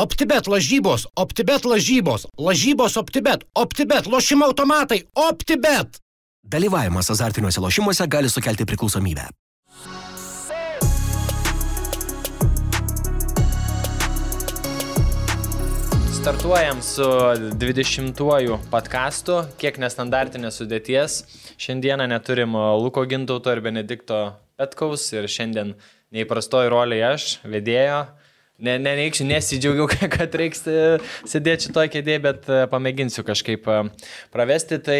OptiBet lažybos, OptiBet lažybos, lažybos OptiBet, OptiBet lošimo automatai, OptiBet. Dalyvavimas azartiniuose lošimuose gali sukelti priklausomybę. Startuojam su 20-uoju podkastu, kiek nestandartinės sudėties. Šiandieną neturim Luko Gintauto ir Benedikto Petkaus ir šiandien neįprastoji rolė aš, vedėjo, Ne, nereikščiau, nesidžiaugiau, kad reiks e, sėdėti šitoje kėdėje, bet e, pamėginsiu kažkaip e, pravesti. Tai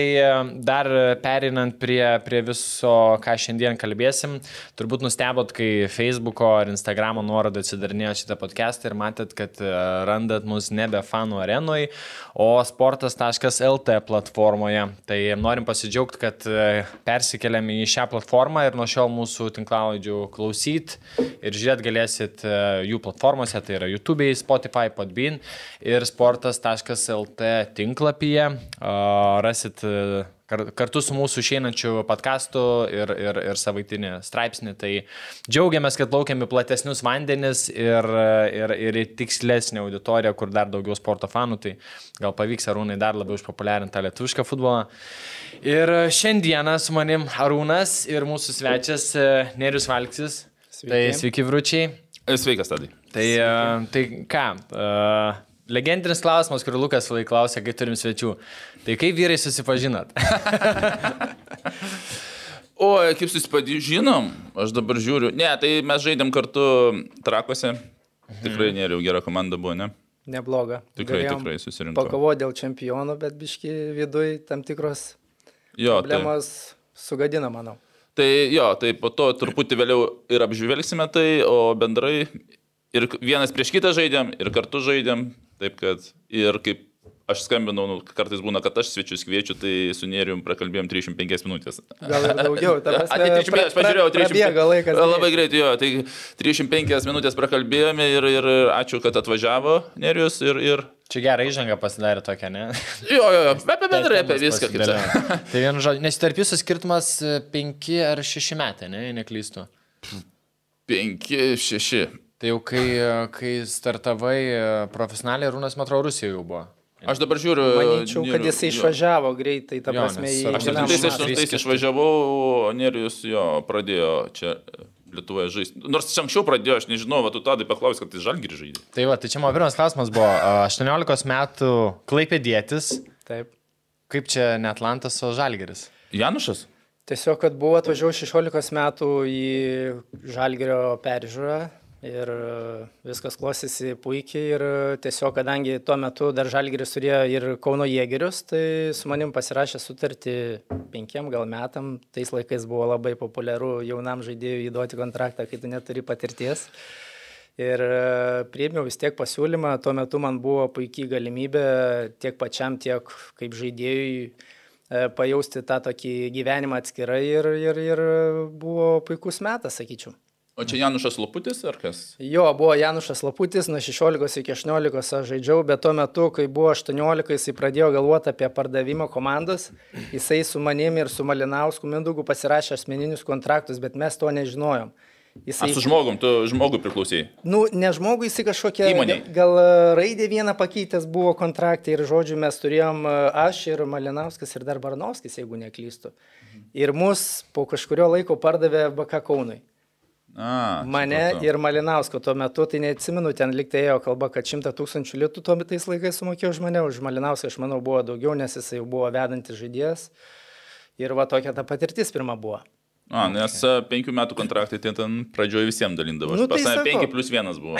dar perinant prie, prie viso, ką šiandien kalbėsim, turbūt nustebot, kai Facebook'o ar Instagram'o nuorodą atsidarinėjo šitą podcastą ir matėt, kad randat mus nebe fanų arenui, o sportas.lt platformoje. Tai norim pasidžiaugti, kad persikeliam į šią platformą ir nuo šiol mūsų tinklalaidžių klausyt ir žiūrėt galėsit jų platformos platformose, tai yra YouTube, Spotify, Podbean ir sportas.lt tinklapyje. Rasit kartu su mūsų išeinančiu podkastu ir, ir, ir savaitinį straipsnį. Tai džiaugiamės, kad laukiami platesnius vandenis ir, ir, ir tikslesnė auditorija, kur dar daugiau sporto fanų, tai gal pavyks Arūnai dar labiau išpopuliarinti tą lietuvišką futbolą. Ir šiandieną su manim Arūnas ir mūsų svečias e, Nerius Valksis. Sveiki. Tai sveiki vručiai. Sveikas, Tadai. Tai, uh, tai ką, uh, legendinis klausimas, kurį Lukas lai klausė, kai turim svečių. Tai kaip vyrai susipažinat? o, kaip susipažinom, aš dabar žiūriu. Ne, tai mes žaidėm kartu trakuose. Mhm. Tikrai nėriau, gera komanda buvo, ne? Nebloga. Tikrai, Galėjom tikrai susirinkome. Pakovo dėl čempionų, bet biški viduje tam tikros jo, problemos tai... sugadina, manau. Tai jo, tai po to truputį vėliau ir apžvelgsime tai, o bendrai ir vienas prieš kitą žaidėm, ir kartu žaidėm, taip kad ir kaip aš skambinau, nu, kartais būna, kad aš svečius kviečiu, tai su Nėrium prakalbėjom 35 minutės. Gal ir daugiau, ta prasme. 35, aš pažiūrėjau, 35 laikas. Labai greit, jo, tai 35 minutės prakalbėjome ir, ir ačiū, kad atvažiavo Nėrius ir, ir Čia gerą įžangą pasidarė tokia, ne? Jo, jo, jo, bet bendrai apie viską kaip čia. tai vien žodžiu, nes tarp jūsų skirtumas 5 ar 6 metai, ne, neklystu. 5, 6. Tai jau kai, kai startavai e, profesionaliai, Rūnas, man atrodo, Rusijoje jau buvo. Aš dabar žiūriu. Manyčiau, kad jisai išvažiavo greitai, ta prasme, į... Aš 78 išvažiavau, Nerijus jo pradėjo čia Lietuvoje žaisti. Nors čia anksčiau pradėjo, aš nežinau, va, tu tadai paklausai, kad tai žalgirį žaidė. Tai va, tai čia mano pirmas klausimas buvo, 18 metų klaipėdėtis. Taip. Kaip čia ne Atlantas, o žalgiris? Janušas? Tiesiog, kad buvo atvažiavau 16 metų į žalgirio peržiūrą, ir e, viskas klostėsi puikiai ir e, tiesiog, kadangi tuo metu dar Žalgiris turėjo ir Kauno jėgerius, tai su manim pasirašė sutartį penkiem gal metam, tais laikais buvo labai populiaru jaunam žaidėjui įduoti kontraktą, kai tu neturi patirties. Ir e, priėmiau vis tiek pasiūlymą, tuo metu man buvo puikiai galimybė tiek pačiam, tiek kaip žaidėjui pajausti tą tokį gyvenimą atskirai ir, ir, ir buvo puikus metas, sakyčiau. O čia Janušas Laputis ar kas? Jo, buvo Janušas Laputis, nuo 16 iki 18 aš žaidžiau, bet tuo metu, kai buvo 18, jisai pradėjo galvoti apie pardavimo komandas, jisai su manimi ir su Malinausku Mindugu pasirašė asmeninius kontraktus, bet mes to nežinojom. Jisai... A, su žmogum, tu žmogui priklausai? Nu, ne žmogui, jisai kažkokia... Įmonė. Gal raidė vieną pakeitęs buvo kontraktai ir žodžiu mes turėjom aš ir Malinauskas ir dar Barnovskis, jeigu neklystu. Ir mus po kažkurio laiko pardavė BK Kaunui. A, Mane supratau. ir Malinausko tuo metu, tai neatsimenu, ten liktai ėjo kalba, kad 100 tūkstančių litų tuo metais laikais sumokėjo už mane, už Malinauską aš manau buvo daugiau, nes jisai jau buvo vedantis žaidėjas. Ir va tokia ta patirtis pirma buvo. A, nes okay. penkių metų kontraktai tai ten pradžioje visiems dalindavo. Nu, tai Pas penki plus vienas buvo.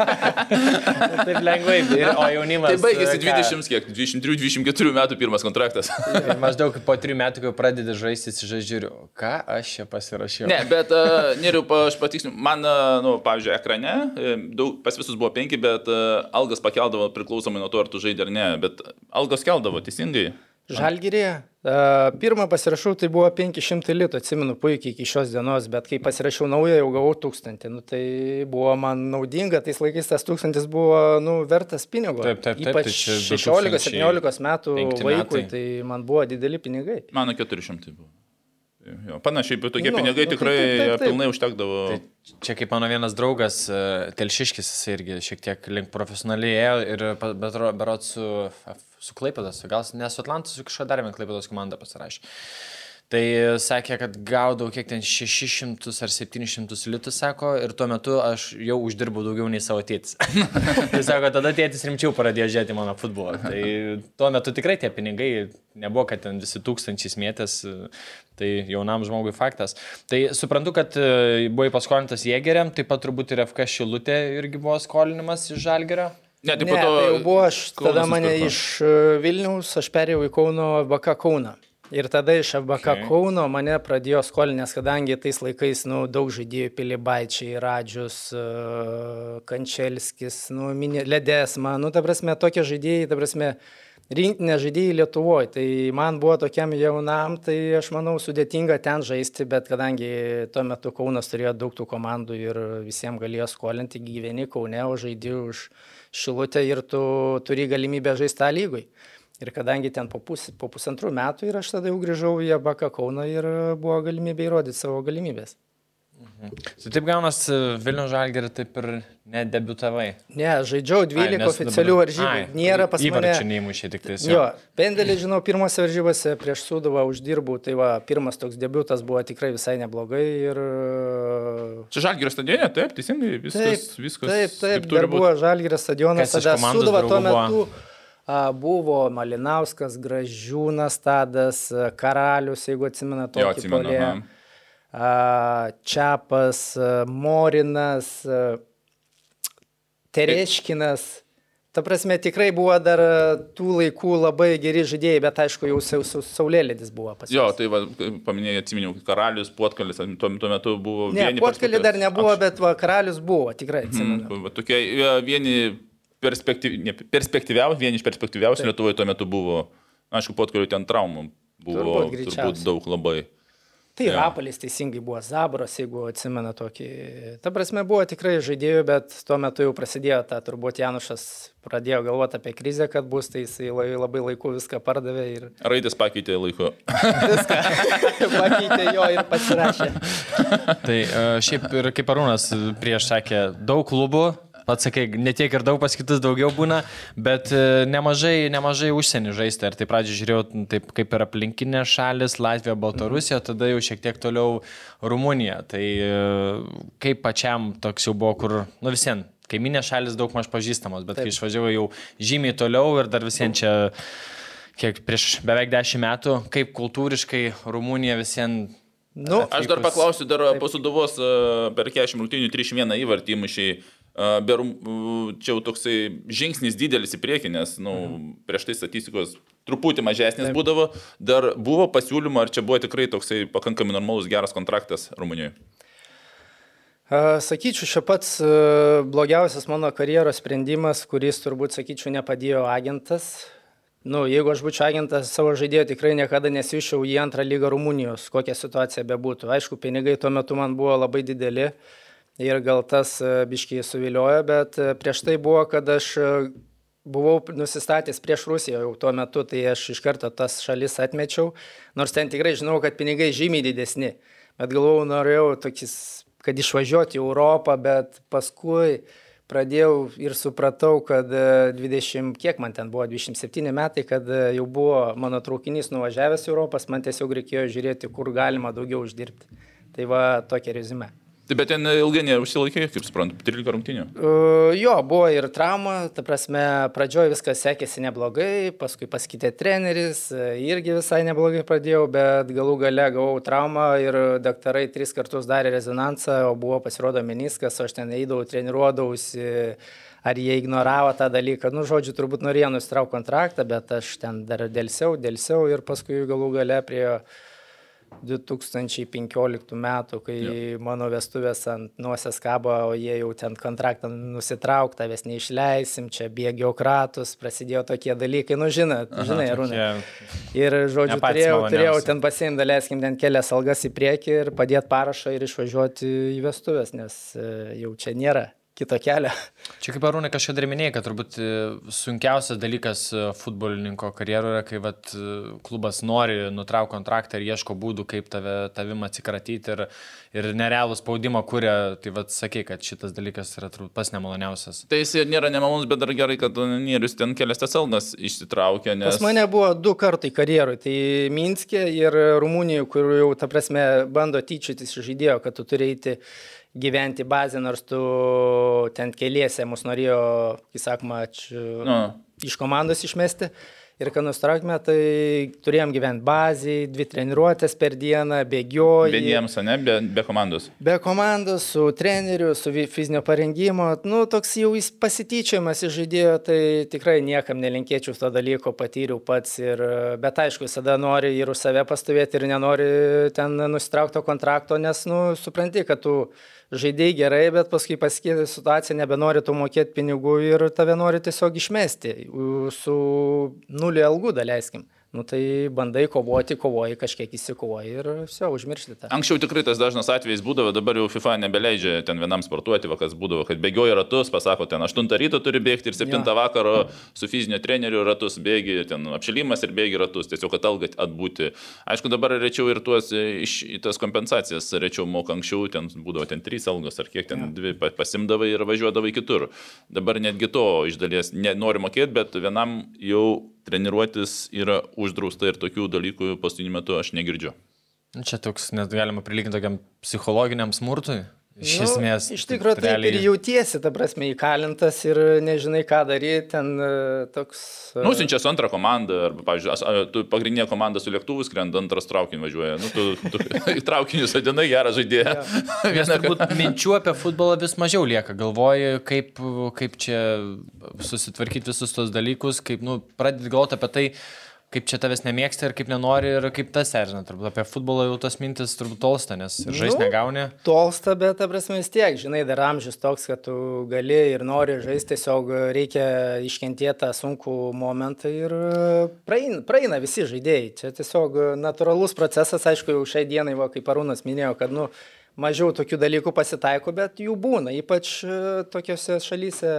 Taip lengvai, o jaunimas. Tai baigėsi 20, kiek, 23-24 metų pirmas kontraktas. ir maždaug po 3 metų, kai pradedi žaisti, žiūriu, ką aš čia pasirašiau. Ne, bet uh, neriu, aš patiksliu, man, uh, nu, pavyzdžiui, ekrane, daug, pas visus buvo 5, bet uh, algas pakeldavo priklausomai nuo to, ar tu žaidži ar ne, bet algas keldavo teisingai. Žalgirėje. Pirmą pasirašau, tai buvo 500 litų, atsimenu puikiai iki šios dienos, bet kai pasirašiau naują, jau gavau 1000. Nu, tai buvo man naudinga, tais laikais tas 1000 buvo nu, vertas pinigo. Taip, taip, taip. Ypač tai 16-17 metų vaikui, tai man buvo dideli pinigai. Mano 400 buvo. Jo, panašiai, bet tokie nu, pinigai nu, tikrai taip, taip, taip. pilnai užtekdavo. Tai Čia kaip mano vienas draugas, e, Telšiškis, jis irgi šiek tiek link profesionaliai ėjo ir berot su, su Klaipadas, gal ne su Atlantas, su kažkokia dar viena Klaipadas komanda pasirašė. Tai sakė, kad gaudau kiek ten 600 ar 700 litų, sako, ir tuo metu aš jau uždirbau daugiau nei savo tėtis. tai sako, tada tėtis rimčiau pradėjo žiūrėti mano futbolą. Tai tuo metu tikrai tie pinigai nebuvo, kad ten visi tūkstančiais mėtės, tai jaunam žmogui faktas. Tai suprantu, kad e, buvai paskolintas Jėgeriam, taip pat turbūt ir FK Šilutė irgi buvo skolinimas iš Žalgerio. Ne, tai Ne, to... tai jau buvo, aš, tada Kaunas mane nusipirko. iš e, Vilniaus, aš perėjau į Kauno BK Kauną. Ir tada iš FBK Okay. Kauno mane pradėjo skolinės, kadangi tais laikais nu, daug žaidėjų Pilibaičiai, Radžius, uh, Kančelskis, nu, Ledesma, nu, ta prasme, tokie žaidėjai, ta prasme, rinktinė žaidėjai Lietuvoje. Tai man buvo tokiam jaunam, tai aš manau sudėtinga ten žaisti, bet kadangi tuo metu Kaunas turėjo daug tų komandų ir visiems galėjo skolinti, gyveni Kaune, o žaidži už Šilutę ir tu turi galimybę žaisti tą lygui. Ir kadangi ten po, pus, po pusantrų metų ir aš tada jau grįžau į Abaką Kauną ir buvo galimybė įrodyti savo galimybės. Tai taip gaunas Vilnių Žalgerį taip ir nedebutavai. Ne, žaidžiau 12 nes oficialių dabar- varžybų. Ai, Nėra pas mane. Įvarčių neįmušė tik tai. Jo, pendelį, žinau, pirmose varžybose prieš Sudovą uždirbau, tai va, pirmas toks debutas buvo tikrai visai neblogai ir... Čia Žalgirio stadione, taip, teisingai, viskas, Taip, viskas. taip, taip, dar būt. buvo Žalgiris stadionas, tada Sudova tuo metu a, buvo Malinauskas, Gražiūnas, Tadas, a, Karalius, jeigu atsimena tokį Jo, Čiapas, Morinas, Tereškinas. Ta prasme, tikrai buvo dar tų laikų labai geri žaidėjai, bet aišku, jau sau- sau- Saulėlėdis buvo pas Jo, tai va, paminėjai, atsiminiau, karalius, puotkalis, tuo, tuo metu buvo Ne, perspektyv- dar nebuvo, bet va, Karalius buvo, tikrai atsimenu. Mm, va, tokie e, vieni perspektyv, ne, perspektyviausi, vieni iš perspektyviausių Lietuvoje tuo metu buvo, aišku, puotkalių ten traumų buvo Turbūt turbūt, daug labai. Tai Jo. Rapolis teisingai buvo Zabros, jeigu atsimena tokį. Ta prasme, buvo tikrai žaidėjų, bet tuo metu jau prasidėjo ta, turbūt Janušas pradėjo galvoti apie krizę, kad bus, tai jisai lai- labai laiku viską pardavė ir Raidės pakeitė laiku. viską pakeitė jo ir pasirašė. Tai e, šiaip ir kaip Arūnas prieš sakė, daug klubų, pats sakai, ne tiek ir daug pas kitus daugiau būna, bet e, nemažai, nemažai užsienį žaisti. Ir tai pradžioje žiūrėjau, taip kaip ir aplinkinė šalis, Latvija, Baltarusija, tada jau šiek tiek toliau Rumunija. Tai e, kaip pačiam toks jau buvo, kur, nu visien, kaiminė šalis daug maž pažįstamos, bet Taip. kai išvažiavau jau žymiai toliau ir dar visien čia kiek prieš beveik dešimt metų, kaip kultūriškai Rumunija visien Nu, Aš dar Atvykus. paklausiu, dar po suduvos e, per 40 rungtynių 301 įvartį įmušiai. Ber, čia jau toksai žingsnis didelis į priekį, nes nu, Mhm. prieš tai statistikos truputį mažesnis būdavo. Dar buvo pasiūlymų, ar čia buvo tikrai toksai pakankamai normalus geras kontraktas Rumunijoje? Sakyčiau, čia pats e, blogiausias mano karjeros sprendimas, kuris turbūt, sakyčiau, nepadėjo agentas. Nu, jeigu aš būčiau agentas savo žaidėjo, tikrai niekada nesiušiau į antrą lygą Rumunijos, kokia situacija bebūtų. Aišku, pinigai tuo metu man buvo labai dideli ir gal tas e, biškiai suviliojo, bet e, prieš tai buvo, kad aš e, buvau nusistatęs prieš Rusiją jau tuo metu, tai aš iš karto tas šalis atmečiau, nors ten tikrai žinau, kad pinigai žymiai didesni, bet galvojau, norėjau tokis, kad išvažiuoti į Europą, bet paskui pradėjau ir supratau, kad e, 20, kiek man ten buvo, 27 metai, kad jau buvo mano traukinys nuvažiavęs į Europą, man tiesiog reikėjo žiūrėti, kur galima daugiau uždirbti. Tai va tokia rezime. Tai bet ten ilgai neužsilaikė, kaip suprantu, 13 rungtynių. Uh, jo, buvo ir trauma, ta prasme, pradžioje viskas sekėsi neblogai, paskui pasikeitė treneris, e, irgi visai neblogai pradėjau, bet galų gale gavau traumą ir daktarai tris kartus darė rezonansą, o buvo pasirodo meniskas, aš ten eidavau, treniruodavausi, ar jie ignoravo tą dalyką. Nu, žodžiu, turbūt norėjo nusitraukti kontraktą, bet aš ten dar dėlsiau, dėlsiau ir paskui galų gale prie 2015 metų, kai jo. mano vestuvės ant nuosės kabo, o jie jau ten kontraktą nusitrauk, tavęs neišleisim, čia bėgiokratus, prasidėjo tokie dalykai, nu žinot, žinai, Rūnai. Ir, žodžiu, turėjau, turėjau ten pasiimti, daleiskim, ten kelias algas į priekį ir padėti parašą ir išvažiuoti į vestuvės, nes e, jau čia nėra kito kelio. Čia kaip Arūnai kažkada minėjai, kad turbūt e, sunkiausias dalykas e, futbolininko karjeroje, kai vat, e, klubas nori nutraukti kontraktą ir ieško būdų, kaip tave, tavim atsikratyti ir, ir nerealų spaudimą kuria, tai vat sakė, kad šitas dalykas yra turbūt pas nemaloniausias. Tai jis nėra nemalonus, bet dar gerai, kad Nierius ten kelias tas algas išsitraukė. Nes... Pas mane buvo du kartai karjerui, tai Minskė ir Rumunijoje, kur jau, ta prasme, bando tyčiotis iš žaidėjo, kad tu turi eiti gyventi bazę, nors tu ten keliese mus norėjo, kaip sakoma, čia, Nu. iš komandos išmesti. Ir kad nustraukime, tai turėjom gyventi bazėje, dvi treniruotės per dieną, bėgioji. Vieniems, ne, be, be komandos. Be komandos, su treneriu, su fizinio parengimo, nu, toks jau jis pasityčiamas iš žaidėjo, tai tikrai niekam nelinkėčiau to dalyko, patyriau pats. Ir, bet aišku, visada nori ir už save pastovėti ir nenori ten nusitraukto kontrakto, nes, nu, supranti, kad tu žaidėjai gerai, bet paskui pasikeitė situacija, nebenori tu mokėti pinigų ir tave nori tiesiog išmesti su nulį algų, daleiskim. Nu tai bandai kovoti, kovoji, kažkiek įsikovoji ir viso, užmiršti tą. Anksčiau tikrai tas dažnas atvejis būdavo, dabar jau FIFA nebeleidžia ten vienam sportuoti, va, kas būdavo, kad bėgioja ratus, pasako, ten 8 ryto turi bėgti ir 7 Jo. vakaro su fizinio treneriu ratus bėgi, ten apšilimas ir bėgi ratus, tiesiog kad algat atbūti. Aišku, dabar rečiau ir tuos e, iš, tas kompensacijas, rečiau moka anksčiau, ten būdavo ten 3 algos ar kiek ten 2 pasimdavai ir važiuodavai kitur. Dabar netgi to iš dalies nenori mokėti, bet vienam jau treniruotis yra uždrausta ir tokių dalykų paskutiniu metu aš negirdžiu. Nu, Čia toks, net galima prilyginti tokiam psichologiniam smurtui. Iš Nu, esmės. Iš tikrųjų, taip realiai- ir jautiesi, ta prasme, įkalintas ir nežinai, ką daryti, ten e, toks... e, Nusinčia su antrą komandą, arba, pavyzdžiui, tu pagrindinė komanda su lėktuvu skrenda, antras traukinį važiuoja. Nu, tu, tu į traukinį sodinai gerą žaidėją. Nes turbūt minčių apie futbolą vis mažiau lieka. Galvoji, kaip, kaip čia susitvarkyti visus tos dalykus, kaip, nu, pradėti galvoti apie tai, kaip čia tavęs nemėgsta ir kaip nenori ir kaip tas erzina. Turbūt apie futbolą jau tos mintis turbūt tolsta, nes ir žaisti Nu. negauni. Tolsta, bet, ta prasme, vis tiek, žinai, dar amžius toks, kad tu gali ir nori žaisti, tiesiog reikia iškentėti tą sunkų momentą ir e, praeina, praeina visi žaidėjai. Čia tiesiog natūralus procesas, aišku, jau šiai dienai, va, kaip Arūnas minėjo, kad, nu, mažiau tokių dalykų pasitaiko, bet jų būna, ypač e, tokiose šalyse.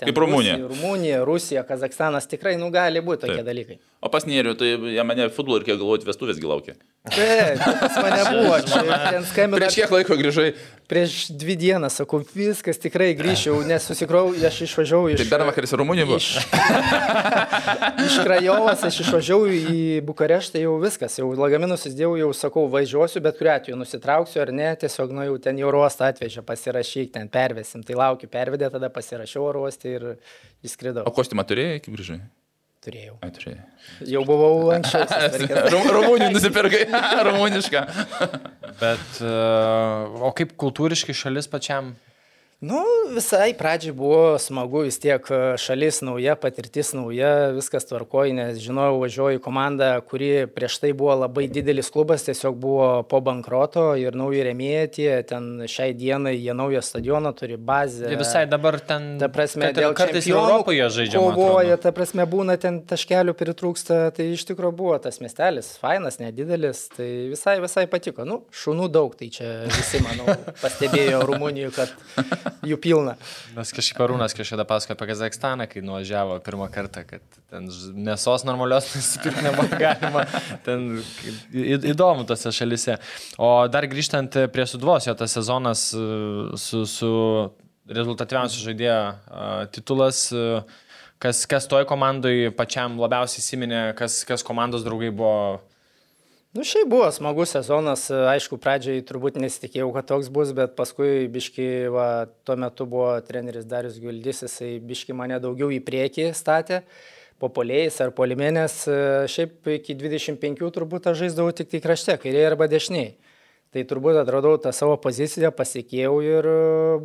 Ten Kaip Rumunija. Rusija, Rumunija, Rusija, Kazakstanas, tikrai, nu, gali būti tokie Taip. Dalykai. O pas Nėriu, tai jie mane futbolą reikia galvoti, vestuvės gilaukia. Taip, tai pas mane buvo, čia ten skambino. Prieš kiek laiko grįžai? Prieš dvi dienas, sakau, viskas tikrai grįžčiau, nes susikrau, aš išvažiavau iš... Tai dar vakaris Rumunija buvo. Iš, iš Krajovas aš išvažiavau į Bukareštą, jau viskas, jau lagaminus įsidėjau, jau sakau, važiuosiu, bet kuriuo atveju nusitrauksiu ar ne, tiesiog, nu jau ten į oro uostą atvežė, pasirašyk, ten pervesim, tai laukiu, pervedė, tada pasirašiau oro uostą ir įskridau. O kostiumą turėjai, kaip grįžai? Turėjau. Ai, turėjai. Jau buvau anksčiau. susitvarkęs. Rum- Rumunijų nusipirkai. Rumunišką. Bet, uh, o kaip kultūriškai šalis pačiam? Nu, visai pradžiai buvo smagu, vis tiek e, šalis nauja, patirtis nauja, viskas tvarkoji, nes žinojau, važiuoju į komandą, kuri prieš tai buvo labai didelis klubas, tiesiog buvo po bankroto ir nauji remėjai, tie ten šiai dienai jie naują stadioną turi, bazę. Jie visai dabar ten... Ta prasme, ir dėl kartais Europoje žaidžia. Kovoja, ta prasme, būna ten taškelių pritrūksta, tai iš tikrųjų buvo tas miestelis, fainas, nedidelis, tai visai, visai patiko. Nu, šunų daug, tai čia visi, manau, pastebėjo Rumunijoje, kad jų pilna. Nes kažkaip Arūnas kažkada pasakojo apie Kazakstaną, kai nuvažiavo pirmą kartą, kad ten mėsos normalios nusipirkti nebuvo galima. Ten įdomu tose šalise. O dar grįžtant prie Sudvos, jo tas sezonas e, su, su rezultatyviausiu žaidėjo e, titulas. e, Kas, kas toj komandai pačiam labiausiai įsiminė, kas, kas komandos draugai buvo Nu, šiaip buvo smagus sezonas, aišku, pradžiai turbūt nesitikėjau, kad toks bus, bet paskui biški, va, tuo metu buvo treneris Darius Guldys, jisai biški mane daugiau į priekį statė, po poliais ar polimenės, šiaip iki 25 turbūt aš žaisdavau tik tai krašte, kairiai arba dešiniai. Tai turbūt atradau tą savo poziciją, pasikėjau ir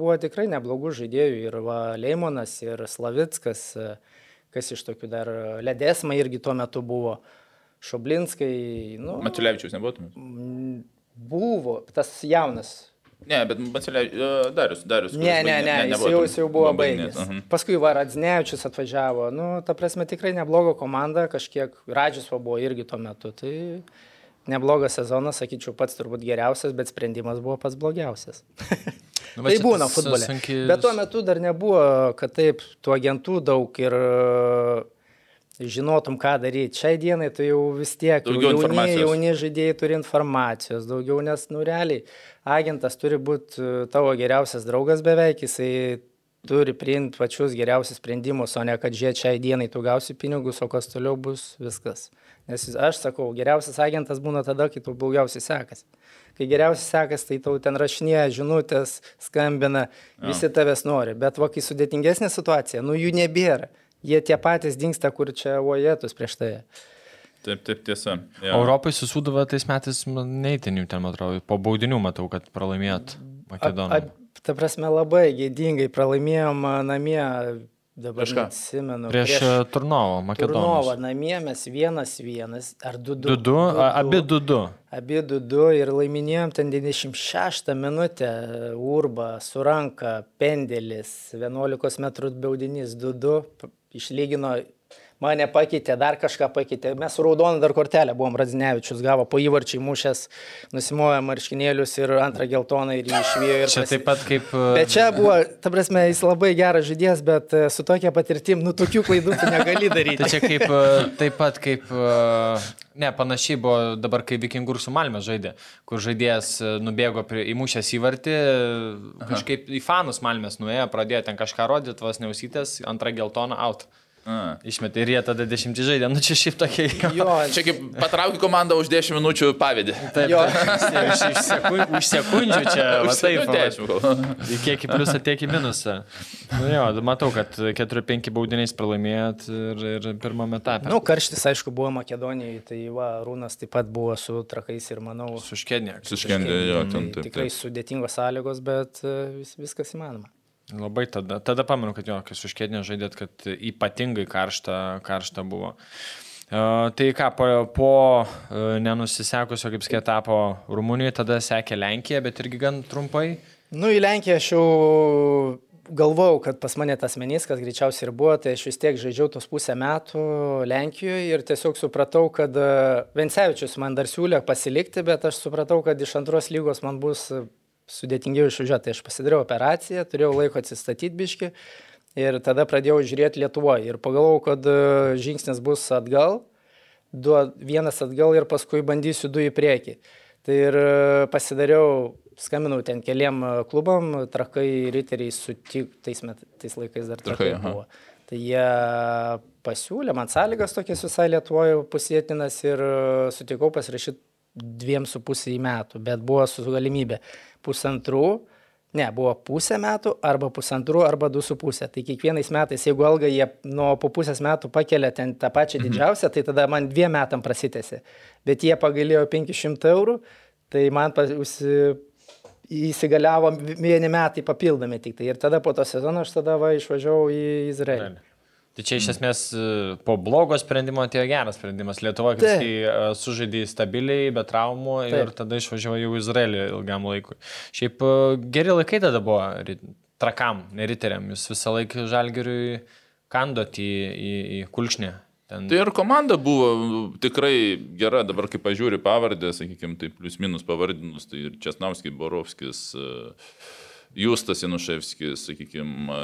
buvo tikrai neblogų žaidėjų. Ir va, Leimonas, ir Slavickas, kas iš tokių dar Ledesma irgi tuo metu buvo. Šoblinskai, nu, Matulevičius nebūtum. buvo tas jaunas. Ne, bet Matulevičius. Darius, Darius. Ne, ne, baigė- ne, jis jau, jis jau buvo baigęs, baigęs. mhm. Paskui va Radznevičius atvažiavo. Nu, ta prasme, tikrai nebloga komanda, kažkiek Radžius buvo irgi tuo metu. Tai neblogas sezonas, sakyčiau, pats turbūt geriausias, bet sprendimas buvo pats blogiausias. Nu, tai būna futbole. sunki- Bet tuo metu dar nebuvo, kad taip, tų agentų daug ir žinotum, ką daryti. Šiai dienai tu jau vis tiek, jau Daugiau jauni, informacijos. jauni žaidėjai turi informacijos, daugiau, nes, nu, realiai, agentas turi būti tavo geriausias draugas beveik, jisai turi priimti pačius geriausius sprendimus, o ne kad žiūrėt šiai dienai tu gausi pinigus, o kas toliau bus viskas. Nes aš sakau, geriausias agentas būna tada, kai tau blogiausiai sekasi. Kai geriausiai sekasi, tai tau ten rašinėja, žinutės, skambina, visi tavęs nori. Bet va, kai sudėtingesnė situacija, nu jų nebėra. Jie tie patys dinksta, kur čia uojetus prieš tai. Taip, taip, tiesa. Jo. Europai susūdavo tais metais neįtinių ten, man atrodo. Po baudinių matau, kad pralaimėt Makedonijai. Ta prasme, labai gėdingai pralaimėjom namie, dabar Prieš ką? neatsimenu. Prieš e, Turnovą, Turnovą Makedonijos. namie mes vienas vienas, ar du du. 2-2, abi 2-2. Abi 2-2 ir laiminėjom ten 96 minutę, urba, su ranka, pendelis, 11 m baudinys 2-2, p- išlygino, mane pakeitė, dar kažką pakeitė. Mes su raudonu dar kortelę buvom, Radzinevičius gavo po įvarčiai mušęs, nusimojo marškinėlius ir antrą geltoną ir jį išvijo. ir Čia pasi- taip pat kaip... e, Bet čia buvo, ta prasme, jis labai geras žaidėjas, bet e, su tokia patirtim, nu, tokių klaidų tu negali daryti. Tai čia kaip, e, taip pat kaip, ne, panašiai buvo dabar, kai Vikingur su Malme žaidė, kur žaidėjas nubėgo prie, įmušęs įvartį, kažkaip į fanus Malmės nuėjo, pradėjo ten kažką rodyti, vos neusytės, antrą geltoną out. A. Išmetė ir jie tada dešimtį žaidė, nu čia šiaip tokie. Jo, Čia kaip patraukė komandą už 10 minučių pavydį. Taip, Jo. iš, iš, sekund, už sekundžių čia, va taip, va, 10 kiek į pliusą, tiek į minusą. Nu jo, matau, kad 4-5 baudiniais pralaimėjot ir, ir pirmame etape. Nu, karštis, aišku, buvo Makedonijoje, tai va, Rūnas taip pat buvo su trakais ir manau, Suškedė. Suskendė jo, ten taip. tikrai sudėtingos sąlygos, bet e, vis, viskas įmanoma. Labai tada, tada pamenu, kad jo, kai suškedinė žaidėt, kad ypatingai karšta, karšta buvo. Uh, tai ką, po, po uh, nenusisekusio, kaip sakė, etapo Rumunijoje, tada sekė Lenkija, bet irgi gan trumpai. Nu, į Lenkiją aš jau galvojau, kad pas mane tas meniskas greičiausiai ir buvo, tai aš vis tiek žaidžiau tos pusę metų Lenkijoje ir tiesiog supratau, kad e, Vencevičius man dar siūlė pasilikti, bet aš supratau, kad iš antros lygos man bus e, sudėtingiau išvažiuoti. Tai aš pasidariau operaciją, turėjau laiko atsistatyti biški ir tada pradėjau žiūrėti Lietuvoje ir pagalvojau, kad e, žingsnis bus atgal, du, vienas atgal ir paskui bandysiu du į priekį. Tai ir e, pasidariau, skambinau ten keliam e, klubam, trakai riteriai sutik, tais, met, tais laikais dar trakai, Trakai, aha. buvo. Tai jie pasiūlė man sąlygas tokias visai Lietuvoje pusėtinas ir sutikau pasirašyti dviem su pusė metų, bet buvo su galimybė pusantrų, ne, buvo pusę metų arba pusantrų arba du su pusė. Tai kiekvienais metais, jeigu algą jie nuo po pusės metų pakelia ten tą pačią didžiausią, tai tada man dviem metam prasitėsi. Bet jie pagalėjo 500 eurų, tai man pas- užsi- įsigaliavo vieni metai papildomi tik tai. Ir tada po to sezono aš tada va išvažiavau į Izraelį. Tai čia iš esmės e, po blogo sprendimo atėjo geras sprendimas. Lietuvoje, Taip. kai sužaidė stabiliai, be traumų ir Taip. tada išvažiavo jau į Izraelį ilgam laikui. Šiaip e, geri laikai tada buvo trakam, neriteriam. Jūs visą laiką žalgeriui kandot į, į, į kulkšnį. Ten... Tai ir komanda buvo tikrai gera, dabar kai pažiūri pavardę, sakykime, tai plius minus pavardinus, tai ir Česnauskis, Borovskis, e, Justas Januševskis, sakykime.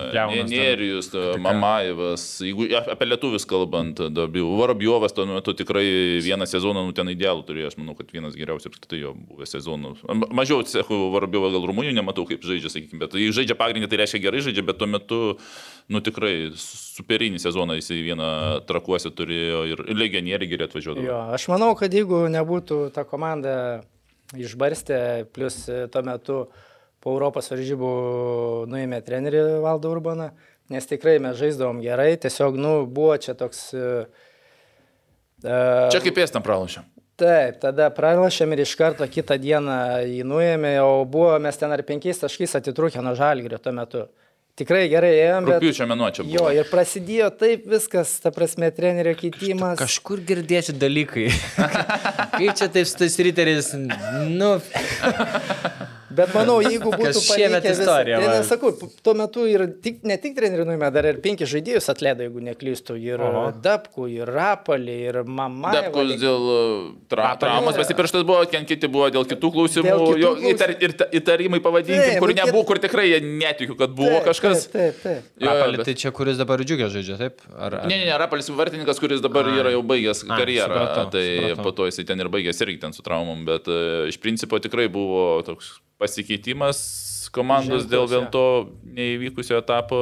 Nerijus, Mamajevas, jeigu apie lietuvius kalbant, Varabjovas tuo metu tikrai vieną sezoną, nu ten idealų turėjo, aš manau, kad vienas geriausių apskritai jo buvo sezonų. Ma- Mažiau cechų Varabjovą gal Rumunijoje nematau, kaip žaidžia, sakykime, bet jei žaidžia pagrindį, tai reiškia gerai žaidžia, bet tuo metu, nu tikrai superinį sezoną jisai vieną trakuose turėjo ir legionieriai geri atvažiuodavo. Jo, aš manau, kad jeigu nebūtų ta komanda išbarstę, plus tuo metu po Europos varžybų nuėmė trenerį Valdą Urbaną, nes tikrai mes žaisdavom gerai, tiesiog, nu, buvo čia toks... Uh, Čia kaip pėstam pralašėm. Taip, tada pralašėm ir iš karto kitą dieną jį nuėmė, o buvo mes ten ar penkiais taškais atitrūkę nuo žalgrio tuo metu. Tikrai gerai ėjom, bet... Rūpiučio buvo. Jo, ir prasidėjo taip viskas, ta prasme, trenerio keitimas. Kažkur girdėti dalykai. Kaip čia taip su tais riteriais, nu. Bet manau, jeigu būtų šiemet istorija, Tai va. nesakau, tuo metu ir tik, ne tik trenerių nuėmė, dar ir penki žaidėjus atleido, jeigu neklystu. Ir Oho. Dabkų, ir Rapalį, ir Mama. Depkus dėl uh, tra traumos pasipirštas buvo, ten kiti buvo dėl kitų klausimų, Dėl kitų jo, klausimų. įtar, ir, įtarimai pavadinkim, Taip, kur nu, nebuvo, kur tikrai jie netikiu, kad buvo kažkas. Taip, taip. taip. Jo, Rapalį, bet- tai čia kuris dabar džiugė žaidžia, taip? Ar, ar... Ne, ne, ne, Rapalis vartininkas, kuris dabar Ai. yra jau baigęs Ai, karjerą, supratau, tai supratau. po to jisai ten ir baigęs irgi ten su traumom, bet e, iš principo tikrai buvo toks pasikeitimas komandos dėl Ženklus, vėl jo. to neįvykusio etapo,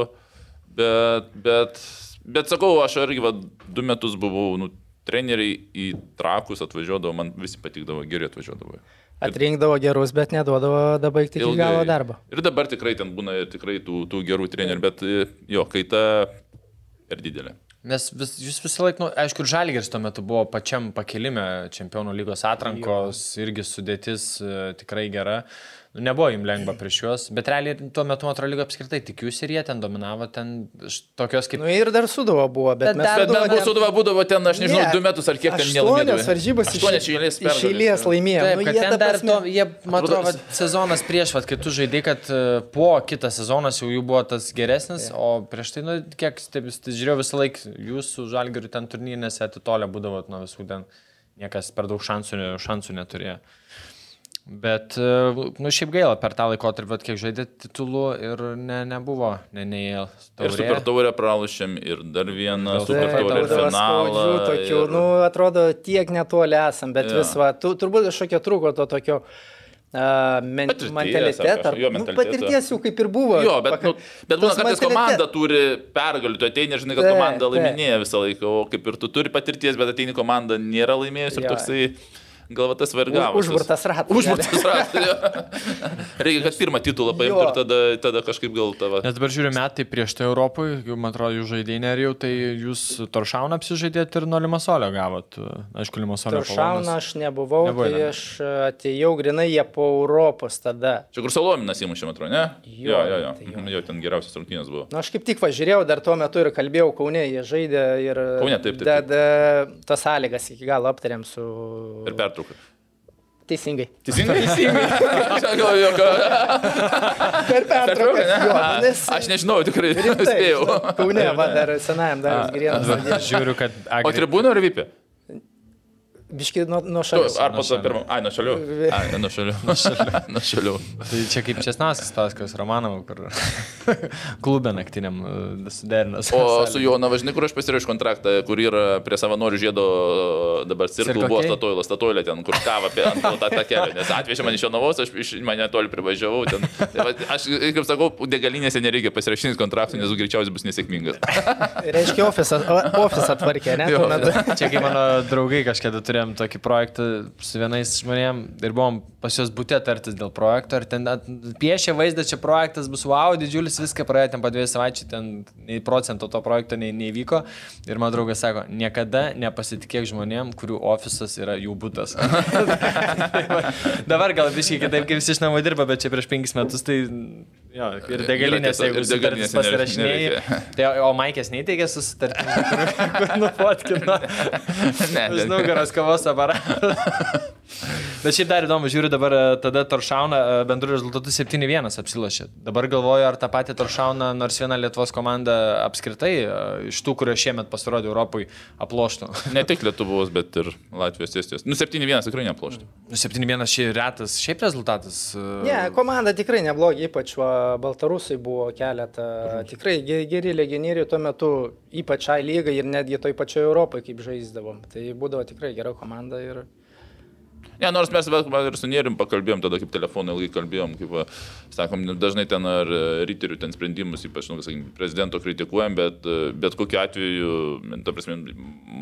bet, bet, bet sakau, aš irgi va, du metus buvau, nu, treneriai į trakus atvažiuodavo, man visi patikdavo, geri atvažiuodavo. Atrinkdavo gerus, bet neduodavo dabaigti iki galo darbo. Ir dabar tikrai ten būna ir tikrai tų, tų gerų trenerių, bet e, jo, kaita per didelė. Nes vis, jūs visą laiką, nu, aišku, ir Žalgiris tuo metu buvo pačiam pakilime čempionų lygos atrankos, jo. irgi sudėtis e, tikrai gera. Nu, nebuvo jums lengva prieš juos, bet realiai tuo metu, man atrodo, lygo apskritai tik jūs ir jie ten dominavo, ten tokios kaip... Nu ir dar Sudova buvo, bet, Bet mes dar- Bet dar buvo ten- sudava būdavo ten, aš nežinau, Ne, du metus ar kiek ten Aštuonios nelaimėdavo. varžybos iš, Aštuonios iš eilės iš pergalės. eilės laimėjo. Taip, Nu, jie, ten dar prasme- to, jie, man Atrodo, vat sezonas prieš, vat, kai tu žaidai, kad e, po kitą sezonas jau jų buvo tas geresnis, o prieš tai, nu, kiek taip, tai žiūrėjau visą laiką, jūsų žalgirių ten turnyrėse atitolę būdavot nuo visų ten, niekas per daug šansų, šansų neturėjo. Bet, e, nu, šiaip gaila, per tą laikotarpį, vat kiek žaidė titulų ir ne, nebuvo, ne, ne, Ir super taurę pralašėm, ir dar vieną super taurę finalą. tokių, ir- nu, atrodo, tiek netoli esam, bet Jo. vis va, tu, turbūt kažkokio trūko to tokio uh, men, mentalitetą. jo, nu, patirties jau kaip ir buvo. Jo, bet, nu, bet būna, tas kartais mentalite- komanda turi pergalių, tu ateini žinai, kad komanda laiminėja visą laiką, o kaip ir tu turi patirties, bet ateini komanda nėra laimėjusi ir Jo. toksai galva tas vargavas. užburtas ratas, Užburtas ratas. Reikia, kad pirmą titulą paimtų ir tada, tada kažkaip gal tavo. Nes dabar žiūriu metai prieš tai Europoje, jau man atrodo, jūs žaidėjai nerijau, tai jūs Toršauną apsižaidėt ir nuo Limasolio gavot. Aišku, Limasolio. Turšauną aš nebuvau, Nebuvai, tai aš atėjau grinai jie po Europos tada. Čia kur Salominas įmušė, man atrodo, ne? Jo, jo, jo. jo. tai jo. Mhm, jo ten geriausias rungtynės buvo. Na, aš kaip tik važiavau dar tuo metu ir kalbėjau Kaune, jie žaidė ir... Kaune, taip, taip, taip. Tad tas sąlygas iki galo aptarėm su... Ir pertrauką. Teisingai. Teisingai? Teisingai. Jokio. Per pertrauką. ne? jo, nes- Aš nežinau, tikrai Rimtai, Kaune, va, dar senajam dar grienas. Žiūriu, kad... O Agri... tribūnų ar vypė? Biški nuo, nuo šalies. ar po to pirmą? Ai, nuo šalių. Ai, nuo šalių. Nuo šalių. Tai čia kaip Česnaskas Taskas Romanovų, kur klube naktiniam e, suderinas. O su juo navažinai, kur aš pasirašiau kontraktą, kur yra prie savanorių žiedo dabar cirklų buvo K? statoilą, statoilę ten, kur kava apie ant tą tą kelią. Nes atvežė mane iš jo navos, aš iš mane toli privažiavau. Ten. Tai va, aš, kaip sakau, degalinėse nereikia pasirašyti kontraktų, nes greičiausiai bus nesėkmingas. Reiškia, ofisą, o- ofisą tvarkė, ne? Jo. Čia kaip mano draugai kažkada turėjom tokį projektą su vienais žmonėm ir buvom pas juos būtė tartis dėl projekto ir ten piešė vaizdą, čia projektas bus wow, didžiulis, viską praėjo ten po dviejų savaičių, ten nei procento to projekto nei, neįvyko. Ir mano draugas sako, niekada nepasitikėk žmonėm, kurių ofisas yra jų būtas. Tai Dabar gal visiškai kitaip, kaip visi iš namų dirba, bet čia prieš penkis metus tai... Jo, ir degalinės, jeigu sutartis pasirašinėjai. Tai, o Maikės neįteikė susitartį, kur, kur nufotkino. Ne, Už ne. nugaros kavos aparatą. Bet šiaip dar įdomu, žiūriu dabar e, tada Toršauna e, bendru rezultatu 7-1 apsilašė. Dabar galvoju, ar tą patį Toršauna nors viena Lietuvos komanda apskritai e, iš tų, kurio šiemet pasirodė Europai, aploštų. Ne tik Lietuvos, bet ir Latvijos, Estijos. Nu, 7-1 tikrai neplošti. 7-1 šiaip retas, šiaip rezultatas. Ne, komanda tikrai neblogi, ypač va, Baltarusai buvo keletą. Tikrai ge- geri legionieriai tuo metu, ypač šiai lygai ir netgi toj pačioj Europai, kaip žaisdavom. Tai būdavo tikrai gera komanda ir... Ne, nors mes va, va, ir su Nėrim pakalbėjom, tada kaip telefonai ilgai kalbėjom, kaip, sakom, dažnai ten ar e, riterių ten sprendimus, ypač, nu, sakykim, prezidento kritikuojam, bet, e, bet kokiu atveju, ta prasme,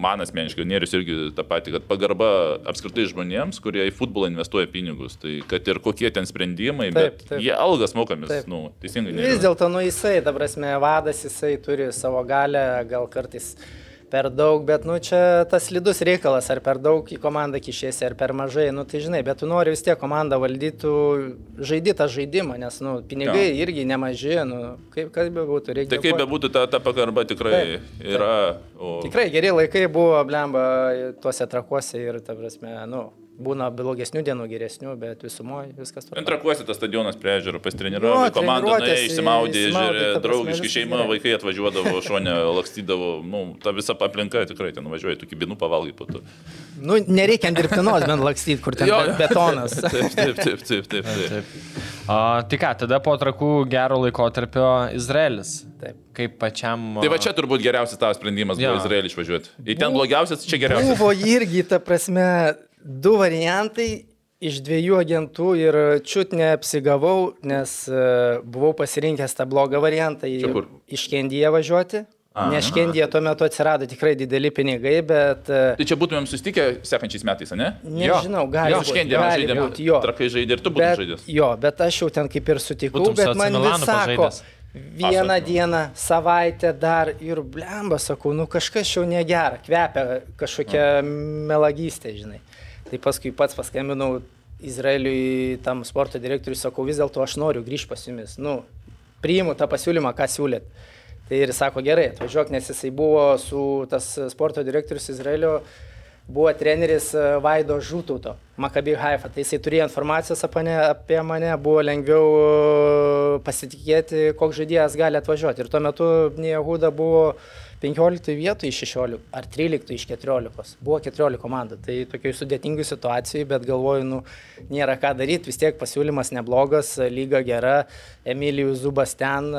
man asmeniškai Nėris irgi tą patį, kad pagarba apskritai žmonėms, kurie į futbolą investuoja pinigus, tai kad ir kokie ten sprendimai, Taip, bet taip. jie algas mokamis, Taip. nu, teisingai. Vis dėlto, nu jisai, ta prasme, vadas, jisai turi savo galę, gal kartais per daug, bet, nu, čia tas slidus reikalas, ar per daug į komandą kišėsi, ar per mažai, nu, tai žinai, bet tu nori vis tiek komandą valdytų, žaidži tą žaidimą, nes, nu, pinigai Jo. irgi nemaži, nu, kaip kas be būtų, reikia. Tai kaip bebūtų, ta, ta pagarba tikrai Taip, taip. yra. O... Tikrai geri laikai buvo, blemba, tuose trakuose ir, ta prasme, nu, Būna blogesnių dienų, geresnių, bet visumoje viskas tvarkoja. Trakuosi tas stadionas prie ežero, pasitreniravau, komanda treniruotės, nuėjo, išsimaudė, žiūrė, draugiški šeima, gerai. vaikai atvažiuodavo, šonė lakstydavo, nu, ta visa aplinka tikrai ten važiuoja, tų kibinų pavalgai po to. Nu, nereikia dirbtinos bent lakstyti, kur ten Jo, be- jo. betonas. Taip, taip, taip, taip, taip. taip. O, tai ką, tada po trakų gero laikotarpio Izraelis. Taip. Kaip pačiam. Tai va čia turbūt geriausias tavo sprendimas buvo. Izraelį išvažiuoti. Į ten blogiausias, čia geriausias. Buvo irgi, ta prasme, du variantai iš dviejų agentų ir čiut neapsigavau, nes e, buvau pasirinkęs tą blogą variantą į iš Kendiją važiuoti. Nes Kendija tuo metu atsirado tikrai dideli pinigai, bet e, Tai čia būtumėm susitikę sekančiais metais, ne? nežinau, gali Jo, būti. šiandien gali žaidėme. būt, jo. Trakai žaidė ir tu būtum Bet, žaidęs. jo, bet aš jau ten kaip ir sutikau, Būtum bet man vis sako, vieną Aš- dieną, savaitę dar ir blemba, sakau, nu kažkas jau negera, kvepia kažkokia melagystė, žinai. Tai paskui pats paskambinau Izraeliui tam sporto direktoriui, sakau, vis dėlto aš noriu grįžti pas jumis, nu, priimu tą pasiūlymą, ką siūlėt. Tai ir sako, gerai, atvažiuok, nes jisai buvo su tas sporto direktorius Izraelio, buvo treneris e, Vaido Žūtauto, Makabi Haifa. Tai jisai turėjo informacijos apie mane, apie mane, buvo lengviau e, pasitikėti, koks žaidėjas gali atvažiuoti. Ir tuo metu Niehuda buvo 15 vietų iš 16 ar 13 iš 14. Buvo 14 komandų. Tai tokiai sudėtingai situacijai, bet galvoju, nu, nėra ką daryti, vis tiek pasiūlymas neblogas, lyga gera, Emilijus Zubas ten,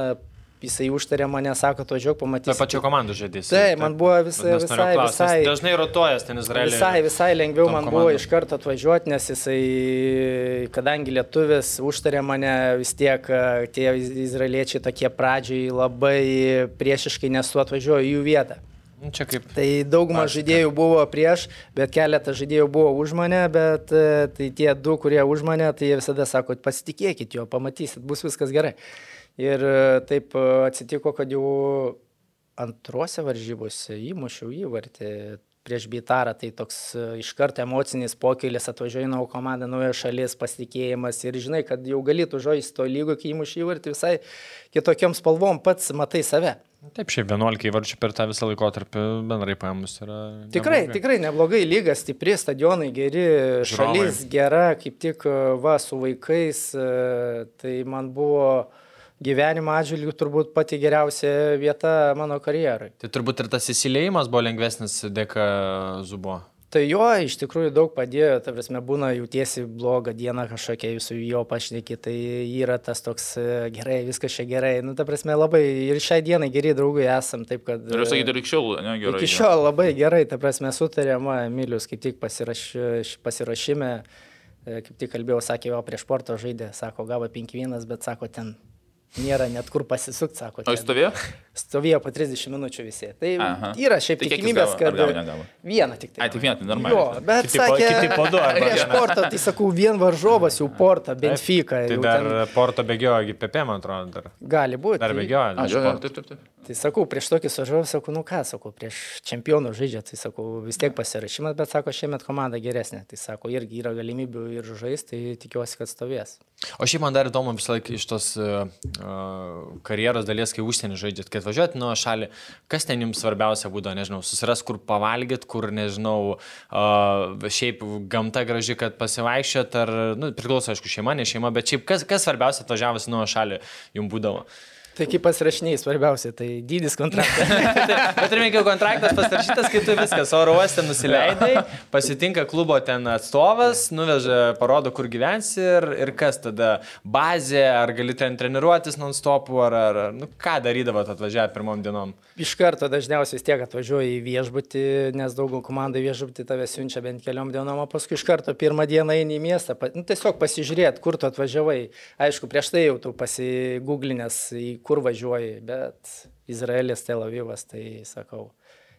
jisai užtarė mane, sako, atvažiuok, Tai pamatysi. pačiu komandų žaidėjas. Taip, man buvo visai, visai, visai, Dažnai rotuojas ten Izraelį. visai, visai lengviau man buvo komandom. iš karto atvažiuoti, nes jisai, kadangi lietuvis užtarė mane, vis tiek e, tie iz- izraeliečiai tokie pradžiai labai priešiškai nesu atvažiuoju į jų vietą. Nu, Čia kaip. Tai dauguma žaidėjų buvo prieš, bet keletas žaidėjų buvo už mane, bet e, tai tie du, kurie už mane, tai jie visada sako, pasitikėkit jo, pamatysit, bus viskas gerai. Ir e, taip e, atsitiko, kad jau antruose varžybose įmušiau įvartį prieš Bitarą, tai toks e, iš karto emocinis pokylis, atvažiuoja į naują komandą, nauja šalis, pasitikėjimas ir žinai, kad jau galėtų žaisti to lygo, kai įmuši įvartį visai kitokiam spalvom, pats matai save. Taip, šiaip 11 įvarčių per tą visą laikotarpį bendrai paėmus yra. Tikrai, neblogai. tikrai neblogai lyga, stipri, stadionai geri, Žiūrovai. šalis gera, kaip tik va su vaikais, tai man buvo gyvenimo atžvilgių turbūt pati geriausia vieta mano karjerai. Tai turbūt ir tas įsileimas buvo lengvesnis dėka Zubo. Tai jo iš tikrųjų daug padėjo, ta prasme, būna jautiesi blogą dieną kažkokia, jūs su jo pašneki, tai yra tas toks e, gerai, viskas čia gerai. Nu, ta prasme, labai ir šiai dienai geri draugai esam, taip kad... Sakyti, ir iki šiol, ne, gerai. Iki šiol labai gerai, ta prasme, sutarėm, va, Emilius kaip tik pasiraš, pasirašyme, e, kaip tik kalbėjau, sakė, jo prieš sporto žaidė, sako, gavo 5-1, bet sako, ten nėra net kur pasisukti, sako. O jis stovėjo? Stovėjo po 30 minučių visi. Tai Aha. yra šiaip Tai tikimybės, kad... gavo, negavo? Vieną tik tai. Ai, tik vieną, tai Jo, normaliai. bet Kiti po- sakė, kiti po du arba prieš portą, tai sakau, vien varžovas jau portą, Benfica. Tai dar ten Porto bėgiojo GPP, man atrodo, dar. gali būti. Dar tai- bėgiojo. A, iš jo, jo, Porto. taip, taip, taip. Tai sakau, prieš tokį sužavą, sakau, nu ką, sakau, prieš čempionų žaidžia, tai sakau, vis tiek pasirašymas, bet sako, šiemet komanda geresnė. Tai sako, irgi yra galimybių ir žaisti, tai tikiuosi, kad stovės. O šiaip man dar įdomu visą laiką iš tos uh, uh, karjeros dalies, kai užsienį žaidžiat, kad važiuojat nuo šalį, kas ten jums svarbiausia būdavo, nežinau, susiras, kur pavalgyt, kur, nežinau, šiaip gamta graži, kad pasivaikščiat, ar, nu, priklauso, aišku, šeima, ne šeima, bet šiaip kas, kas svarbiausia atvažiavus nuo šalį jums būdavo. Tai kaip pasirašiniai svarbiausia, tai dydis kontraktas. Bet ir jau kontraktas pasirašytas, kai tu viskas oro uoste nusileidai, pasitinka klubo ten atstovas, nuveža, parodo, kur gyvensi ir, ir kas tada bazė, ar gali ten treniruotis non-stop, ar, ar nu, ką darydavot atvažiavę pirmom dienom. Iš karto dažniausiai vis tiek atvažiuoji į viešbutį, nes daug komandai viešbutį tave siunčia bent keliom dienom, o paskui iš karto pirmą dieną eini į miestą, nu, tiesiog pasižiūrėti, kur tu atvažiavai. Aišku, prieš tai jau tu pasigūglinęs, į kur važiuoji, bet Izraelis, Tel Avivas, tai sakau,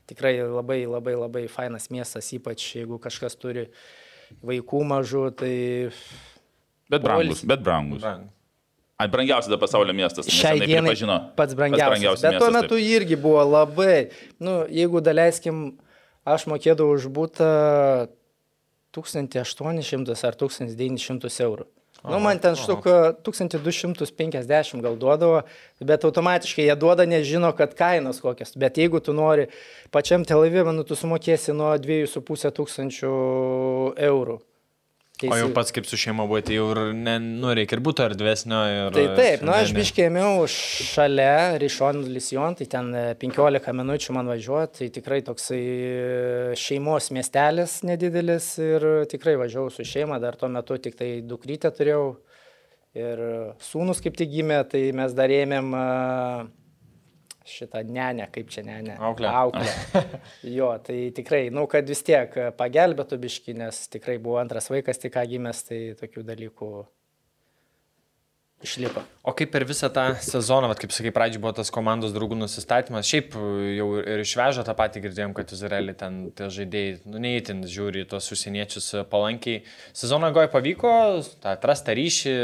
tikrai labai labai labai fainas miestas, ypač jeigu kažkas turi vaikų mažų, tai Bet brangus, bet brangus. Brang. Ai, brangiausias dabar pasaulio miestas. Šiai dienai pripažino. pats brangiausias. brangiausias Bet tuo miestas, metu irgi buvo labai, nu, jeigu daleiskim, aš mokėdavau už būtą 1800 ar 1900 eurų. Nu, man ten štuka 1250 gal duodavo, bet automatiškai jie duoda, nežino, kad kainos kokios. Bet jeigu tu nori pačiam Tel Avive, nu, tu sumokėsi nuo 2500 eurų O jau pats kaip su šeima buvote, jau ir, ne, nu, reikia ir būtų erdvesnio. Ir, Tai taip, ne, aš biškėmiau šalia Ryšon Lision, tai ten e, 15 minučių man važiuoti, tai tikrai toksai e, šeimos miestelis nedidelis ir tikrai važiavau su šeima, dar tuo metu tik tai dukrytę turėjau ir sūnus kaip tik gimė, tai mes dar ėmėm e, šitą nenę, kaip čia nenę. Auklę. Auklę. jo, tai tikrai, nu, kad vis tiek pagelbėtų biški, nes tikrai buvo antras vaikas tik ką gimęs, tai tokių dalykų išliko. O kaip per visą tą sezoną, vat, kaip sakai, pradžioje buvo tas komandos draugų nusistatymas, šiaip jau ir išvežo tą patį girdėjom, kad Izraelį ten tie žaidėjai, nu, neįtin žiūri tos užsieniečius palankiai. Sezono goje pavyko tą atrastą ryšį,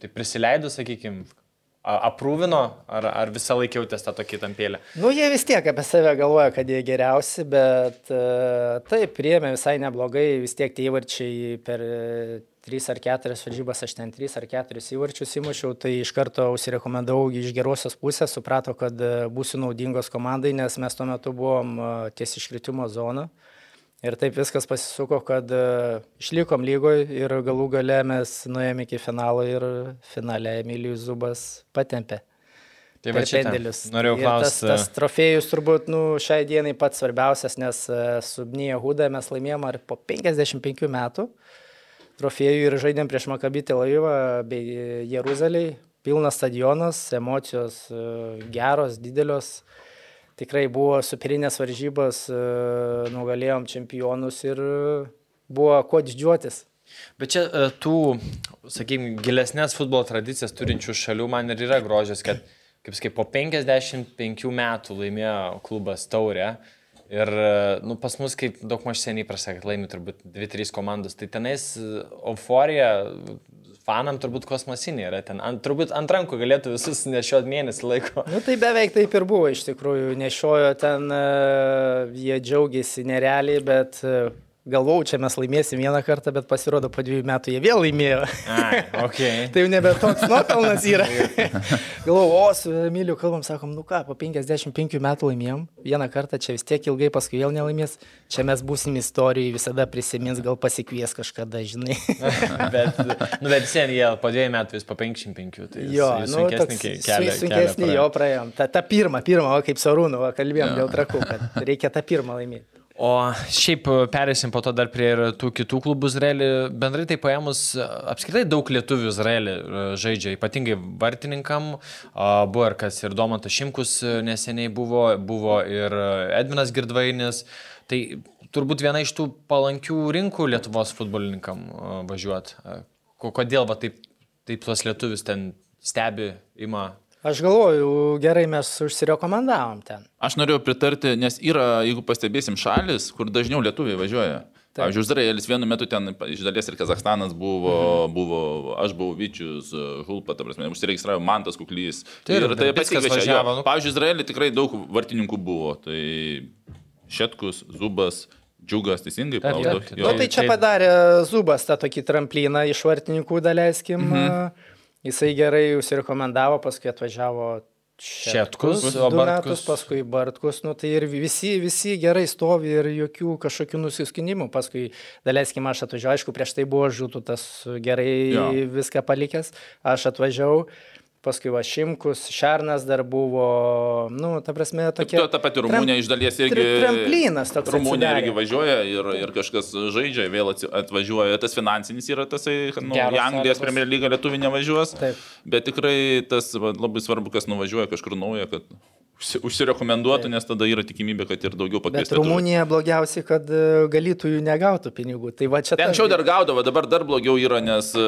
tai prisileido, sakykime, aprūvino, ar, ar visą laiką jautėsi tą tokį tampėlę? Nu, jie vis tiek apie save galvoja, kad jie geriausi, bet uh, taip, priėmė visai neblogai, vis tiek tie įvarčiai per uh, 3 ar 4 varžybas, aš ten 3 ar 4 įvarčius įmušiau, tai iš karto užsirekomendavau iš gerosios pusės, suprato, kad uh, būsiu naudingos komandai, nes mes tuo metu buvom ties iškritimo zona. Ir taip viskas pasisuko, kad uh, išlikom lygoje ir galų gale mes nuėjome iki finalo ir finale Emilijus Zubas patempė. Tai va šitą pendelius. Norėjau Ir Tas, klausti. tas trofėjus turbūt nu, šiai dienai pats svarbiausias, nes e, su Bnyje Huda mes laimėjom ar po 55 metų trofėjų ir žaidėm prieš Makabį Tel Avivą bei Jeruzaliai. Pilnas stadionas, emocijos e, geros, didelios. Tikrai buvo superinės varžybos, e, nugalėjom čempionus ir e, buvo kuo didžiuotis. Bet čia e, tų, sakykime, gilesnės futbolo tradicijas turinčių šalių man ir yra grožis, kad, kaip sakai, po 55 metų laimėjo klubas taurę. Ir, nu, pas mus, kaip daug maž seniai prasakė, laimi turbūt 2-3 komandos, tai tenais euforija fanam turbūt kosmosinė yra ten. Ant, turbūt ant rankų galėtų visus nešiot mėnesį laiko. Nu tai beveik taip ir buvo iš tikrųjų. Nešiojo ten, e, jie džiaugiasi nerealiai, bet e, galvau, čia mes laimėsim vieną kartą, bet pasirodo po dviejų metų jie vėl laimėjo. Ai, ok. tai jau nebe toks nuopelnas yra. galvau, o su Emiliu kalbam, sakom, nu ką, po 55 metų laimėjom, vieną kartą čia vis tiek ilgai, paskui vėl nelaimės, čia mes būsim istorijai, visada prisimins, gal pasikvies kažkada, žinai. bet, nu, bet sen jie po dviejų metų vis po 55. Tai Jo, jis nu, sunkesnį kelią. sunkesnį jo praėjo. praėjom. Ta, ta pirma, pirma, o kaip Sarūno, kalbėjom dėl trakų, kad reikia tą pirmą laimėti. O šiaip perėsim po to dar prie ir tų kitų klubų Izraelį. Bendrai tai paėmus, apskritai daug lietuvių Izraelį e, žaidžia, ypatingai vartininkam. Buvo ir kas ir Domantas Šimkus e, neseniai buvo, buvo ir Edvinas Girdvainis. Tai turbūt viena iš tų palankių rinkų Lietuvos futbolininkam važiuoti. Kodėl va taip, taip tuos lietuvius ten stebi, ima Aš galvoju, gerai mes užsirekomendavom ten. Aš norėjau pritarti, nes yra, jeigu pastebėsim, šalis, kur dažniau lietuviai važiuoja. Pavyzdžiui, Izraelis vienu metu ten iš dalies ir Kazakstanas buvo, mhm. buvo aš buvau Vyčius, Hulpa, ta prasme, užsiregistravo Mantas Kuklys. Tai ir ir tai pasikviečia. važiavo, jo. nu. Pavyzdžiui, Izraelį tikrai daug vartininkų buvo. Tai Šetkus, Zubas, Džiugas, teisingai Taip, taip, taip. Jo. Na nu, tai čia tai- padarė Zubas tą tokį tramplyną iš vartininkų, daleiskim. Mhm. Jisai gerai užsirekomendavo, paskui atvažiavo Šetkus, Šetkus, o Bartkus? metus, paskui Bartkus, nu, tai ir visi, visi gerai stovi ir jokių kažkokių nusiskinimų. Paskui, daleiskim, aš atvažiavau, aišku, prieš tai buvo žūtų tas gerai Jo. viską palikęs, aš atvažiavau. Paskui Vašimkus, Šarnas dar buvo, nu, ta prasme, tokia... Ta, ta pati Rumunija iš dalies irgi. tra- tramplynas toks Rumunija atsidarė. irgi važiuoja ir, ir kažkas žaidžia, vėl atvažiuoja. Tas finansinis yra kad nu, Geros į Anglijos. Premier lygą lietuvių nevažiuos. Taip. Bet tikrai tas va, labai svarbu, kas nuvažiuoja kažkur naują, kad užsirekomenduotų, nes tada yra tikimybė, kad ir daugiau pakviestų. Rumunija blogiausiai, kad e, galytojų negautų pinigų. Tai va čia Ten tas- anksčiau dar gaudavo, dabar dar blogiau yra, nes e,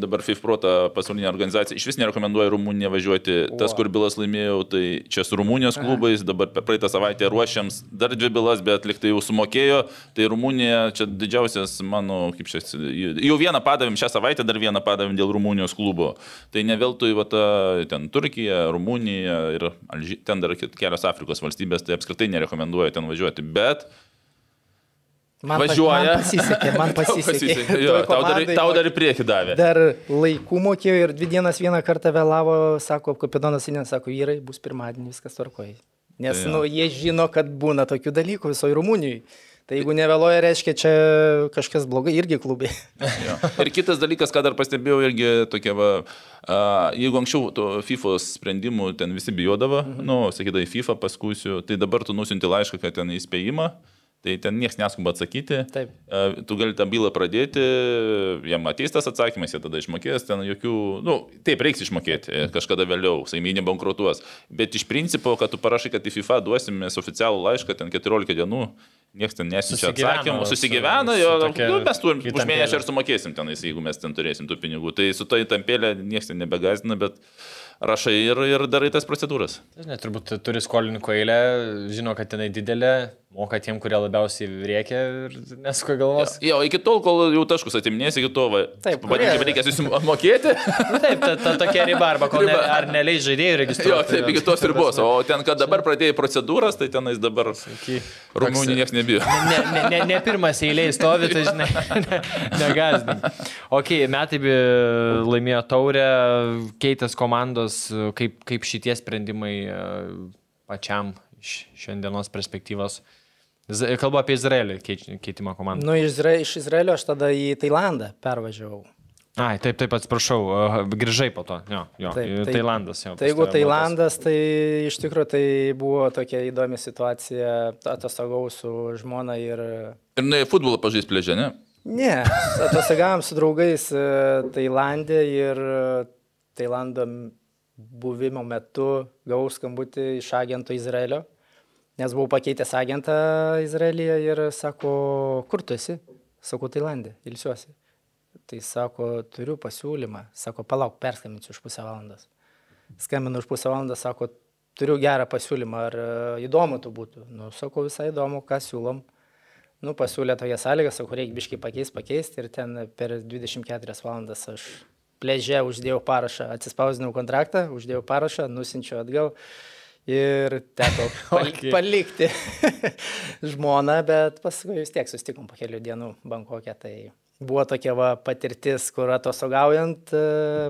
dabar FIFPRO, ta pasaulinė organizacija, iš vis nerekomenduoja Rumuniją važiuoti. Tas, O. kur bylas laimėjau, tai čia su Rumunijos klubais, dabar praeitą savaitę ruošiams dar dvi bylas, bet liktai jau sumokėjo. Tai Rumunija čia didžiausias mano, kaip čia, jau vieną padavėm šią savaitę, dar vieną padavėm dėl Rumunijos klubo. Tai ne veltui, va, ta, ten Turkija, Rumunija ir Alži, ten dar kelios Afrikos valstybės, tai apskritai nerekomenduoja ten važiuoti. Bet man, važiuoja. Man pasisekė, man Tau pasisekė. Jo, tau dar, tau dar į priekį davė. Dar laikų mokėjo ir dvi dienas vieną kartą vėlavo, sako, kapitonas Inės, sako, vyrai bus pirmadienį, viskas tvarkoja. Nes, Tai jo. nu, jie žino, kad būna tokių dalykų visoje Rumunijoje. Tai jeigu nevėloja, reiškia, čia kažkas blogai irgi klubai. Jo. Ir kitas dalykas, ką dar pastebėjau, irgi tokia, va, a, jeigu anksčiau FIFA sprendimų ten visi bijodavo, mhm. nu, sakydai, FIFA paskusiu, tai dabar tu nusinti laišką, kad ten įspėjimą. Tai ten niekas neskuba atsakyti. Taip. A, Tu gali tą bylą pradėti, jam ateis tas atsakymas, jie tada išmokės, ten jokių, nu, taip, reiks išmokėti e, kažkada vėliau, saiminė bankrutuos. Bet iš principo, kad tu parašai, kad į FIFA duosimės oficialų laišką, ten 14 dienų, niekas ten nesiunčia atsakymų, su- susigyvena, su jo, tokia nu, mes turim už mėnesį ir sumokėsim tenais, jeigu mes ten turėsim tų pinigų. Tai su ta įtampėlė niekas ten nebegazina, bet rašai ir, ir darai tas procedūras. Žinai, turbūt turi skolininkų eilę, žino, kad tenai didelė, moka tiem, kurie labiausiai rėkia ir nesuka galvos. Jo, iki tol, kol jau taškus atiminės, iki to, va, Taip, vadinkim, kurie- reikia susimokėti. Nu, taip, ta, ta tokia riba, arba kol ne, Riba. ar neleis žaidėjų Jo, registruoti. taip, iki tos ribos. O ten, kad dabar pradėjai procedūras, tai tenais dabar toks- niekas nebijo. Ne, ne, ne, ne pirmas eiliai stovi, tai žinai, ne, negazdink. Ok, metai bi laimėjo taurę, keitės komandos, kaip, kaip šitie sprendimai e, pačiam iš šiandienos perspektyvos. Kalbu apie Izraelį keitimą komandą. Nu, iš, Izra iš Izraelio aš tada į Tailandą pervažiavau. Ai, taip, taip, atsiprašau, e, grįžai po to. Jo, jo, Taip, taip, tai- Tailandas jau. Tai pas jeigu. Tailandas, tai iš tikrųjų tai buvo tokia įdomi situacija, atostogau su žmona ir... Ir nu, futbolą pažįst plėžė, ne? Ne, atostogavom su draugais e, Tailandė ir e, Tailando buvimo metu gavau skambutį iš agento Izraelio, nes buvau pakeitęs agentą Izraelyje ir sako, kur tu esi? Sakau, Tailandė, ilsiuosi. Tai sako, turiu pasiūlymą. Sako, palauk, perskambinsiu už pusę valandos. Skambinu už pusę valandos, sako, turiu gerą pasiūlymą, ar e, įdomu tu būtų. Nu, sakau, visai įdomu, ką siūlom. Nu, pasiūlė tokias sąlygas, sakau, reikia biškai pakeisti, pakeisti ir ten per 24 valandas aš pležė uždėjau parašą, atsispausdinau kontraktą, uždėjau parašą, nusinčiau atgal ir teko pal Okay. palikti žmoną, bet paskui vis tiek sustikom po kelių dienų Bankokė. Tai buvo tokia va, patirtis, kur atostogaujant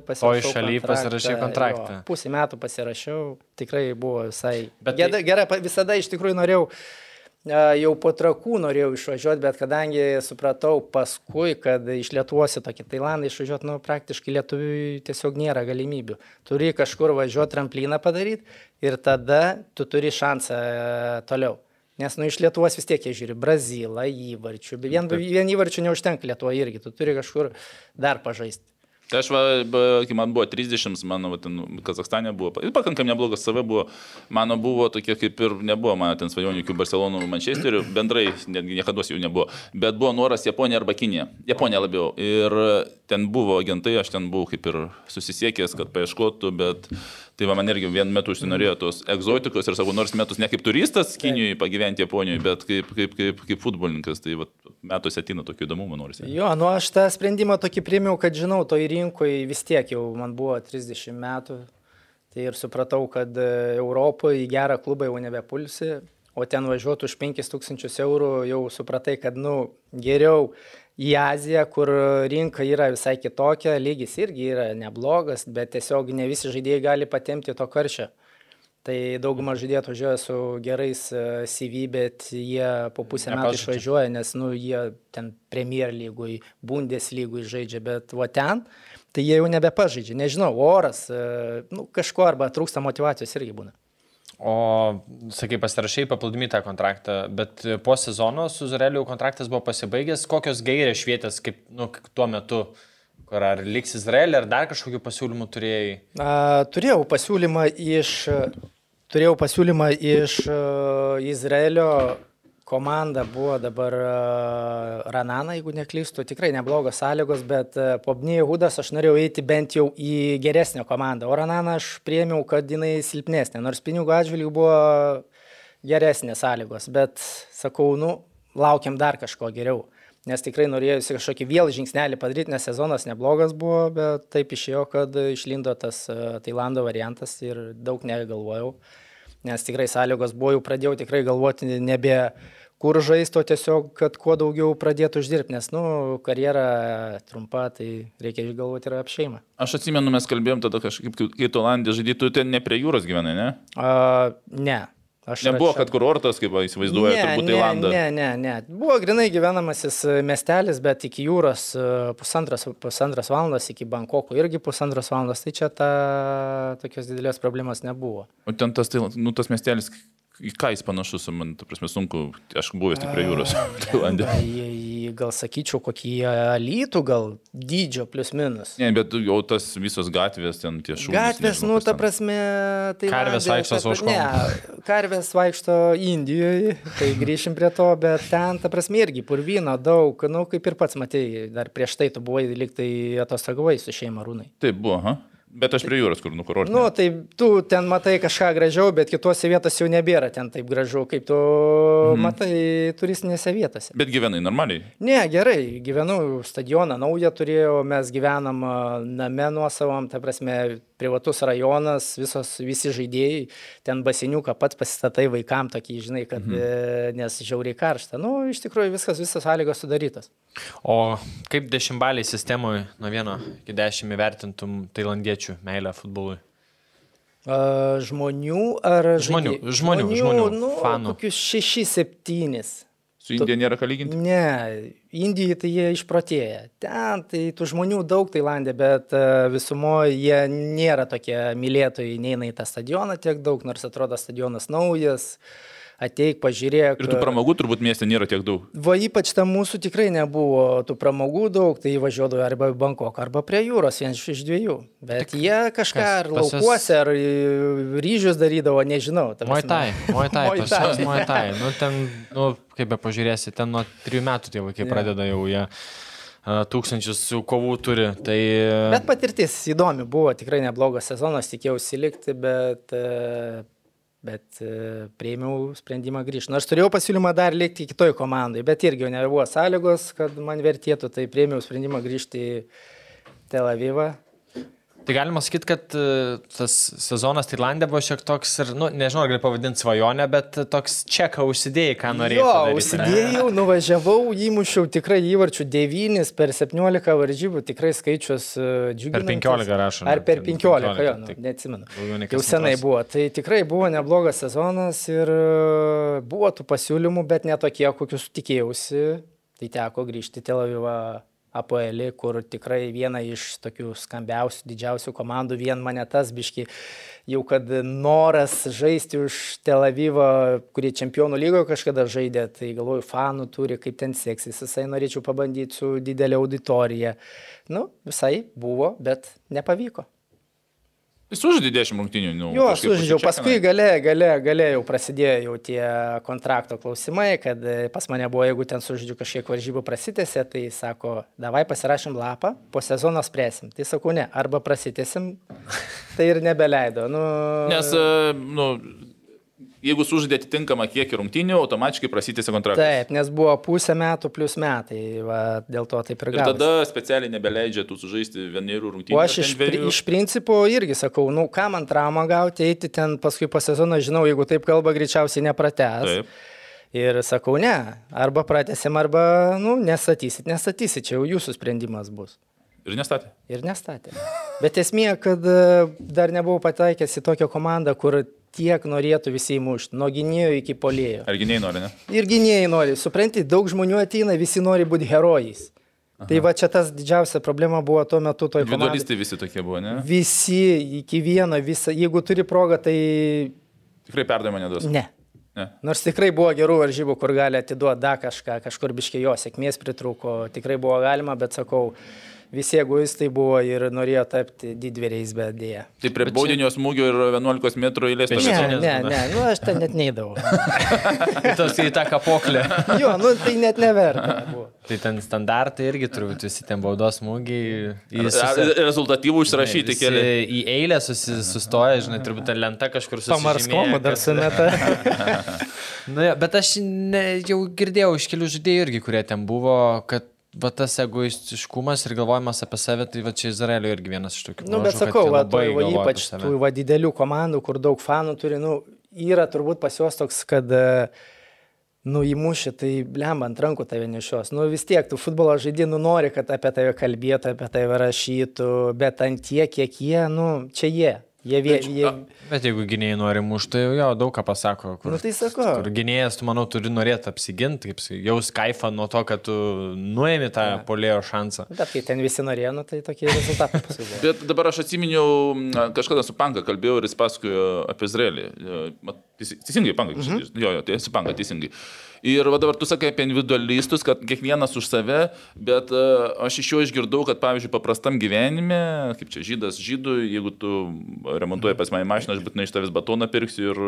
pasirašiau. šaly pasirašei kontraktą. Jo, pusę metų pasirašiau, tikrai buvo visai. Bet Bet tai-. Gerai, pa- visada iš tikrųjų norėjau E, jau po trakų norėjau išvažiuoti, bet kadangi supratau paskui, kad iš Lietuvos į tokį Tailandą išvažiuoti, nu, praktiškai Lietuviui tiesiog nėra galimybių. Turi kažkur važiuoti tramplyną padaryti ir tada tu turi šansą e, toliau. Nes, nu, iš Lietuvos vis tiek jie žiūri Brazilą, įvarčių. Vien, vien įvarčių neužtenka Lietuvoje irgi, tu turi kažkur dar pažaisti. Tai aš, va, kai man buvo 30, mano va, ten Kazakstane buvo, pakankamai neblogas save buvo, mano buvo tokie kaip ir nebuvo, mano ten svajonių iki Barcelonų, Manchesterių, bendrai, netgi niekada jų nebuvo, bet buvo noras Japonija arba Kinija, Japonija labiau. Ir ten buvo agentai, aš ten buvau kaip ir susisiekęs, kad paieškotų, bet tai va, man irgi vien metu užsinorėjo tos egzotikos ir savo nors metus ne kaip turistas Kinijoje pagyventi Japonijoje, bet kaip, kaip, kaip, kaip futbolininkas, tai va, metuose atina tokių įdomumų norisi. Jo, nu aš tą sprendimą tokį priimiau, kad žinau, toj rinkoje vis tiek jau man buvo 30 metų. Tai ir supratau, kad e, Europoje į gerą klubą jau nebepulsi, o ten važiuoti už 5000 eurų jau supratai, kad, nu, geriau į Aziją, kur rinka yra visai kitokia, lygis irgi yra neblogas, bet tiesiog ne visi žaidėjai gali patemti to karščio. Tai dauguma žaidėjų atvažiuoja su gerais e, CV, bet jie po pusę metų išvažiuoja, nes nu, jie ten Premier lygui, Bundes lygui žaidžia, bet va ten, tai jie jau nebepažaidžia. Nežinau, oras, e, nu, kažko arba trūksta motivacijos irgi būna. O, sakai, pasirašai paplūdimi tą kontraktą, bet po sezono su Izraeliu kontraktas buvo pasibaigęs. Kokios gairės švietės, kaip nu, tuo metu, kur ar liks Izraelį, ar dar kažkokių pasiūlymų turėjai? A, turėjau pasiūlymą iš, turėjau pasiūlymą iš a, Izraelio komanda buvo dabar a, Ranana, jeigu neklystu, tikrai neblogos sąlygos, bet a, po Bnyje Hudas aš norėjau eiti bent jau į geresnę komandą, o Ranana aš priemiau, kad jinai silpnesnė, nors pinigų atžvilgių buvo geresnės sąlygos, bet sakau, nu, laukiam dar kažko geriau. Nes tikrai norėjusi kažkokį vėl žingsnelį padaryti, nes sezonas neblogas buvo, bet taip išėjo, kad išlindo tas e, Tailando variantas ir daug negalvojau. Nes tikrai sąlygos buvo, jau pradėjau tikrai galvoti nebe kur žaisto, tiesiog, kad kuo daugiau pradėtų uždirbti, nes, nu, karjera trumpa, tai reikia galvoti ir apie šeimą. Aš atsimenu, mes kalbėjom tada kažkaip, kai- tu Olandė žaidytų, ten ne prie jūros gyvenai, ne? A, ne. Aš Nebuvo, rašiau. kad kurortas, kaip įsivaizduoju, turbūt ne, Tailandą. ne, ne, ne. Buvo grinai gyvenamasis e, miestelis, bet iki jūros e, pusantras, pusantras valandas, iki Bankoko irgi pusantras valandas, tai čia ta, tokios didelės problemos nebuvo. O ten tas, tai, nu, tas miestelis, į ką jis panašus, man, ta prasme, sunku, aš buvęs tik prie jūros, Tailandė. Gal sakyčiau, kokį alytų, gal dydžio plus minus. Ne, bet jau tas visos gatvės, ten tie šūdai. Gatvės, nu, ta prasme, tai... Karvės vaikšto su ožkom. Ne, karvės vaikšto Indijoje, tai grįšim prie to, bet ten, ta prasme, irgi purvyno daug, nu, kaip ir pats matėjai, dar prieš tai tu buvai liktai atostogavai su šeima rūnai. Taip buvo, ha? Bet aš prie jūros, kur nukurortas. Nu, tai tu ten matai kažką gražiau, bet kitose vietose jau nebėra ten taip gražu, kaip tu mhm. matai turistinėse vietose. Bet gyvenai normaliai. Ne, gerai, gyvenu stadioną naują turėjau, mes gyvenam name nuosavam, ta prasme, privatus rajonas, visos, visi žaidėjai, ten basiniuką pats pasistatai vaikam tokį, žinai, kad, mhm. e, nes žiauriai karšta. Nu, iš tikrųjų viskas, visas sąlygos sudarytas. O kaip dešimtbaliai sistemoje nuo 1 iki 10 įvertintum tailandiečių meilę futbolui? A, žmonių ar Žmonių, žaidėjų? žmonių, žmonių, nu, fanų. Kokius 6-7. Su Indija nėra ką lyginti. Ne, Indijai tai jie išprotėję. Ten tai tų žmonių daug Tailandė, bet e, visumoje jie nėra tokie mylėtojai, neina į tą stadioną tiek daug, nors atrodo stadionas naujas. Ateik, pažiūrėk. Ir tų pramogų turbūt mieste nėra tiek daug. Va ypač tam mūsų tikrai nebuvo tų pramogų daug, tai važiuodavo arba į Bankoką, arba prie jūros, vienas iš dviejų. Bet Tik jie kažką kas? ar laukuose, ar ryžius darydavo, nežinau. Thai, Muay pas Muay Thai. Nu, ten, nu, kaip be pažiūrėsi, ten nuo 3 metų tie vaikai Jo. pradeda jau jie a, tūkstančius kovų turi. Tai Bet patirtis įdomi buvo, tikrai neblogas sezonas, tikėjausi likti, bet, e, bet e, prieimiau sprendimą grįžti. Nors turėjau pasiūlymą dar likti kitoj komandai, bet irgi nebuvo sąlygos, kad man vertėtų, tai prieimiau sprendimą grįžti į Tel Avivą. Tai galima sakyti, kad e, tas sezonas Tailandė buvo šiek toks ir, nu, nežinau, ar gali pavadinti svajonę, bet toks čeką užsidėjai, ką norėjai. Jo, padaryti, ne? užsidėjau, nuvažiavau, įmušiau tikrai įvarčių 9 per 17 varžybų, tikrai skaičius e, džiuginantis. 15 rašo, Ar ne? per 15, 15, jo, nu, neatsimenu. Jau senai antras. buvo. Tai tikrai buvo neblogas sezonas ir e, buvo tų pasiūlymų, bet ne tokie, kokius tikėjausi. Tai teko grįžti į Tel Avivą APL, kur tikrai viena iš tokių skambiausių, didžiausių komandų, vien mane tas biški, jau kad noras žaisti už Tel Avivą, kurie čempionų lygoje kažkada žaidė, tai galvoju, fanų turi, kaip ten seksis, visai norėčiau pabandyti su didelė auditorija. Nu, visai buvo, bet nepavyko. Jis sužaidė 10 rungtynių. Nu, Jo, aš pasičekina. paskui gale, gale, gale jau prasidėjo jau tie kontrakto klausimai, kad e, pas mane buvo, jeigu ten sužaidžiu kažkiek varžybų prasitėse, tai sako, davai pasirašym lapą, po sezono spręsim. Tai sakau, ne, arba prasitėsim, tai ir nebeleido. Nu, Nes, e, nu, jeigu sužaidė atitinkamą kiekį rungtynių, automatiškai prasitėsi kontraktas. Taip, nes buvo pusę metų plus metai, va, dėl to taip ir Ir gavosi. tada specialiai nebeleidžia tų sužaisti vienerių rungtynių. O aš iš, dviejų. iš principo irgi sakau, nu, ką man traumą gauti, eiti ten paskui po sezono, žinau, jeigu taip kalba, greičiausiai nepratęs. Taip. Ir sakau, ne, arba pratęsim, arba, nu, nestatysit, nestatysit, čia jau jūsų sprendimas bus. Ir nestatė. Ir nestatė. Bet esmė, kad e, dar nebuvau pataikęs į tokią komandą, kur tiek norėtų visi įmušti, nuo gynėjo iki polėjo. Ar gyniai nori, ne? Ir gynėjai nori, supranti, daug žmonių ateina, visi nori būti herojais. Aha. Tai va čia tas didžiausia problema buvo tuo metu toj komandai. Individualistai visi tokie buvo, ne? Visi iki vieno, visa, jeigu turi progą, tai Tikrai perdavimo neduos. ne. Ne. Nors tikrai buvo gerų varžybų, kur gali atiduoti dar kažką, kažkur biškiai jo sėkmės pritrūko, tikrai buvo galima, bet sakau, visi egoistai buvo ir norėjo tapti didvėriais, bet dėja. Tai prie baudinio smūgio ir 11 m eilės Bet Ne, čia stovėt. ne, ne, nu aš ten net neįdavau. Tas į tą kapoklę. Jo, nu tai net neverta. Buvo. tai ten standartai irgi turbūt visi ten baudos smūgiai. susi- Rezultatyvų užsirašyti visi keli. Į eilę susi, sustoja, žinai, turbūt ten lenta kažkur susižymėta. Pamarskomu dar sumeta. Na, ja, bet aš ne, jau girdėjau iš kelių žaidėjų irgi, kurie ten buvo, kad va, tas egoistiškumas ir galvojimas apie save, tai va čia Izraelio irgi vienas iš tokių. Nu, bet sakau, va, toj, va, ypač tų va, didelių komandų, kur daug fanų turi, nu, yra turbūt pas juos toks, kad, e, nu, įmušė, tai blemba ant rankų tave nešios. Nu, vis tiek, tu futbolo žaidži, nu, nori, kad apie tave kalbėtų, apie tave rašytų, bet ant tiek, kiek jie, nu, čia jie. Jie, vie, jie, Bet jeigu gynėjai nori mušti, tai jo daug ką pasako. Kur, Nu, tai sakau. Kur gynėjas, tu manau, turi norėti apsiginti, jaus kaifą nuo to, kad tu nuėmi tą polėjo šansą. bet kai ten visi norėjo, nu, tai tokie rezultatai buvo. Bet dabar aš atsiminiau, kažkada su Panka kalbėjau ir jis pasakojo apie Izraelį. Teisingai, Panka, mhm. jo, jo, tai esi Panka, teisingai. Ir va dabar tu sakai apie individualistus, kad kiekvienas už save, bet uh, aš iš jo išgirdau, kad pavyzdžiui paprastam gyvenime, kaip čia žydas žydų, jeigu tu remontuoji pas mane mašiną, aš būtinai iš tavęs batoną pirksiu ir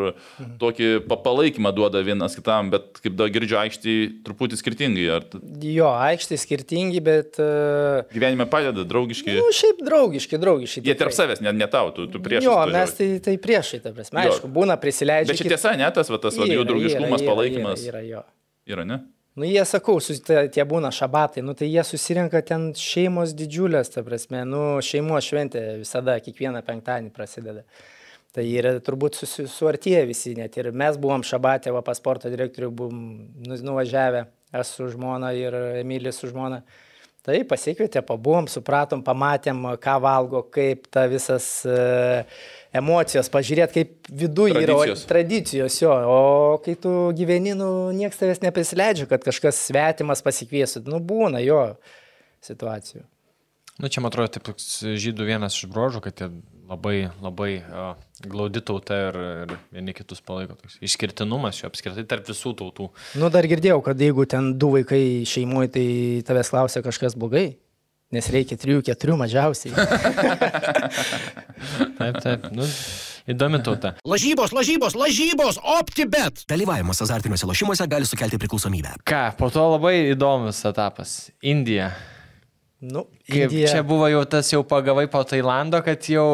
tokį pa- palaikymą duoda vienas kitam, bet kaip da girdžiu aikštį truputį skirtingai. Ar Jo, aikštai skirtingi, bet... Uh, gyvenime padeda, draugiški? nu, šiaip draugiški, draugiški. Jie tarp savęs, ne, ne tau, tu, tu prieš. Jo, mes tai, tai priešai, ta prasme. Aišku, būna prisileidžia. Bet čia tiesa, ne tas, va, tas va, jų Yra, draugiškumas, yra, palaikymas. Yra, yra, jo. Yra, ne? Nu, jie, sakau, sus, tie, būna šabatai, nu, tai jie susirenka ten šeimos didžiulės, ta prasme, nu, šeimos šventė visada, kiekvieną penktadienį prasideda. Tai yra turbūt susi- suartėję visi, net ir mes buvom šabatė, va pas sporto direktorių buvom nu- nuvažiavę, aš su žmona ir Emilis su žmona. Tai pasikvietė, pabuvom, supratom, pamatėm, ką valgo, kaip ta visas uh, emocijos, pažiūrėt, kaip viduje yra o- Tradicijos. jo, o kai tu gyveni, nu, niekas tavęs neprisileidžia, kad kažkas svetimas pasikviesų, nu, būna jo situacijų. Nu, čia, man atrodo, taip toks žydų vienas iš brožų, kad jie labai, labai uh, glaudi tauta ir, ir vieni kitus palaiko. Toks išskirtinumas čia apskritai tarp visų tautų. Nu, dar girdėjau, kad jeigu ten du vaikai šeimoje, tai tavęs klausia kažkas blogai, nes reikia trijų, keturių mažiausiai. Taip, taip. Nu, įdomi tauta. Lažybos, lažybos, lažybos, OptiBet. Dalyvavimas azartiniuose lošimuose gali sukelti priklausomybę. Ką, po to labai įdomus etapas. Indija. Nu, Kaip Indija- čia buvo jau tas jau pagavai po Tailando, kad jau,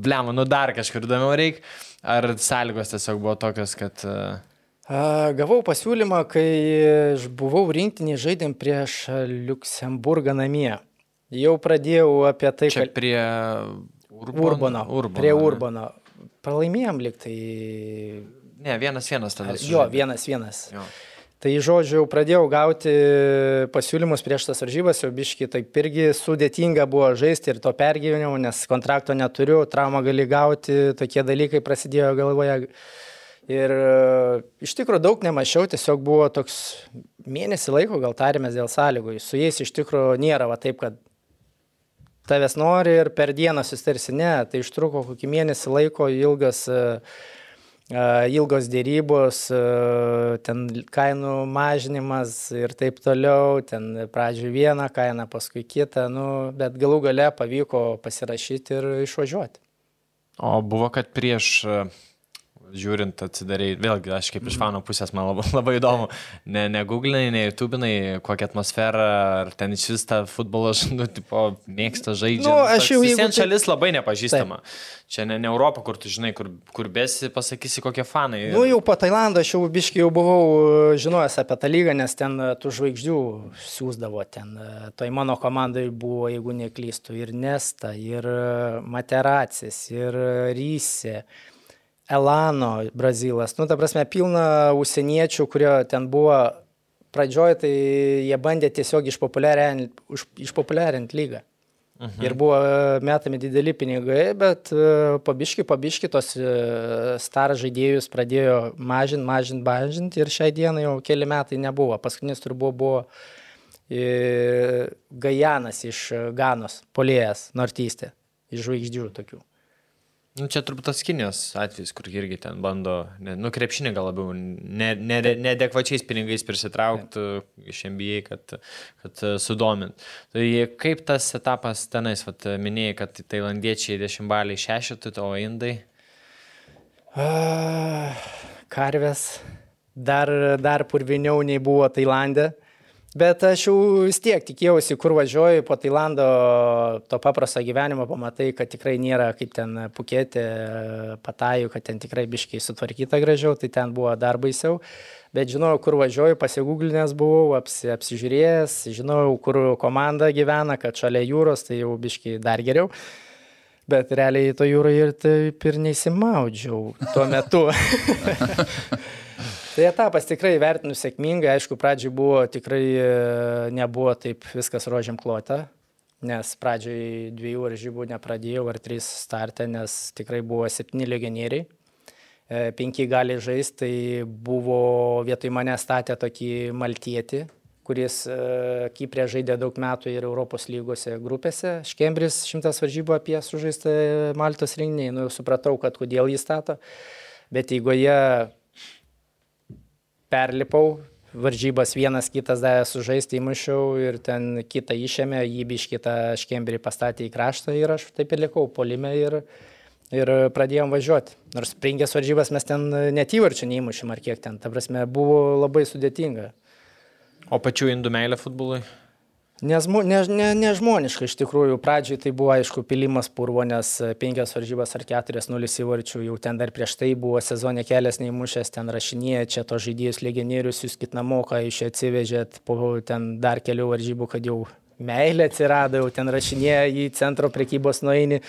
blem, nu dar kažkur įdomiau reikia. Ar sąlygos tiesiog buvo tokios, kad... Uh, A, Gavau pasiūlymą, kai buvau rinktinį žaidėm prieš Luksemburgą namie. Jau pradėjau apie tai, kad prie Urbono. Urbono. Urbono Prie ne? Urbono. Pralaimėjom liktai. Ne, vienas vienas tada. Jo, sužaidė. vienas vienas. Jo. Tai žodžiu, jau pradėjau gauti pasiūlymus prieš tas varžybas, jau biški taip irgi sudėtinga buvo žaisti ir to pergyvenimo, nes kontrakto neturiu, traumą gali gauti, tokie dalykai prasidėjo galvoje. Ir e, iš tikrųjų daug nemačiau, tiesiog buvo toks mėnesį laiko, gal tarėmės dėl sąlygų. Su jais iš tikrųjų nėra va taip, kad tavęs nori ir per dieną susitarsi. Ne, tai užtruko kokį mėnesį laiko ilgas, e, e, ilgos dėrybos, e, ten kainų mažinimas ir taip toliau, ten pradžioje vieną kainą, paskui kitą, nu, bet galų gale pavyko pasirašyti ir išvažiuoti. O buvo, kad prieš, žiūrint, atsidarai, vėlgi, aš kaip iš fano pusės, man labai, labai įdomu, ne, ne googlinai, ne YouTube'inai, kokią atmosferą, ar ten iš vis tą futbolą, nu, tipo, mėgsta žaidžiant. Nu, aš jau Visiems taip- šalis labai nepažįstama. Čia ne, ne Europa, kur tu žinai, kur, kur besi, pasakysi, kokie fanai. Nu, jau po Tailandą aš jau biškai jau buvau e, žinojęs apie tą lygą, nes ten e, tų žvaigždžių siūsdavo. Ten e, toj mano komandai buvo, jeigu neklystu, ir Nesta, ir Materacis, ir Rysė. Elano, Brazilas. Nu, ta prasme, pilna užsieniečių, kurie ten buvo pradžioje, tai jie bandė tiesiog išpopuliarinti, išpopuliarinti lygą. Mhm. Ir buvo e, metami dideli pinigai, bet e, pabiški, pabiški tos e, star žaidėjus pradėjo mažinti, mažinti, mažinti ir šiai dienai jau keli metai nebuvo. Paskutinis turbūt buvo Gajanas iš Ganos, polėjas, nortystė, iš žvaigždžių tokių. Nu, čia turbūt tas Kinijos atvejis, kur irgi ten bando, ne, nu, krepšinį gal labiau, neadekvačiais ne, neadekvačiais pinigais prisitraukti iš NBA, kad, kad e, sudomint. Tai kaip tas etapas tenais, vat, minėjai, kad tailandiečiai dešimtbaliai šešetų, o indai? Karvės dar, dar purviniau nei buvo Tailandė. Bet aš jau vis tiek tikėjausi, kur važiuoju po Tailando, to paprasto gyvenimo pamatai, kad tikrai nėra kaip ten pukėti, patajų, kad ten tikrai biškiai sutvarkyta gražiau, tai ten buvo dar baisiau. Bet žinojau, kur važiuoju, pasigūglinęs buvau, apsi, apsižiūrėjęs, žinojau, kur komanda gyvena, kad šalia jūros, tai jau biškiai dar geriau. Bet realiai to jūroje ir taip ir neįsimaudžiau tuo metu. tai etapas tikrai vertinu sėkmingai, aišku, pradžiai buvo tikrai e, nebuvo taip viskas rožiam klota. nes pradžioj dviejų varžybų nepradėjau ar trys startę, nes tikrai buvo septyni legionieriai. E, penki gali žaisti, tai buvo vietoj mane statę tokį maltietį, kuris e, Kiprė žaidė daug metų ir Europos lygose grupėse. Škembris šimtas varžybų apie sužaistą Maltos rinkinį, nu jau supratau, kad kodėl jį stato, bet jeigu jie perlipau, varžybas vienas kitas davė sužaisti, įmušiau ir ten kitą išėmė, jį biš kitą škemberį pastatė į kraštą ir aš taip ir likau polime ir, ir pradėjom važiuoti. Nors penkias varžybas mes ten net įvarčių neįmušėm ar kiek ten, ta prasme, buvo labai sudėtinga. O pačių indų meilė futbolui? Nezmo, ne, ne, nežmoniška iš tikrųjų. Pradžioj tai buvo aišku pilimas purvo, nes penkias varžybas ar keturias nulis įvarčių, jau ten dar prieš tai buvo sezonė kelias neįmušęs, ten rašinėje, čia to žaidėjus legionierius, jūs kit namo, ką iš čia atsivežėt, po ten dar kelių varžybų, kad jau meilė atsirado, jau ten rašinėje į centro prekybos nueini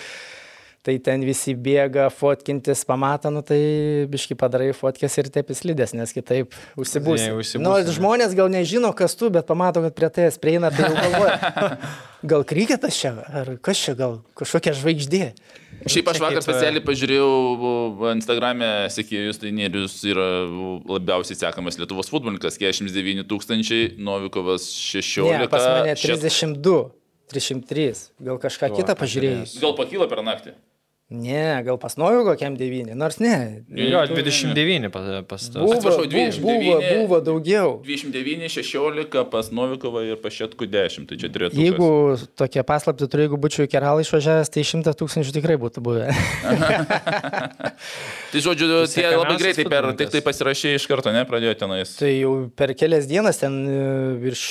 tai ten visi bėga fotkintis, pamato, nu tai biški padarai fotkės ir taip įslidės, nes kitaip užsibūsi. Ne, užsibūsi, nu, ne. žmonės gal nežino, kas tu, bet pamato, kad prie tavęs prieina, tai jau galvoja, gal kryketas čia, ar kas čia, gal kažkokia žvaigždė. Šiaip aš vakar specialiai pažiūrėjau Instagram'e, sekėjus, tai Nėrius yra labiausiai sekamas Lietuvos futbolininkas, 49 tūkstančiai, Novikovas 16. Ne, pas mane Šet- 32, 303, gal kažką kitą pažiūrėjus. Gal pakyla per naktį? Ne, gal pas Noviu kokiam 9, nors ne. Jo, 29 pas, pas tas. Buvo, Atsiprašau, buvo, 29. buvo, buvo daugiau. 29, 16 pas Novikovą ir pas Šetku 10, tai čia turėtų Jeigu tokia paslapti turiu, jeigu būčiau į Keralą išvažiavęs, tai 100 tūkstančių tikrai būtų buvę. Tai žodžiu, tie sėkamiausias labai greitai per, tik tai pasirašė iš karto, ne, pradėjo tenais. tai jau per kelias dienas ten e, virš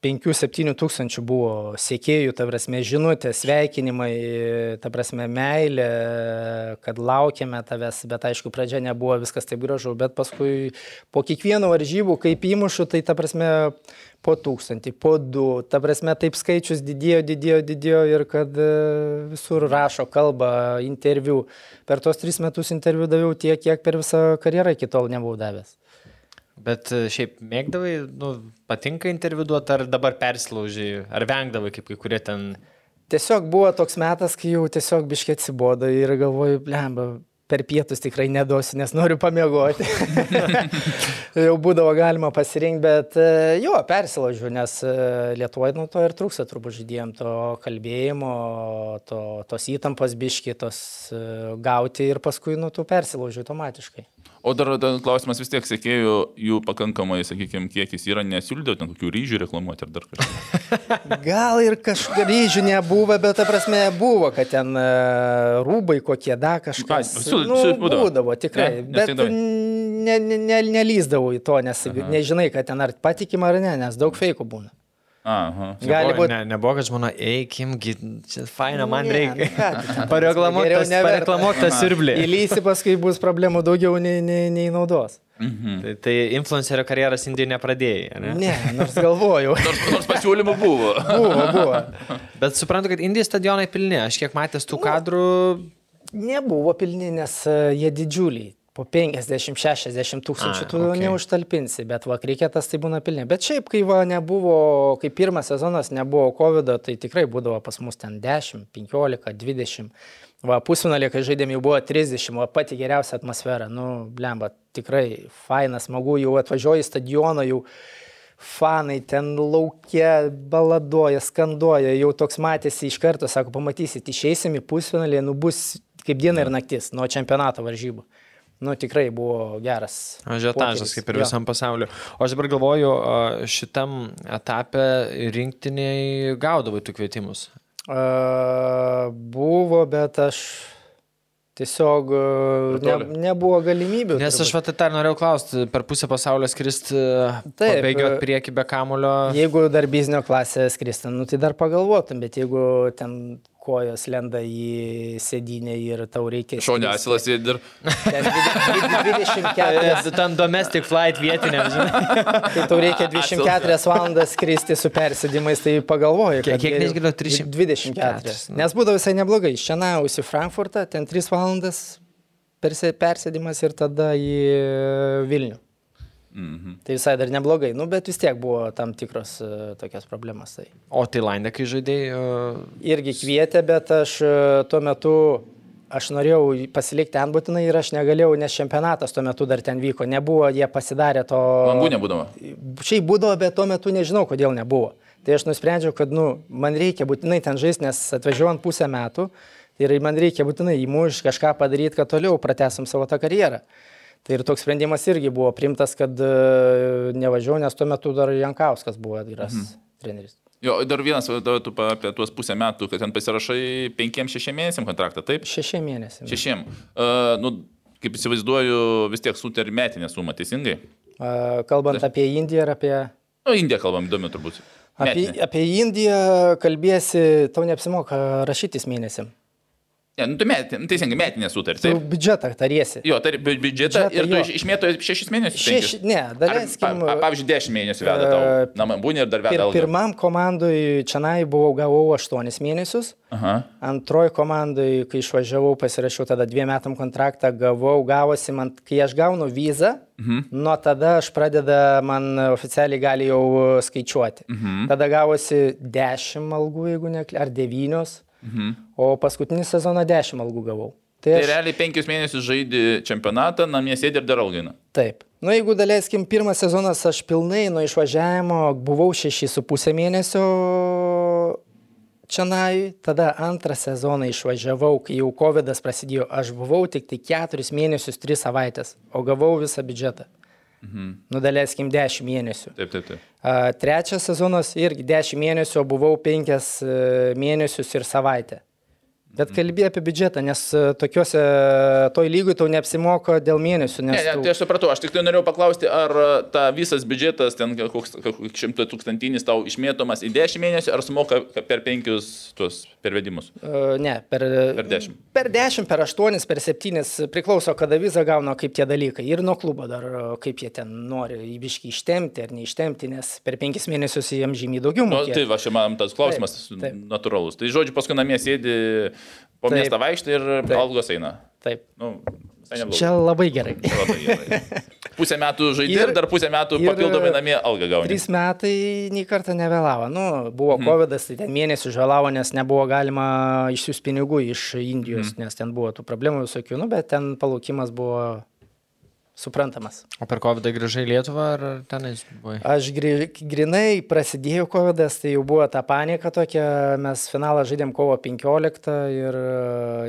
5-7 tūkstančių buvo sėkėjų, ta prasme, žinutė, sveikinimai, ta prasme, meilė, kad laukiame tavęs, bet aišku, pradžia nebuvo viskas taip gražu, bet paskui po kiekvieno varžybų, kaip įmušu, tai ta prasme, po tūkstantį, po du, ta prasme, taip skaičius didėjo, didėjo, didėjo ir kad e, visur rašo, kalba, interviu. Per tos tris metus interviu daviau tiek, kiek per visą karjerą iki tol nebuvau davęs. Bet e, šiaip mėgdavai, nu, patinka interviu duoti, ar dabar persilaužiai, ar vengdavai, kaip kai kurie ten... Tiesiog buvo toks metas, kai jau tiesiog biškiai atsibodo ir galvoju, blemba, per pietus tikrai neduosiu, nes noriu pamiegoti. jau būdavo galima pasirinkti, bet e, jo, persilaužiu, nes e, Lietuvoje nuo to ir trūksta turbūt žydėjom to kalbėjimo, to, tos įtampos biški, tos e, gauti ir paskui nuo tų persilaužiu automatiškai. O dar, dar klausimas vis tiek sekėjų, jų pakankamai, sakykime, kiekis yra, nesiūlydavo ten kokių ryžių reklamuoti ar dar kažką. Gal ir kažkokių ryžių nebuvo, bet ta prasme buvo, kad ten e, rūbai kokie da kažkas. Ai, siūl- nu, siūl- būdavo. būdavo, tikrai. Ne, bet nesiekdavai? ne, ne, ne, nelyzdavau į to, nes Aha. nežinai, kad ten ar patikima ar ne, nes daug feikų būna. Aha. Gali būti. Ne, nebuvo, kad žmona, eikim, čia faina, man Ne, reikia. nu ten, Pareklamuok tas- pareklamuok tą siurblį. Įlysi paskui bus problemų daugiau nei, nei, nei naudos. Tai, tai influencerio karjeras Indijoje nepradėjai, ne? Ne, nors galvojau. Nors, nors pasiūlymų buvo. buvo, buvo. Bet suprantu, kad Indijos stadionai pilni. Aš kiek matęs tų kadrų, Nebuvo pilni, nes e, jie didžiuliai. Po 50-60 tūkstančių tu okei. neužtalpinsi, bet va, kriketas tai būna pilni. Bet šiaip, kai va nebuvo, kai pirmas sezonas nebuvo COVID, tai tikrai būdavo pas mus ten 10, 15, 20. Va, pusfinalė, kai žaidėm, jau buvo 30, o pati geriausia atmosfera. Nu, blemba, tikrai faina, smagu, jau atvažiuoji į stadioną, jau fanai ten laukia, baladoja, skanduoja, jau toks matėsi iš karto, sako, pamatysit, išeisim į pusfinalį, nu bus kaip diena ir naktis nuo čempionato varžybų. Nu, tikrai buvo geras. Ažiotažas kaip ir Jo. visam pasauliu. O aš dabar galvoju, šitam etape rinktiniai gaudavai tų kvietimus. A, buvo, bet aš tiesiog ne, nebuvo galimybių. Nes aš turbūt. va tai norėjau klausti, per pusę pasaulio skristi, e, prieki be kamulio. Jeigu dar biznio klasė skristum, nu, tai dar pagalvotum, bet jeigu ten kojos lenda į sėdynę ir tau reikia... Šonė asilas sėdi ir... ten 24, Tu ten domestic flight vietiniam, žinai. kai tau reikia 24 valandas skristi su persėdimais, tai pagalvoju. Kiek- kad kiek neišgirdau? 300? 24. nu. Nes būdavo visai neblogai. Šiandien į Frankfurtą, ten 3 valandas persė- persėdimas ir tada į Vilnių. Mhm. Tai visai dar neblogai, nu, bet vis tiek buvo tam tikros uh, tokios problemas. Tai. O Tailandė, kai žaidėjai. Uh... Irgi kvietė, bet aš uh, tuo metu, aš norėjau pasilikti ten būtinai ir aš negalėjau, nes čempionatas tuo metu dar ten vyko, nebuvo, jie pasidarė to... Langų nebūdavo. Šiaip būdavo, bet tuo metu nežinau, kodėl nebuvo. Tai aš nusprendžiau, kad, nu, man reikia būtinai ten žaisti, nes atvažiuojant pusę metų ir man reikia būtinai įmuš kažką padaryti, kad toliau pratesam savo tą karjerą. Tai ir toks sprendimas irgi buvo primtas, kad uh, nevažiuoju, nes tuo metu dar Jankauskas buvo geras mhm. treneris. Jo, dar vienas, tu apie tuos pusę metų, kad ten pasirašai penkiem šešiem mėnesiam kontraktą, taip? Šešiem mėnesiam. Šešiem. Uh, nu, kaip įsivaizduoju, vis tiek sutari metinę sumą, teisingai? Uh, kalbant da. apie Indiją ir apie... Nu, Indiją kalbam, įdomu turbūt. Apie, apie Indiją kalbėsi, tau neapsimoka rašytis mėnesiam. Ne, nu, tu met, nu, teisingai, metinė sutartį. Tu biudžetą tariesi. Jo, tar, biudžetą, biudžetą ir tu iš, išmėto šešis mėnesius. Šeš, ne, daleiskim. Pa, pavyzdžiui, dešimt mėnesių veda tau. Uh, Na, man būni ir dar veda. Pir, pirmam komandui Čianai buvau gavau aštuonis mėnesius. Aha. Antroji komandai, kai išvažiavau, pasirašiau tada dviem metam kontraktą, gavau, gavosi man, kai aš gaunu vizą, mhm. nuo tada aš pradeda, man oficialiai gali jau skaičiuoti. Mhm. Tada gavosi dešimt algų, jeigu ne, ar devynios. Mhm. O paskutinį sezoną 10 algų gavau. Tai, tai aš... realiai penkius mėnesius žaidži čempionatą, namie sėdi ir dar algina. Taip. Na, nu, jeigu daleiskim, pirmas sezonas aš pilnai nuo išvažiavimo buvau 6,5 mėnesio čianai, tada antrą sezoną išvažiavau, kai jau COVID prasidėjo, aš buvau tik tai 4 mėnesius, 3 savaitės, o gavau visą biudžetą. Mhm. Nudalėskim 10 mėnesių. Taip, taip, taip. A, trečias sezonas irgi 10 mėnesių, o buvau 5 e, mėnesius ir savaitę. Bet kalbė apie biudžetą, nes e, tokiuose, toj lygui tau neapsimoka dėl mėnesių. Ne, ne, tai aš supratau, aš tik tai norėjau paklausti, ar e, ta visas biudžetas, ten koks šimto tūkstantinis tau išmėtomas į 10 mėnesių, ar sumoka per 5 tuos pervedimus? Ne, per, per 10. Per 10, per 8, per 7, priklauso, kada vizą gauna, kaip tie dalykai. Ir nuo klubo dar, kaip jie ten nori įbiški ištemti ar neištemti, nes per 5 mėnesius jiems žymiai daugiau mokėti. Nu, tai va, čia man tas klausimas taip, taip. natūralus. Tai žodžiu, paskui namie sėdi po Taip. miestą vaikštai ir Taip. algos eina. Taip. Nu, Čia labai gerai. Labai gerai. Pusę metų žaidži ir, ir dar pusę metų papildomai namie algą gauni. Trys metai nei kartą nevėlavo. Nu, buvo hmm. COVID, tai ten mėnesį žalavo, nes nebuvo galima išsiųsti pinigų iš Indijos, hmm. nes ten buvo tų problemų visokių, nu, bet ten palaukimas buvo suprantamas. O per COVID grįžai į Lietuvą ar tenais buvai? Aš gri, grinai prasidėjo COVID, tai jau buvo ta panika tokia, mes finalą žaidėm kovo 15 ir e,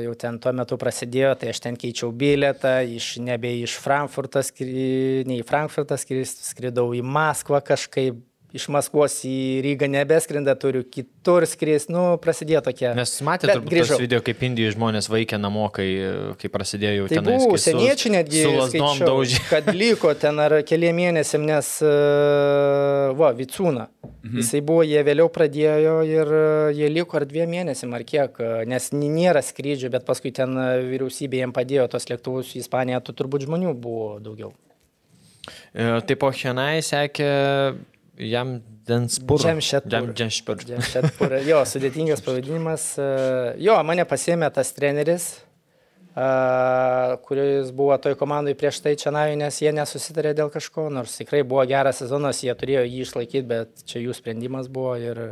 jau ten tuo metu prasidėjo, tai aš ten keičiau bilietą, iš, nebe iš Frankfurto, ne į Frankfurtą skridau į Maskvą kažkaip iš Maskvos į Rygą nebeskrenda, turiu kitur skris, nu, prasidėjo tokie. Nes matėte turbūt grįžau. tas video, kaip Indijos žmonės vaikė namo, kai, kai prasidėjo jau tai tenais. Tai seniečiai netgi, skaičiau, kad liko ten ar keliam mėnesiam, nes, uh, va, Vicūna. Mhm. Jisai buvo, jie vėliau pradėjo ir uh, jie liko ar dviem mėnesiam ar kiek, uh, nes nėra skrydžių, bet paskui ten vyriausybė jiems padėjo tos lėktuvus į Ispaniją, tu turbūt žmonių buvo daugiau. E, taip, o Henai sekė Jam Denspur. Džemšetpur. Džemšetpur. Jo, sudėtingas pavadinimas. E, jo, mane pasėmė tas treneris, e, kuris buvo toj komandai prieš tai čia navį, nes jie nesusitarė dėl kažko, nors tikrai buvo geras sezonas, jie turėjo jį išlaikyti, bet čia jų sprendimas buvo ir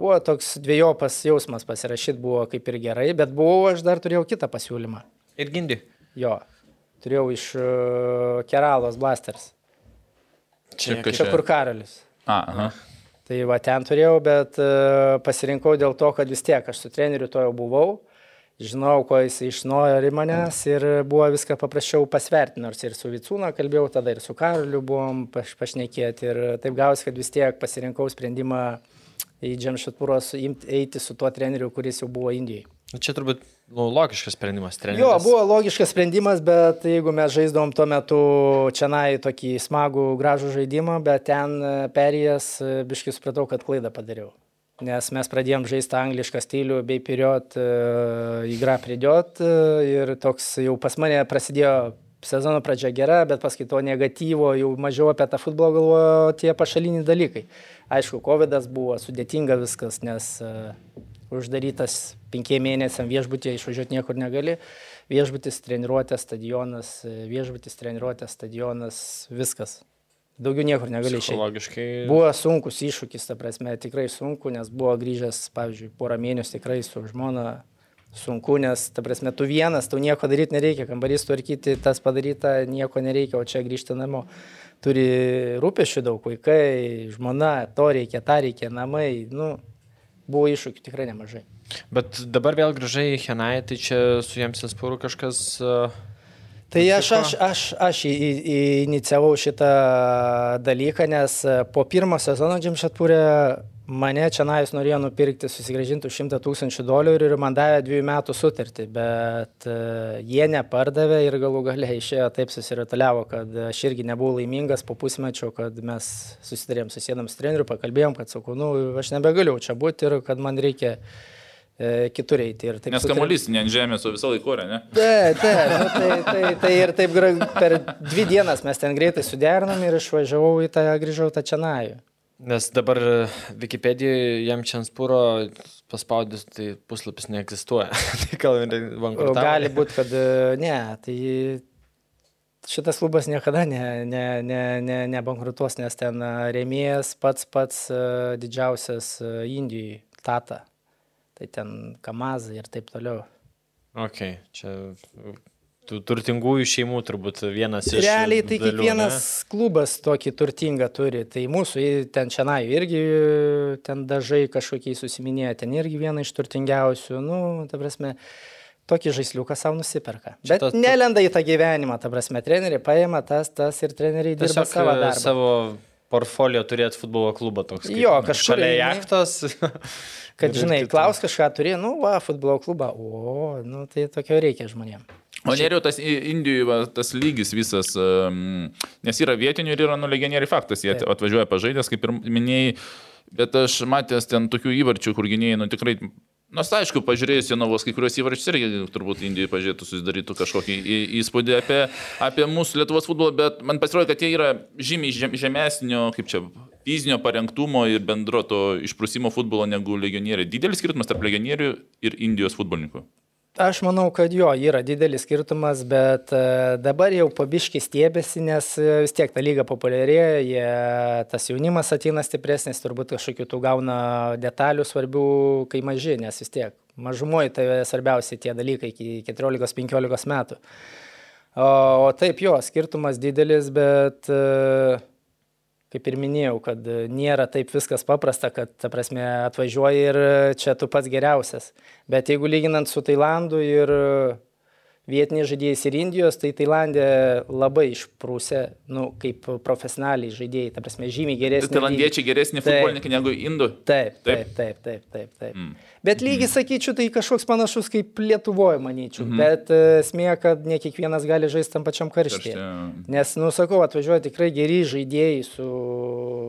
buvo toks dviejopas jausmas pasirašyti, buvo kaip ir gerai, bet buvau, aš dar turėjau kitą pasiūlymą. Ir gindi. Jo, turėjau iš uh, Keralos Blasters. Čia, čia kur Karolis. A, aha. Tai va ten turėjau, bet uh, pasirinkau dėl to, kad vis tiek aš su treneriu to jau buvau, žinau, ko jis išnori manęs ir buvo viską paprasčiau pasverti, nors ir su Vicūna kalbėjau, tada ir su Karoliu buvom paš, pašnekėti ir taip gausi, kad vis tiek pasirinkau sprendimą į Džemšatpūros eiti su tuo treneriu, kuris jau buvo Indijai. Nu, čia turbūt nu, logiškas sprendimas, treneris. Jo, buvo logiškas sprendimas, bet jeigu mes žaisdavom tuo metu čia nai tokį smagų, gražų žaidimą, bet ten e, perėjęs, e, biškai supratau, kad klaidą padariau. Nes mes pradėjom žaisti anglišką stilių, bei period e, įgra pridėt ir toks jau pas mane prasidėjo sezono pradžia gera, bet paskui to negatyvo, jau mažiau apie tą futbolą galvojo tie pašaliniai dalykai. Aišku, COVID buvo sudėtinga viskas, nes uždarytas penkiem mėnesiam viešbutėje, išvažiuoti niekur negali. Viešbutis, treniruotės, stadionas, viešbutis, treniruotės, stadionas, viskas. Daugiau niekur negali išeiti. Psichologiškai. Buvo sunkus iššūkis, ta prasme, tikrai sunku, nes buvo grįžęs, pavyzdžiui, porą mėnesių tikrai su žmona sunku, nes, ta prasme, tu vienas, tau nieko daryti nereikia, kambarys tvarkyti, tas padaryta, nieko nereikia, o čia grįžti namo. Turi rūpešių daug, vaikai, žmona, to reikia, tą reikia, namai, nu, buvo iššūkių tikrai nemažai. Bet dabar vėl grįžai į Henai, tai čia su jiems Inspūru kažkas... Uh, Tai aš, aš, aš, aš į, į, inicijavau šitą dalyką, nes po pirmo sezono Džimšatpūrė mane čia nais norėjo nupirkti, susigražinti 100 tūkstančių dolerių ir man davė dviejų metų sutartį, bet uh, jie nepardavė ir galų galiai išėjo taip susirituliavo, kad aš irgi nebuvau laimingas po pusmečio, kad mes susidarėm susėdam su treneriu, pakalbėjom, kad sakau, nu, aš nebegaliu čia būti ir kad man reikia e, kitur eiti. Nes kamuolys ne ant žemės, o visą laiką, ne? Taip, taip, nu, tai, tai, tai ir taip per dvi dienas mes ten greitai suderinom ir išvažiavau į tą, grįžau tą Čenajų. Nes dabar Wikipedijoje jam čia Inspūro paspaudus, tai puslapis neegzistuoja. tai gal ir bankrutavo. Gali būti, kad e, ne, tai šitas klubas niekada ne, ne, ne, ne, nebankrutuos, nes ten e, rėmėjas pats pats e, didžiausias e, Indijai, Tata. Tai ten Kamazai ir taip toliau. Ok, čia tų turtingųjų šeimų turbūt vienas iš... Realiai tai dalių, kiekvienas klubas tokį turtingą turi. Tai mūsų ten šiandien irgi ten dažai kažkokiai susiminėja, ten irgi viena iš turtingiausių. Nu, ta prasme, tokį žaisliuką savo nusiperka. Bet tas- nelenda į tą gyvenimą, ta prasme, treneriai paima tas, tas ir treneriai Ne? dirba savo e, darbą. savo portfolio turėti futbolo klubą toks. kaip, Jo, kažkur Šalia jachtos. Kad, žinai, klaus kažką turi, nu, va, futbolo klubą. O, nu, tai tokio reikia žmonėms. O neriau tas Indijoje tas lygis visas, nes yra vietinių ir yra nu legionieriai faktas, jie atvažiuoja pažaidęs, kaip ir minėjai, bet aš matęs ten tokių įvarčių, kur gynėjai, nu tikrai, nors aišku, pažiūrėjus Janovos kai kurios įvarčius irgi turbūt Indijoje pažiūrėtų, susidarytų kažkokį į- įspūdį apie, apie mūsų Lietuvos futbolą, bet man pasirodė, kad jie yra žymiai žem, žemesnio, kaip čia, fizinio parengtumo ir bendro to išprusimo futbolo negu legionieriai. Didelis skirtumas tarp legionierių ir Indijos futbolininkų. Aš manau, kad jo, yra didelis skirtumas, bet e, dabar jau pabiški stiebėsi, nes e, vis tiek ta lyga populiarėja, jie, tas jaunimas ateina stipresnis, turbūt kažkokių tų gauna detalių svarbių, kai maži, nes vis tiek mažumoji tai svarbiausia tie dalykai iki 14-15 metų. O, o taip jo, skirtumas didelis, bet e, kaip ir minėjau, kad nėra taip viskas paprasta, kad, ta prasme, atvažiuoji ir čia tu pats geriausias. Bet jeigu lyginant su Tailandu ir vietiniais žaidėjais ir Indijos, tai Tailandė labai išprūsė, nu, kaip profesionaliai žaidėjai, ta prasme, žymiai geresni. Tailandiečiai geresni Taip. futbolininkai negu indų. Taip, Taip. taip, taip, taip, taip. taip. Mm. Bet lygiai sakyčiau, tai kažkoks panašus kaip Lietuvoje, manyčiau. -hmm. Bet e, esmė, kad ne kiekvienas gali žaisti tam pačiam karštyje. Nes, nu, sakau, atvažiuoja tikrai geri žaidėjai su,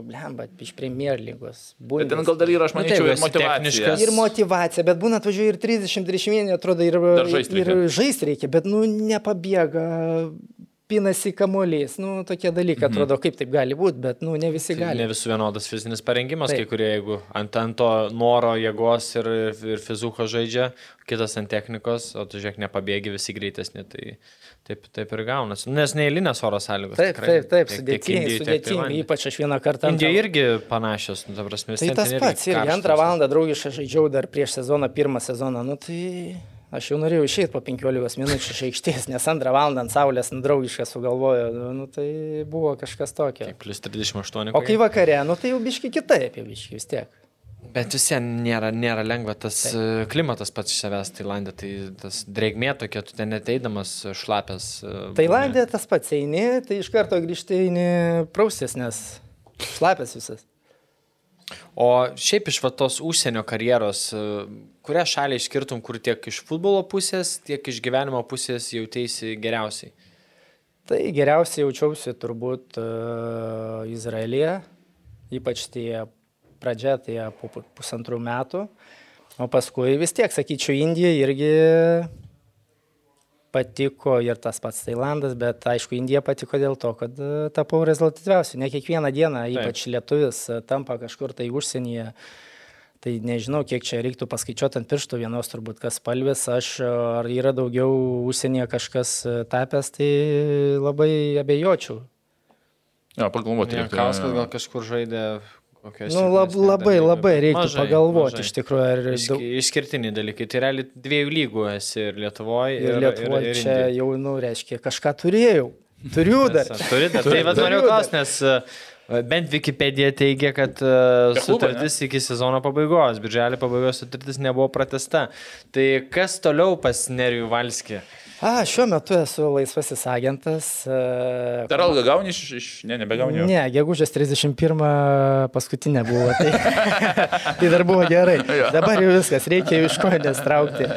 blemba, iš Premier lygos. Bet ten gal dar yra, aš Nu, manyčiau, taip, ir esi motivacija. Ir motivacija, bet būna atvažiuoja ir 30-31, atrodo, ir, Dar žaist ir reikia. žaisti reikia, bet, nu, nepabėga, pinasi kamuolys, nu, tokie dalykai, Mhm. atrodo, kaip taip gali būti, bet, nu, ne visi Tai gali. ne visų vienodas fizinis parengimas, Taip. kai kurie, jeigu ant, ant to noro, jėgos ir, ir fizuko žaidžia, kitas ant technikos, o tu žiūrėk, nepabėgi visi greitesni, tai taip, taip ir gaunasi. Nes neįlinės oro sąlygos. Taip, tikrai. taip, taip, sudėtingai, Tailande. ypač aš vieną kartą. Indija irgi panašios, nu, ta prasme, vis Tai tas pats, irgi antrą valandą draugiškai žaidžiau dar prieš sezoną, pirmą sezoną, nu tai aš jau norėjau išeiti po 15 minučių iš aikštės, nes antrą valandą ant saulės nu, draugiškai sugalvojo, nu, tai buvo kažkas tokio. Tai Plus 38. O kai vakare, nu tai jau biški kitaip, jau biški vis tiek. Bet vis vien nėra, nėra lengva tas e, klimatas pats iš savęs Tailandė, tai tas drėgmė tokia, tu ten neteidamas šlapės. e, Tailandė tas pats eini, tai iš karto grįžti eini praustis, nes šlapės visas. O šiaip iš va tos užsienio karjeros, e, kurią šalį išskirtum, kur tiek iš futbolo pusės, tiek iš gyvenimo pusės jautėsi geriausiai? Tai geriausiai jaučiausi turbūt uh, Izraelyje, ypač tie pradžia, tai po pu- pusantrų metų. O paskui vis tiek, sakyčiau, Indija irgi patiko ir tas pats Tailandas, bet aišku, Indija patiko dėl to, kad e, tapau rezultatyviausiu. Ne kiekvieną dieną, ypač lietuvis, e, tampa kažkur tai užsienyje. Tai nežinau, kiek čia reiktų paskaičiuoti ant pirštų vienos turbūt kas spalvis, aš ar yra daugiau užsienyje kažkas e, tapęs, tai labai abejočiau. Ja, pagalvoti. reikia. Kauskas gal kažkur žaidė. Kokiose Nu, lab, labai, lygose. labai reiktų Mažai, pagalvoti mažai. iš tikrųjų, ar daug, Išskirtiniai dalykai. Tai realiai dviejų lygų esi ir Lietuvoje, ir, ir Lietuvoje ir, ir čia Indijoj. jau, nu, reiškia, kažką turėjau. Turiu dar. Turi dar. Tai vad Turiu noriu klausti, nes e, bent Wikipedia teigia, kad e, klubą, sutartis iki sezono pabaigos, birželio pabaigos sutartis nebuvo pratesta. Tai kas toliau pas Nerijų Valskį? A, šiuo metu esu laisvasis agentas. e, Dar algą gauni iš... iš... Ne, nebegauni. Ne, gegužės 31 paskutinė buvo, tai, tai dar buvo gerai. Dabar jau viskas, reikia iš kojinės traukti.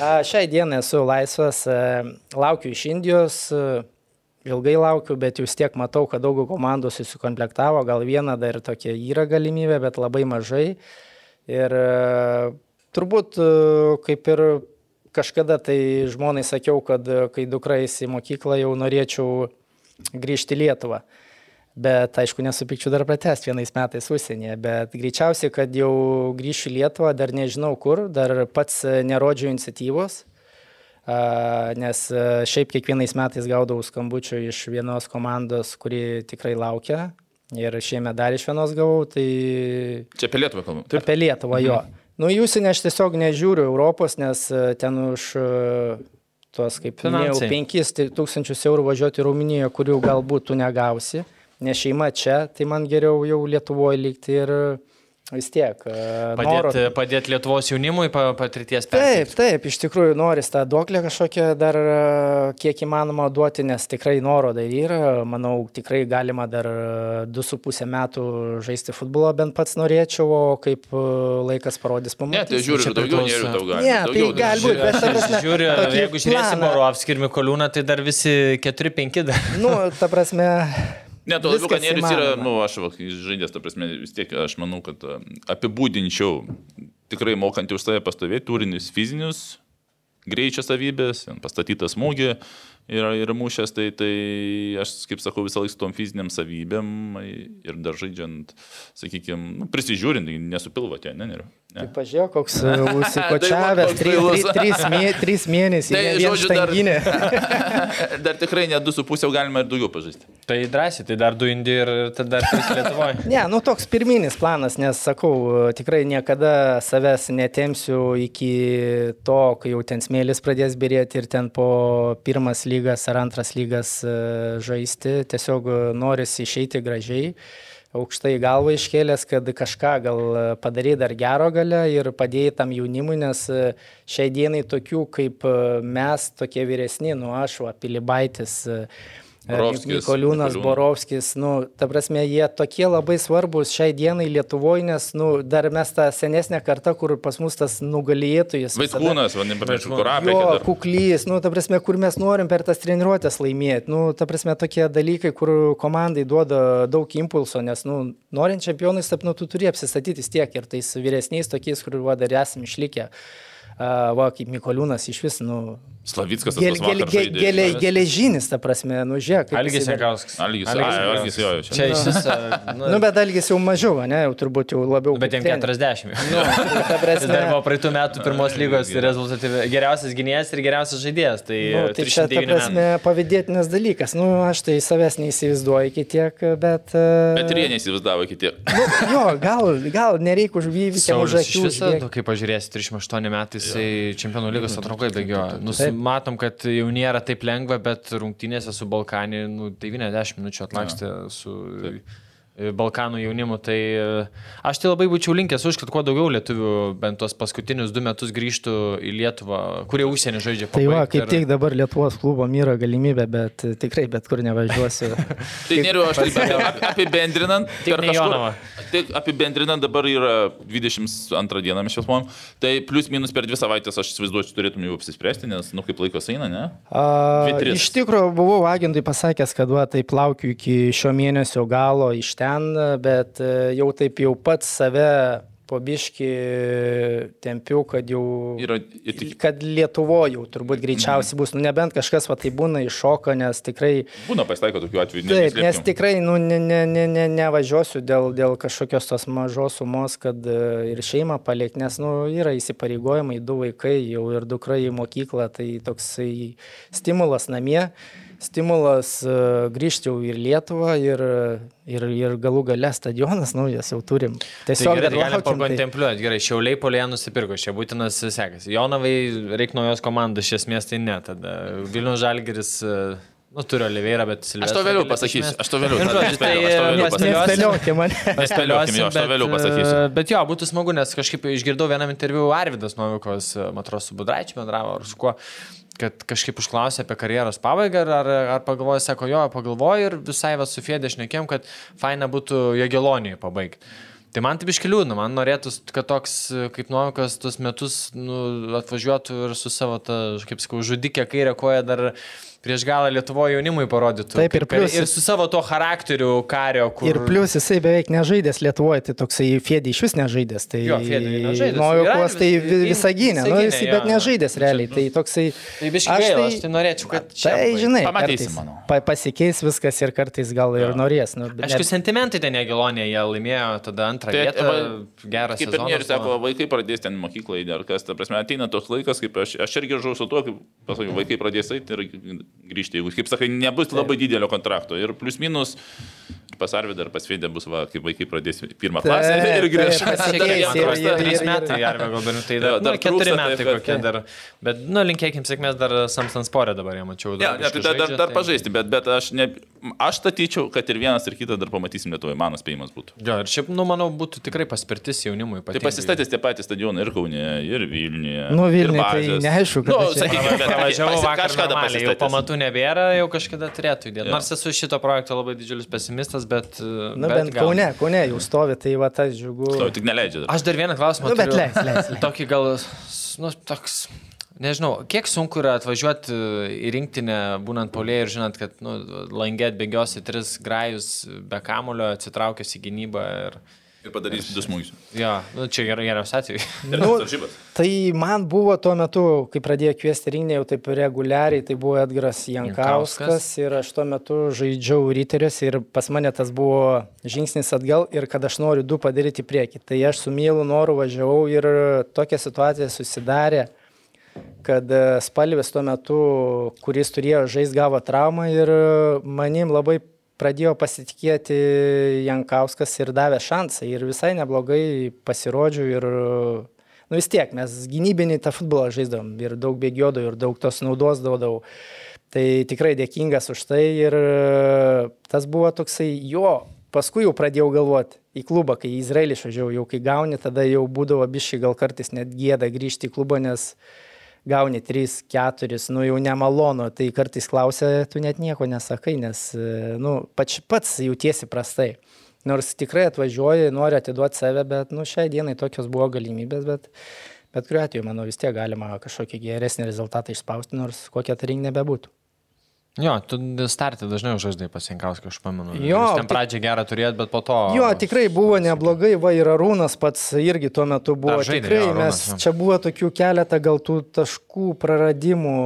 A, šiai dienai esu laisvas, e, laukiu iš Indijos, e, ilgai laukiu, bet vis tiek matau, kad daug komandų susikomplektavo, gal viena dar tokia yra galimybė, bet labai mažai. Ir turbūt kaip ir kažkada tai žmonai sakiau, kad e, kai dukra eis į mokyklą, jau norėčiau grįžti į Lietuvą. Bet aišku, nesupikčiau dar pratesti vienais metais užsienyje, bet greičiausiai, kad jau grįšiu į Lietuvą, dar nežinau kur, dar pats e, nerodžiau iniciatyvos, nes e, šiaip kiekvienais metais gaudavau skambučių iš vienos komandos, kuri tikrai laukia. Ir šiemet dar iš vienos gavau, tai Čia apie Lietuvą kalbam. Taip. Apie Lietuvą jo. Nu, į užsienį aš tiesiog nežiūriu Europos, nes e, ten už e, tuos, kaip minėjau, Finansai. 5000 eurų važiuoti į Rumuniją, kurių galbūt tu negausi, nes šeima čia, tai man geriau jau Lietuvoje likti ir vis tiek. e, Padėti padėt Lietuvos jaunimui pa, patirties Taip, perteikti. taip, iš tikrųjų noris tą duoklę kažkokią dar e, kiek įmanoma duoti, nes tikrai noro dar yra. Manau, tikrai galima dar 2,5 metų žaisti futbolą, bent pats norėčiau, o kaip e, laikas parodys Ne, pamatyti. tai žiūriu, daugiau tau gali. Ne, tai Daugiau dar. gali būt, bet prasme, Žiūriu, jeigu žiūrėsi planą. Borovskį ir Mikoliūną, tai dar visi 4-5 dar. Nu, ta prasme. Ne, to labiau, kad Nerijus yra, įmanoma. nu, aš va, žaidęs, ta prasme, vis tiek aš manau, kad apibūdinčiau tikrai mokantį už save pastovėti, turinius fizinius, greičio savybės, pastatytas smūgį ir, ir mušęs, tai, tai aš, kaip sakau, visą laiką su tom fiziniam savybėm ir dar žaidžiant, sakykime, nu, prisižiūrint, nesupilvote, ne, nėra. Tai Ne. pažiūrėk, koks užsikočiavęs, trys, trys, trys, trys mėnesiai, Tai, žodžiu, dar- štanginė. Dar tikrai ne 2,5 galima ir daugiau pažaisti. Tai drąsiai, tai dar du Indijai ir tada dar 3 Lietuvoje. Ne, nu toks pirminis planas, nes sakau, tikrai niekada savęs netemsiu iki to, kai jau ten smėlis pradės birėti ir ten po pirmas lygas ar antras lygas e, žaisti. Tiesiog norisi išeiti gražiai, aukštai galvą iškėlęs, kad kažką gal padarai dar gero gale ir padėjai tam jaunimui, nes e, šiai dienai tokių kaip e, mes, tokie vyresni, nu aš, va, Pilibaitis. Borovskis, Nikoliūnas. Borovskis, nu, ta prasme, jie tokie labai svarbus šiai dienai Lietuvoje, nes, nu, dar mes tą senesnę kartą, kur pas mus tas nugalėtojas. Vaikūnas, vadinam, pamiršau, kurapė. Jo, kuklys, nu, ta prasme, kur mes norim per tas treniruotės laimėti. Nu, ta prasme, tokie dalykai, kur komandai duoda daug impulso, nes, nu, norint čempionais, taip, nu, tu turi apsistatyti tiek ir tais vyresniais tokiais, kur va, dar esame išlikę. Va, kaip Mikoliūnas iš vis, nu, Slavickas, tas gel, gel, vakar gel, gel, geležinis, ta prasme, nu, žiūrėk. kaip Algis Jankauskas. Algis, ai, Algis, jo, čia. Čia iš vis. Nu, bet Algis jau mažiau, ne, jau turbūt jau labiau. Bet jam kaip treneris. 40. Nu, tai ta prasme, dar buvo praeitų metų pirmos lygos rezultatyvi geriausias gynėjas ir geriausias žaidėjas. Tai, nu, tai čia, ta 309 prasme, pavydėtinas dalykas. Nu, aš tai savęs neįsivaizduoju iki tiek, bet... e, Bet ir jie neįsivaizdavo kiti. Nu, jo, gal, gal nereikia už įvykiam už Saulis iš akių. viso, nu, kaip pažiūrėsi, 38 metai jisai čempionų lygos atrankoje bėgioja. Nu, Taip. matom, kad jau nėra taip lengva, bet rungtynėse su Balkanį nu, 90 minučių atlakstė su e, Balkanų jaunimu. Tai e, aš tai labai būčiau linkęs už, kad kuo daugiau lietuvių bent tuos paskutinius du metus grįžtų į Lietuvą, kurie užsienį žaidžia. Tai va, kaip ir- tik dabar Lietuvos klubo yra galimybė, bet e, tikrai bet kur nevažiuosiu. Tai nėriu, aš taip apibendrinant. Tik per kažkur-. Tik apibendrinant dabar yra 22 diena, mes šios mom. Tai plus minus per dvi savaitės aš įsivaizduoju, turėtum jau apsispręsti, nes, nu, kaip laikas eina, ne? A, iš tikrųjų, buvau agentui pasakęs, kad va, taip laukiu iki šio mėnesio galo iš ten, bet e, jau taip jau pats save po biški tempiu, kad jau... Yra tik Kad Lietuvoje jau turbūt greičiausiai bus, nu nebent kažkas va tai būna iššoka, nes tikrai... būna pasitaiko tokių atvejų. Taip, nes tikrai nu, ne, ne, ne, ne, nevažiuosiu dėl, dėl kažkokios tos mažos sumos, kad e, ir šeimą palikti, nes nu, yra įsipareigojimai, du vaikai, jau ir dukra į mokyklą, tai toksai stimulas namie, stimulas e, grįžti jau ir Lietuvą, ir, ir, ir galų gale stadionas, nu, jas jau turim. Tai Tiesiog gerai, tai galim laukiam, tai- pakontempliuoti. Gerai, šiauliai polėje nusipirko, čia būtinas sekas. Jonavai reikia naujos komandos, iš esmės tai ne. Tada Vilnius Žalgeris, e, nu, turi Oliveira, bet Silvestras. Aš to vėliau gali pasakysiu, išmest. aš to vėliau, tai, aš to vėliau mes pasakysiu. Nespėliokim jo, aš to vėliau pasakysiu. e, Bet jo, būtų smagu, nes kažkaip išgirdau vienam interviu Arvidas Novikovas, matros su Budraičiu bendravo ar su kuo, kad kažkaip užklausė apie karjeros pabaigą ar, ar, pagalvojo, sako, jo, pagalvoju ir visai va su Fėdė šnekėm, kad faina būtų Jagelonijai pabaigti. Tai man taip iškeliūna, man norėtųs, kad toks kaip Novikas tuos metus nu, atvažiuotų ir su savo, ta, kaip sakau, žudikė kairė koja dar prieš galą Lietuvoje jaunimui parodytų. Taip, ir plius- Ir su savo to charakteriu kario, kur... Ir plus jisai beveik nežaidęs Lietuvoje, tai toksai Fėdė iš vis nežaidęs. Tai Jo, Fėdė nežaidęs. Novikovas tai Yra vis- visą gynę, nu, jisai jo, bet jo. nežaidęs realiai. Tai toksai... Tai biškai gaila, aš tai norėčiau, kad čia Tai žinai, Pamatysim, kartais manau. pa, pasikeis viskas ir kartais gal ir norės. Nu, bet Aišku, sentimentai ten Negilonė, jie laimėjo tada antrą Tai, vietą, va, geras Kaip ir sezonas. nėra, sako, buvo. vaikai pradės ten mokyklą įdėti, ar kas, ta prasme, ateina toks laikas, kaip aš, aš irgi žinau su tuo, kaip, pasakiau, vaikai pradės eiti ir grįžti, jeigu, kaip sakai, nebus labai didelio kontrakto. Ir plus minus, pas Arvidą ir pas Fėdę bus, va, kaip vaikai pradės pirmą Taip, klasę ir grįžti. taip, ir- ir- trys metai, ar gal dar, tai Jo, dar, dar nu, keturi trūksta, metai taip, kokie dar. Bet, nu, linkėkim sėkmės dar Samsung Sporė dabar, jie mačiau. Ne, ne, tai dar, dar, dar pažaisti, bet, bet aš, ne, aš statyčiau, kad ir vienas ir kitą dar pamatysim Lietuvoje, mano spėjimas būtų. Jo, ir šiaip, nu, manau, būtų tikrai paspirtis jaunimui. Tai ypatingai. pasistatys tie patys stadionai ir Kaune, ir Vilniuje. Nu, ir Vilniuj tai neaišku, kad Nu, sakykime, kažkada jau pasistatys. Pamatų nebėra, jau kažkada turėtų įdėti. Jo. Nors esu šito projekto labai didžiulis pesimistas, bet... Nu, bent Kaune, Kaune jau stovi, tai va tas džiugu. Tau tik neleidžia. dar. Aš dar vieną klausimą Nu, bet leis, leis, leis. Tokį gal, nu, toks, nežinau, kiek sunku yra atvažiuoti į rinktinę, būnant polėje ir žinant, kad, nu, langėt bėgiosi tris grajus be kamulio, atsitraukęs į gynybą ir... Ir padarys du smūgius. Jo, nu, čia gerai, geriausias atveju. Ir Nu. Tai man buvo tuo metu, kai pradėjo kviesti rinkinį jau taip reguliariai, tai buvo Edgaras Jankauskas, Jankauskas. ir aš tuo metu žaidžiau ryterius ir pas mane tas buvo žingsnis atgal ir kad aš noriu du padaryti priekį. Tai aš su mielu noru važiavau ir tokia situacija susidarė, kad e, spalvis tuo metu, kuris turėjo žaisti, gavo traumą ir manim labai pradėjo pasitikėti Jankauskas ir davė šansą ir visai neblogai pasirodžiau ir Nu vis tiek, mes gynybinį tą futbolą žaisdavom ir daug bėgiodavau ir daug tos naudos daudavau. Tai tikrai dėkingas už tai ir e, tas buvo toksai jo. Paskui jau pradėjau galvoti į klubą, kai į Izraelį išvažiavau, jau kai gauni, tada jau būdavo biškai gal kartais net gėda grįžti į klubą, nes gauni 3, 4, nu jau nemalonu, tai kartais klausia, tu net nieko nesakai, nes, e, nu, pač, pats jautiesi prastai. Nors tikrai atvažiuoji, nori atiduoti save, bet, nu, šiai dienai tokios buvo galimybės, bet bet kuriuo atveju, manau, vis tiek galima kažkokį geresnį rezultatą išspausti, nors kokia ta rinka nebebūtų. Jo, tu startį dažnai žaidai pasienkauską, aš pamenu. Jo, Jūs ten pradžią gerą turėt, bet po to... Jo, tikrai buvo neblogai, va ir Arūnas pats irgi tuo metu buvo. Žaidė, Tikrai jo, Arūnas, mes jo. čia buvo tokių keletą gal tų taškų praradimų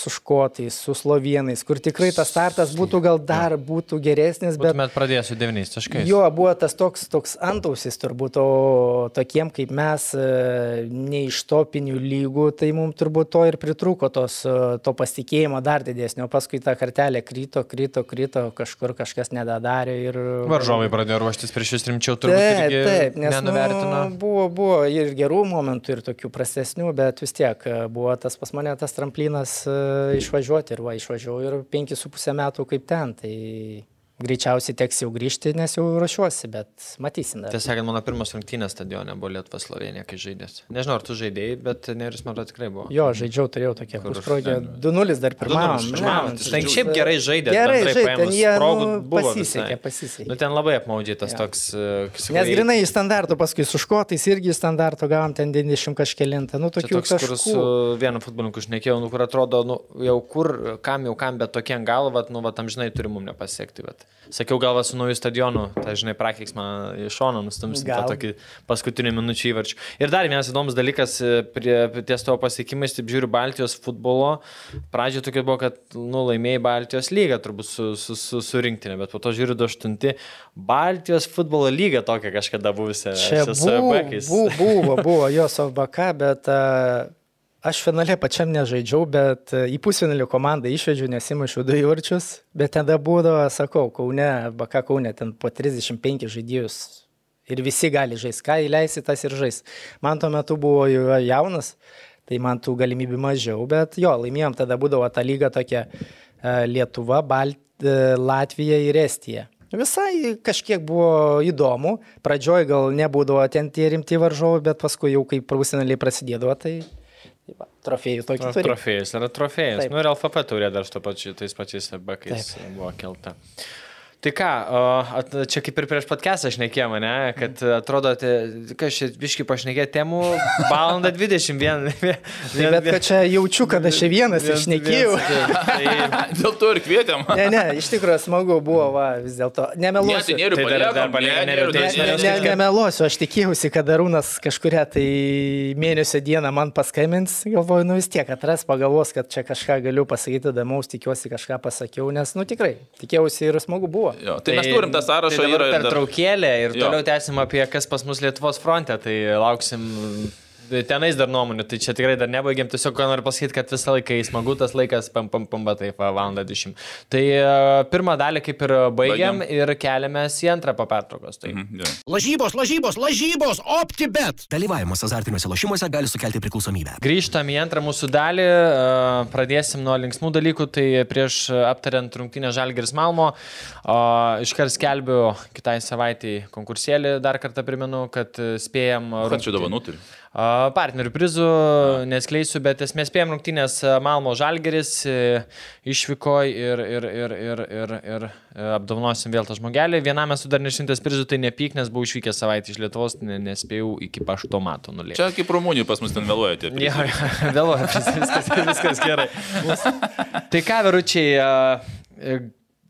su škotais, su slovienais, kur tikrai tas startas būtų gal dar būtų geresnis, bet... Bet pradėjęs su 9 taškais. Jo, buvo tas toks, toks antausis turbūt, o tokiem kaip mes, e, ne iš topinių lygų, tai mums turbūt to ir pritruko tos, e, to pasitikėjimo dar didesnio. Paskui ta kartelė krito, krito, krito, kažkur kažkas nedadarė ir... Varžovai pradėjo ruoštis prieš jūs rimčiau, turbūt Taip, taip, nes nenuvertino. nu, buvo, buvo ir gerų momentų, ir tokių prastesnių, bet vis tiek e, buvo tas pas mane tas tramplinas e, išvažiuoti ir va išvažiavau ir penki su pusę metų kaip ten. Tai greičiausiai teks jau grįžti, nes jau ruošiuosi, bet matysim. dar. Tiesą sakant, mano pirmas rungtynės stadione buvo Lietuva Slovenija, kai žaidės. Nežinau, ar tu žaidėjai, bet Neris man atrodo tikrai buvo. Jo, žaidžiau, turėjau tokią pusprogę. ten? 2-0 dar pirmavom. 2:0 ne, pirmavom. man Ten čia- šiaip gerai žaidė, Gerai žaidė, jie nu, pasisekė, pasisekė. Nu, ten labai apmaudžiai tas Jo. toks... e, sakau, Nes grinai iš standarto, paskui su škotais irgi iš standarto gavom ten 90 kažkelintą. Nu, tokių toks, kur su vienu futbolininku šnekėjau, nu, kur atrodo, nu, jau kur, kam jau kam, bet tokie gal, vat, nu, va, tam žinai, turi mum nepasiekti, bet Sakiau, gal su nauju stadionu, tai žinai, prakeiksmą iš šono nustumsim tą tokį paskutinį minučių įvarčių. Ir dar vienas įdomus dalykas e, prie, ties tavo pasiekimais, taip žiūriu, Baltijos futbolo. Pradžioje tokia buvo, kad nu, laimėjai Baltijos lygą turbūt su, su, su, su rinktinė, bet po to žiūriu 28. Baltijos futbolo lyga tokia kažkada buvusi. Čia buvo, buvo, buvo, buvo jos OBK, bet uh, aš finale pačiam nežaidžiau, bet uh, į pusfinalį komandą išvedžiau, nesimašiau du įvarčius, bet tada būdavo, sakau, Kaune, BK Kaune, ten po 35 žaidėjus ir visi gali žaisti, ką įleisi, tas ir žais. Man tuo metu buvo jau jaunas, tai man tų galimybių mažiau, bet jo, laimėjom, tada būdavo ta lyga tokia uh, Lietuva, Balt, uh, Latvija ir Estija. Visai kažkiek buvo įdomu. Pradžioj gal nebūdavo ten tie rimti varžovai, bet paskui jau kai prasinaliai prasidėdavo, tai, trofėjų tokį turi. Trofėjas yra trofėjas. Taip. Nu ir LFP turė dar tais pačiais bakais buvo kelta. Tai ką, o, at, čia kaip ir prieš podcastą šnekėjome, ne, kad atrodo, tai, kas čia viški pašnekė temų, valandą 21. Tai bet kad čia jaučiu, kad aš čia vienas išnekėjau. Tai, Dėl to ir kvietėm. Ne, ne, iš tikrųjų smagu buvo, va, vis dėlto. Ne, tai Nemeluosiu. nėriu Tai dar- dar paliekam. ne, tai tai aš Ne, ne, nemeluosiu, aš tikėjausi, kad Arūnas kažkuria tai mėnesio dieną man paskambins, galvoju, nu vis tiek atras, pagalvos, kad čia kažką galiu pasakyti įdomaus, tikiuosi kažką pasakiau, nes, nu tikrai, tikėjausi ir smagu buvo. Jo, tai mes turim tą sąrašą tai yra ir dar- pertraukėlė ir toliau tęsim apie kas pas mus Lietuvos fronte, tai lauksim tenais dar nuomonių, tai čia tikrai dar nebaigėm, tiesiog ką noriu pasakyti, kad visą laiką smagu tas laikas, pam, pam, pam, taip, va, valandą 10. Tai pirmą dalį kaip ir baigiam, Baigiam. ir keliamės į antrą po pertraukos. Tai. Mhm, gerai. Lažybos, lažybos, lažybos, OptiBet. Dalyvavimas azartiniuose lošimuose gali sukelti priklausomybę. Grįžtam į antrą mūsų dalį, e, pradėsim nuo linksmų dalykų, tai prieš aptariant rungtynę Žalgiris Malmo, e, iškart skelbiu kitai savaitai konkursėlį, dar kartą primenu, kad spėjam... Rungty- dovanų turi? Partnerių prizų neskleisiu, bet esmė spėjom rungtynės Malmo Žalgeris e, išvyko ir, ir, ir, ir, ir, ir e, apdovanosim vėl tą žmogelį. Vienam esu dar nešimtas prizų, tai nepyk, nes buvau išvykęs savaitę iš Lietuvos, ne, nespėjau iki paštomato nulėkti. Čia kaip Rumunijų pas mus ten vėluojate. Ja, ja, vėluoja, viskas, viskas gerai. Tai ką, viručiai, a, e,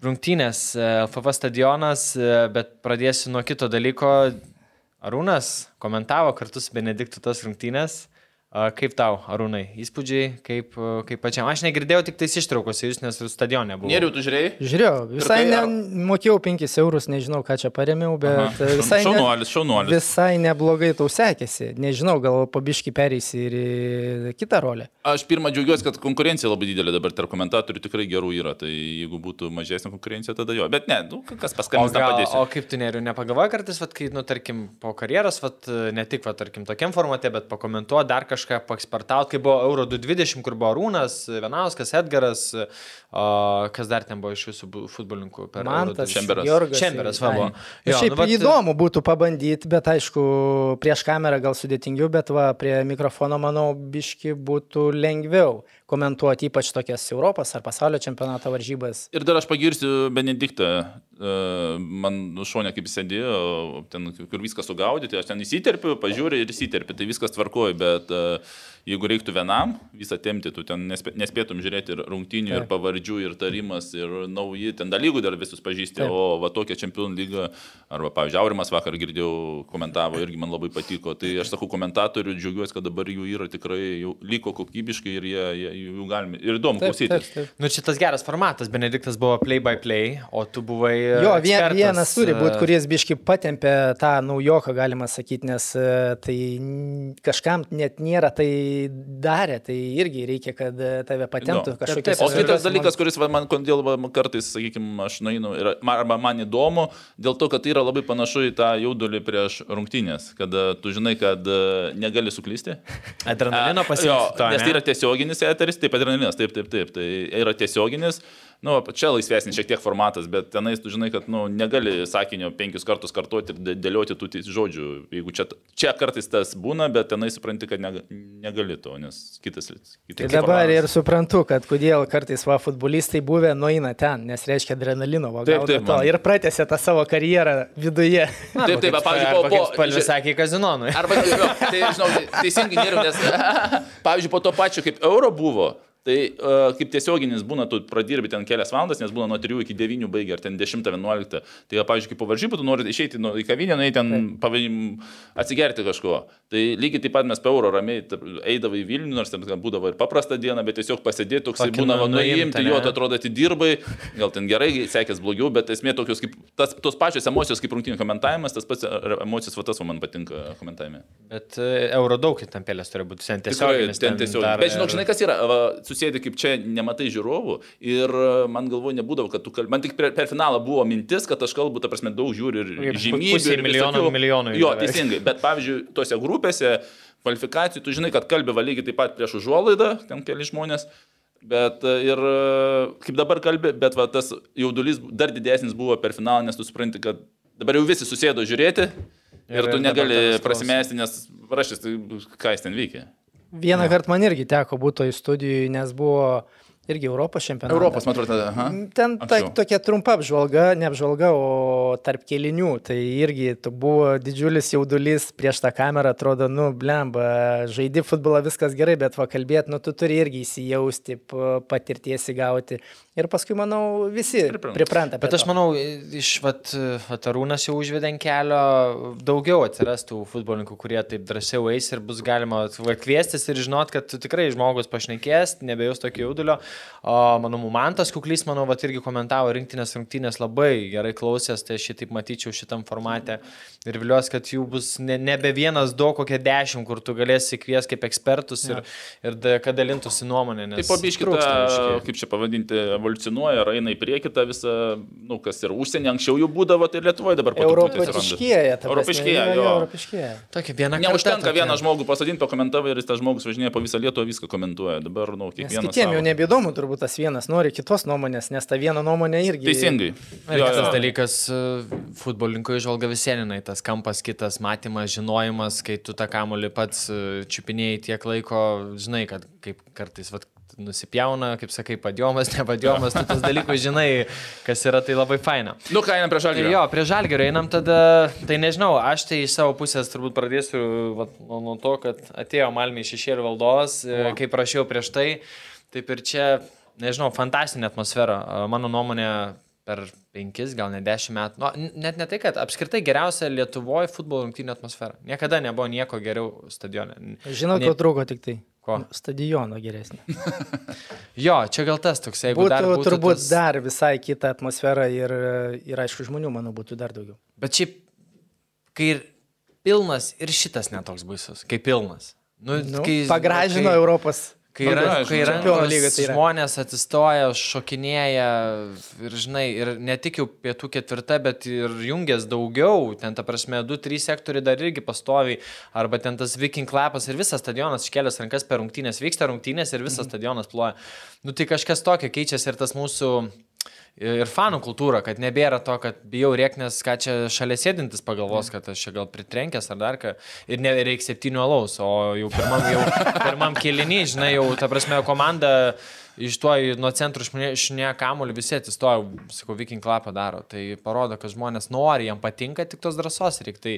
rungtynės, FF stadionas, bet pradėsiu nuo kito dalyko. Arūnas komentavo kartu su Benediktu tas rungtynės. A, Kaip tau, Arūnai, įspūdžiai, kaip, kaip pačiam? Aš negirdėjau tik tais ištraukos, jūs nes stadione buvo. Nėriu, tu žiūrėjai? Žiūrėjau, visai ne, ar- mokėjau 5 eurus, nežinau, ką čia paremiau, bet Aha. Aha. visai, ne, Šaunuolis, šaunuolis. visai neblogai tau sekėsi. Nežinau, gal pabiški pereisi ir į kitą rolę. Aš pirmą džiaugiuosi, kad konkurencija labai didelė dabar tarp komentatorių tikrai gerų yra. Tai jeigu būtų mažesnė konkurencija, tada jo. Bet ne, nu, kas paskambins, tam gal, padėsiu. o kaip tu neriu, nepagalvoji kartais, vat, kai, nu, tarkim, po karjeros, vat, ne tik, vat, tarkim, tokiam formate, bet pakomentuoti dar kažką, pakspartauti, kai buvo Euro 220, kur buvo Rūnas, Venauskas, Edgaras, o, kas dar ten buvo iš bu- futbolininkų per Mantas, 220. Čemberas. Jorgas. Čemberas, va. Jo, Jo, šiaip nu, nu, vat- įdomu būtų pabandyti, bet aišku, prieš kamerą gal sudėtingiau, bet va, prie mikrofono, manau, biški būtų lengviau komentuoti ypač tokias Europos ar pasaulio čempionato varžybas. Ir dar aš pagirsiu Benediktą, e, man šonė kaip sėdėjo, ten, kur viskas sugaudyti, aš ten įsiterpiu, pažiūriu ir įsiterpiu, tai viskas tvarkoju, bet e, jeigu reiktų vienam visą temti, tu ten nespė, nespėtum žiūrėti ir rungtynių, ir Taip. pavardžių, ir tarimas, ir nauji, ten dalykų dar visus pažįsti, Taip. o va tokia čempionų lyga, arba, pavyzdžiui, Aurimas vakar girdėjau, komentavo, irgi man labai patiko, tai aš sakau komentatorių, džiaugiuosi, kad dabar jų yra tikrai, jau liko kokybiškai ir jie, jie jų galime, ir įdomu klausytis. Nu, čia tas geras formatas, Benediktas buvo play by play, o tu buvai... e, Jo, vien, ekspertas, vienas turi būti, e, kuris biški patempė tą naujoką, galima sakyti, nes e, tai kažkam net nėra tai darę, tai irgi reikia, kad e, tave patemptų Jo. kažkokias Taip, O kitas dalykas, kuris va, man kodėl kartais, sakykime, aš man- arba man įdomu, dėl to, kad tai yra labai panašu į tą jaudulį prieš rungtynės, kada tu žinai, kad e, negali suklysti. Adrenalino jo, Nes tai yra tiesioginis eteris, taip adrenalinas, taip, taip, taip, tai yra tiesioginis. Nu, čia laisvesnis šiek tiek formatas, bet tenais tu žinai, kad nu, negali sakinio penkius kartus kartuoti ir dė- dėlioti tų žodžių. Jeigu čia, čia kartais tas būna, bet tenai supranti, kad nega- negali to, nes kitas. Tai kitas dabar formatas. ir suprantu, kad kodėl kartais va futbolistai buvę nueina ten, nes reiškia adrenalino, va, Taip, taip, to man. ir pratęsia tą savo karjerą viduje. Taip, taip, va, pavyzdžiui, po, po, Palvis sakė kazinonui. Arba, tai žinau, teisingai nėra, nes, pavyzdžiui, po to pačiu, kaip euro buvo, Tai uh, kaip tiesioginis būna, tu pradirbi ten kelias valandas, nes būna nuo 3 iki 9 baigia, ar ten 10-11. Tai, pavyzdžiui, kaip po varžybų, tu nori išeiti nu, į kavinę, nueiti ten pavadim, atsigerti kažko. Tai lygiai taip pat mes pe euro ramiai eidavai į Vilnių, nors ten būdavo ir paprasta diena, bet tiesiog pasėdėti, toks Tokį būna, nu- nuimti, jo, tu atrodo, atidirbai, gal ten gerai, sekės blogiau, bet esmė tokios kaip, tas, tos pačios emocijos kaip rungtinių komentavimas, tas pats e, emocijos, va tas va man patinka komentavime. Bet e, euro daug ten pelės turi būti. Ten tiesiog. ten tiesiog. Bet žinok, žinai, kas yra, va, susėdi kaip čia, nematai žiūrovų ir e, man galvoju, nebūdavo, kad tu kalbi. Man tik per, per finalą buvo mintis, kad aš kalbu, ta prasme, daug žiūriu ir žymybių. ir milijono visokių- milijonui Jo, beveik. teisingai. Bet pavyzdžiui, tose grupėse, kvalifikacijų, tu žinai, kad kalbi valygiai taip pat prieš užuolaidą, ten keli žmonės. Bet e, ir e, kaip dabar kalbi, bet va, tas jaudulys dar didesnis buvo per finalą, nes tu supranti, kad dabar jau visi susėdo žiūrėti ir, Ir tu negali prasimesti, nes rašys, tai ką jis ten veikia. Vieną kartą man irgi teko būti toj studijai, nes buvo irgi Europos čempionatas. Europos, man atrodo, aha. Ten ta, tokia trumpa apžvalga, ne apžvalga, o tarp kelinių. Tai irgi buvo didžiulis jaudulys prieš tą kamerą, atrodo, nu, blemba, žaidi futbolą, viskas gerai, bet va kalbėti, nu, tu turi irgi įsijausti, patirties įgauti. Ir paskui, manau, visi Pripranta. pripranta. Bet aš to. manau, iš vat, vat Arūnas jau užvedė ant kelio, daugiau atsirastų futbolininkų, kurie taip drąsiau eis ir bus galima kviestis ir žinot, kad tu tikrai žmogus pašnekės, nebejus tokio jaudulio. O mano Mantas Kuklys, manau, vat, irgi komentavo rinktinės rungtynės labai gerai klausęs, tai aš šitaip matyčiau šitam formate. Ir viliuosi, kad jų bus ne, nebe vienas, du, kokie dešimt, kur tu galėsi kvies kaip ekspertus ir, ir da, kad dalintųsi nuomonę. nes Taip, biškį. kaip čia pavadinti, evoliucionuoja, ar eina į priekį tą visą, nu, kas ir užsienį anksčiau jau būdavo, tai Lietuvoje dabar. Europiškėja, Europiškėja, jo, Europiškėja. Tokia viena Neužtenka vieną žmogų pasodinti, pakomentavai ir jis tas žmogus važinėja po visą Lietuvą, viską komentuoja. Dabar, nu, Nes kiekvienas. kitiem jau nebeįdomu turbūt tas vienas, nori kitos nuomonės, nes ta viena nuomonė irgi. Teisingai. Ir kitas dalykas, e, futbolininko išvalga visieninai, tas kampas kitas, matymas, žinojimas, kai tu tą kamolį pats e, čiupinėjai tiek laiko, žinai, kad kaip kartais vat, nusipjauna, kaip sakai, padiomas, nepadiomas, tu tas dalykus žinai, kas yra tai labai faina. Nu, ką einam prie žalgio. jo, prie žalgerio einam tada, tai nežinau, aš tai iš savo pusės turbūt pradėsiu vat, nuo, nuo to, kad atėjo Malmiai šešėlių valdovas, e, kaip prašiau prieš tai, taip ir čia, nežinau, fantastinė atmosfera, E, mano nuomonė per penkis, gal net dešimt metų. Nu, net ne tai, kad apskritai geriausia Lietuvoje futbolo rungtynė atmosfera. Niekada nebuvo nieko geriau stadione. Žinau, Ne- ko trūko tik tai. Ko? Stadiono geresnį. Jo, čia gal tas toks, jeigu Būtų, dar būtų turbūt tas... dar visai kita atmosfera ir, ir aišku, žmonių, manau, būtų dar daugiau. Bet šiaip, kai ir pilnas ir šitas netoks baisus, kai pilnas. Nu, Nu, kai, pagražino kai, Europos. Kai, yra, Pagražino. kai rankos lyga tai yra. žmonės atsistoja, šokinėja ir, žinai, ir ne tik jau pietų ketvirta, bet ir jungės daugiau, ten ta prasme, du, trys sektoriai dar irgi pastoviai, arba ten tas Viking klapas ir visas stadionas iškelias rankas per rungtynės, vyksta rungtynės ir visas stadionas ploja. Nu tai kažkas tokio keičiasi ir tas mūsų ir fanų kultūra, kad nebėra to, kad bijau rėknės, ką čia šalia sėdintis pagalvos, kad aš čia gal pritrenkęs ar dar ką. Ir nereikia septynių alaus, o jau pirmam, jau, pirmam kelinį, žinai, jau, ta prasme, komanda iš to nuo centro išnė kamuolį visi atsistoja, sakau, Viking klapą daro. Tai parodo, kad žmonės nori, jam patinka, tik tos drąsos reikia. Tai,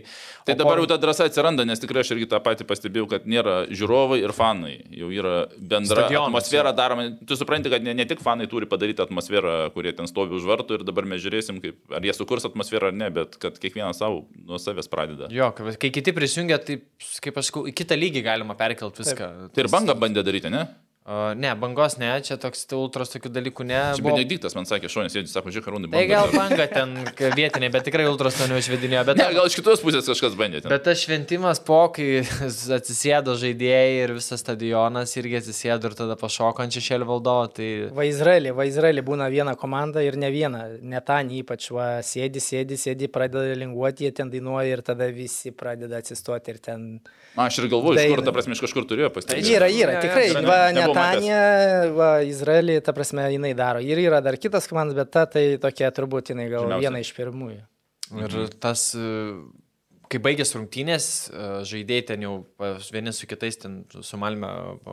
Tai dabar jau ta drąsa atsiranda, nes tikrai aš irgi tą patį pastebėjau, kad nėra žiūrovai ir fanai. Jau yra bendra Stadionas, atmosfera daroma. Tu supranti, kad ne, ne tik fanai turi padaryti atmosferą, kurie ten stovi už vartų ir dabar mes žiūrėsim, kaip, ar jie sukurs atmosferą ar ne, bet kad kiekvienas savo nuo savęs pradeda. Jo, kai kiti prisijungia, tai, kaip aš sakau, į kitą lygį galima perkelti viską. Tai ir banga bandė daryti, ne? O, ne, bangos ne, čia toks tai ultros tokių dalykų ne. Čia buvo- Benediktas man sakė, šonės sėdži, sako, žiūrėk, karūnai. Tai gal banga ten vietiniai, bet tikrai ultros to neužvedinėjo. Bet, Ne, gal iš kitos pusės kažkas bandė. Ten. bet tas šventimas po, kai atsisėdo žaidėjai ir visas stadionas irgi atsisėdo ir tada pašoko ant šešėlį valdovo, tai... Va Izraelį, va Izraelį būna viena komanda ir ne viena, netanį ypač, va sėdi, sėdi, sėdi, pradeda linguoti, jie ten dainuoja ir tada visi pradeda atsistoti ir ten... Na, aš ir galvoju, iš kur, Daina. ta prasme, iš kažkur turėjo pastebėti. Yra, yra, tikrai, jo, va nebuvo matęs. Netanė, va Izraelį, ta prasme, jinai daro. Ir yra dar kitas komandas, bet ta tai tokia turbūt jinai gal Žymiausia. viena iš pirmųjų. Ir tas, e, kai baigės rungtynės, e, žaidėjai ten jau vieni su kitais ten su Malme